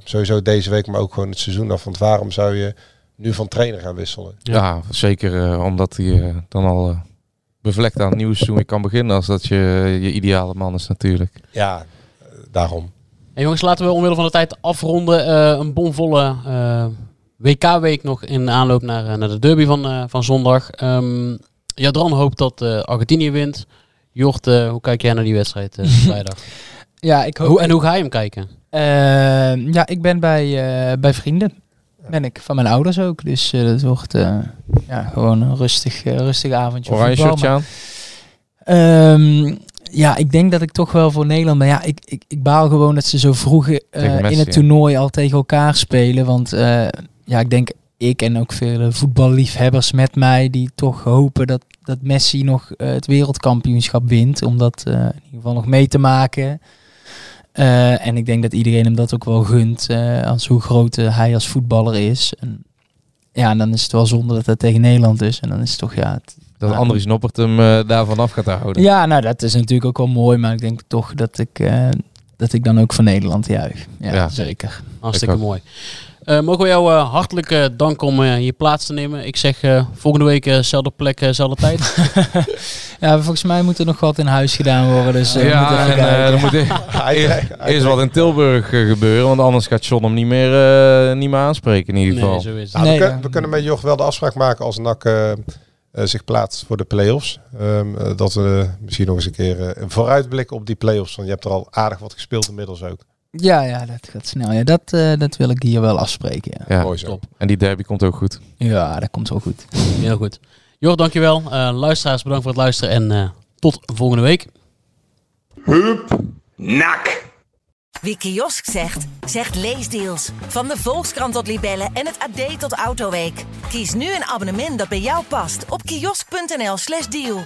sowieso deze week, maar ook gewoon het seizoen af. Want waarom zou je nu van trainer gaan wisselen? ja, zeker omdat hij dan al bevlekt aan het nieuwe seizoen weer kan beginnen. Als dat je, je ideale man is natuurlijk. Ja, daarom. En jongens, laten we omwille van de tijd afronden. Eh, een bomvolle eh, WK-week nog in aanloop naar, eh, naar de derby van, eh, van zondag. Ehm Jadran hoopt dat eh, Argentinië wint. Jort, eh, hoe kijk jij naar die wedstrijd eh, vrijdag? Ja, ik hoop... Hoe, en hoe ga je hem kijken? Ja, ik ben bij, eh, bij vrienden. Ben ik van mijn ouders ook. Dus eh, dat wordt eh, ja, gewoon een rustig, eh, rustig avondje. Oranje voetbal. shirtje Maar- aan? Ehm, ja, ik denk dat ik toch wel voor Nederland ben. Ja, ik, ik, ik baal gewoon dat ze zo vroeg in het toernooi al tegen elkaar spelen. Want ja, ik denk ik en ook veel voetballiefhebbers met mij die toch hopen dat, dat Messi nog het wereldkampioenschap wint. Om dat in ieder geval nog mee te maken. Eh, en ik denk dat iedereen hem dat ook wel gunt. eh, als hoe groot eh, hij als voetballer is. En, ja, en dan is het wel zonde dat dat tegen Nederland is. En dan is het toch ja, het, Dat Andries Noppert hem daarvan af gaat houden. ja, nou dat is natuurlijk ook wel mooi, maar ik denk toch dat ik, eh, dat ik dan ook voor Nederland juich. Ja, Ja. zeker. Hartstikke mooi. Eh, mogen we jou eh, hartelijk eh, danken om eh, je plaats te nemen. Ik zeg eh, volgende week eh, zelfde plek, eh, zelfde tijd. Ja, volgens mij moet er nog wat in huis gedaan worden, dus eh, Ja, en eh, dan moet e- eerst wat in Tilburg gebeuren, want anders gaat John hem niet meer, eh, niet meer aanspreken in ieder geval. nee, zo is het. Nou, Nee, we, kunnen, ja. we kunnen met Joch wel de afspraak maken als NAC zich plaatst voor de play-offs. Ehm, eh, dat we misschien nog eens een keer een vooruitblik op die play-offs. Want je hebt er al aardig wat gespeeld inmiddels ook. Ja, ja, dat gaat snel. Ja, dat, eh, dat wil ik hier wel afspreken. Ja, Ja, Mooi zo. top. en die derby komt ook goed. ja dat komt wel goed. Heel goed. Jor, dankjewel. Eh luisteraars, bedankt voor het luisteren en eh, tot volgende week. Nak. Wie kiosk zegt, zegt leesdeals. Van de Volkskrant tot Libellen en het AD tot Autoweek. Kies nu een abonnement dat bij jou past op kiosk.nl/slash deal.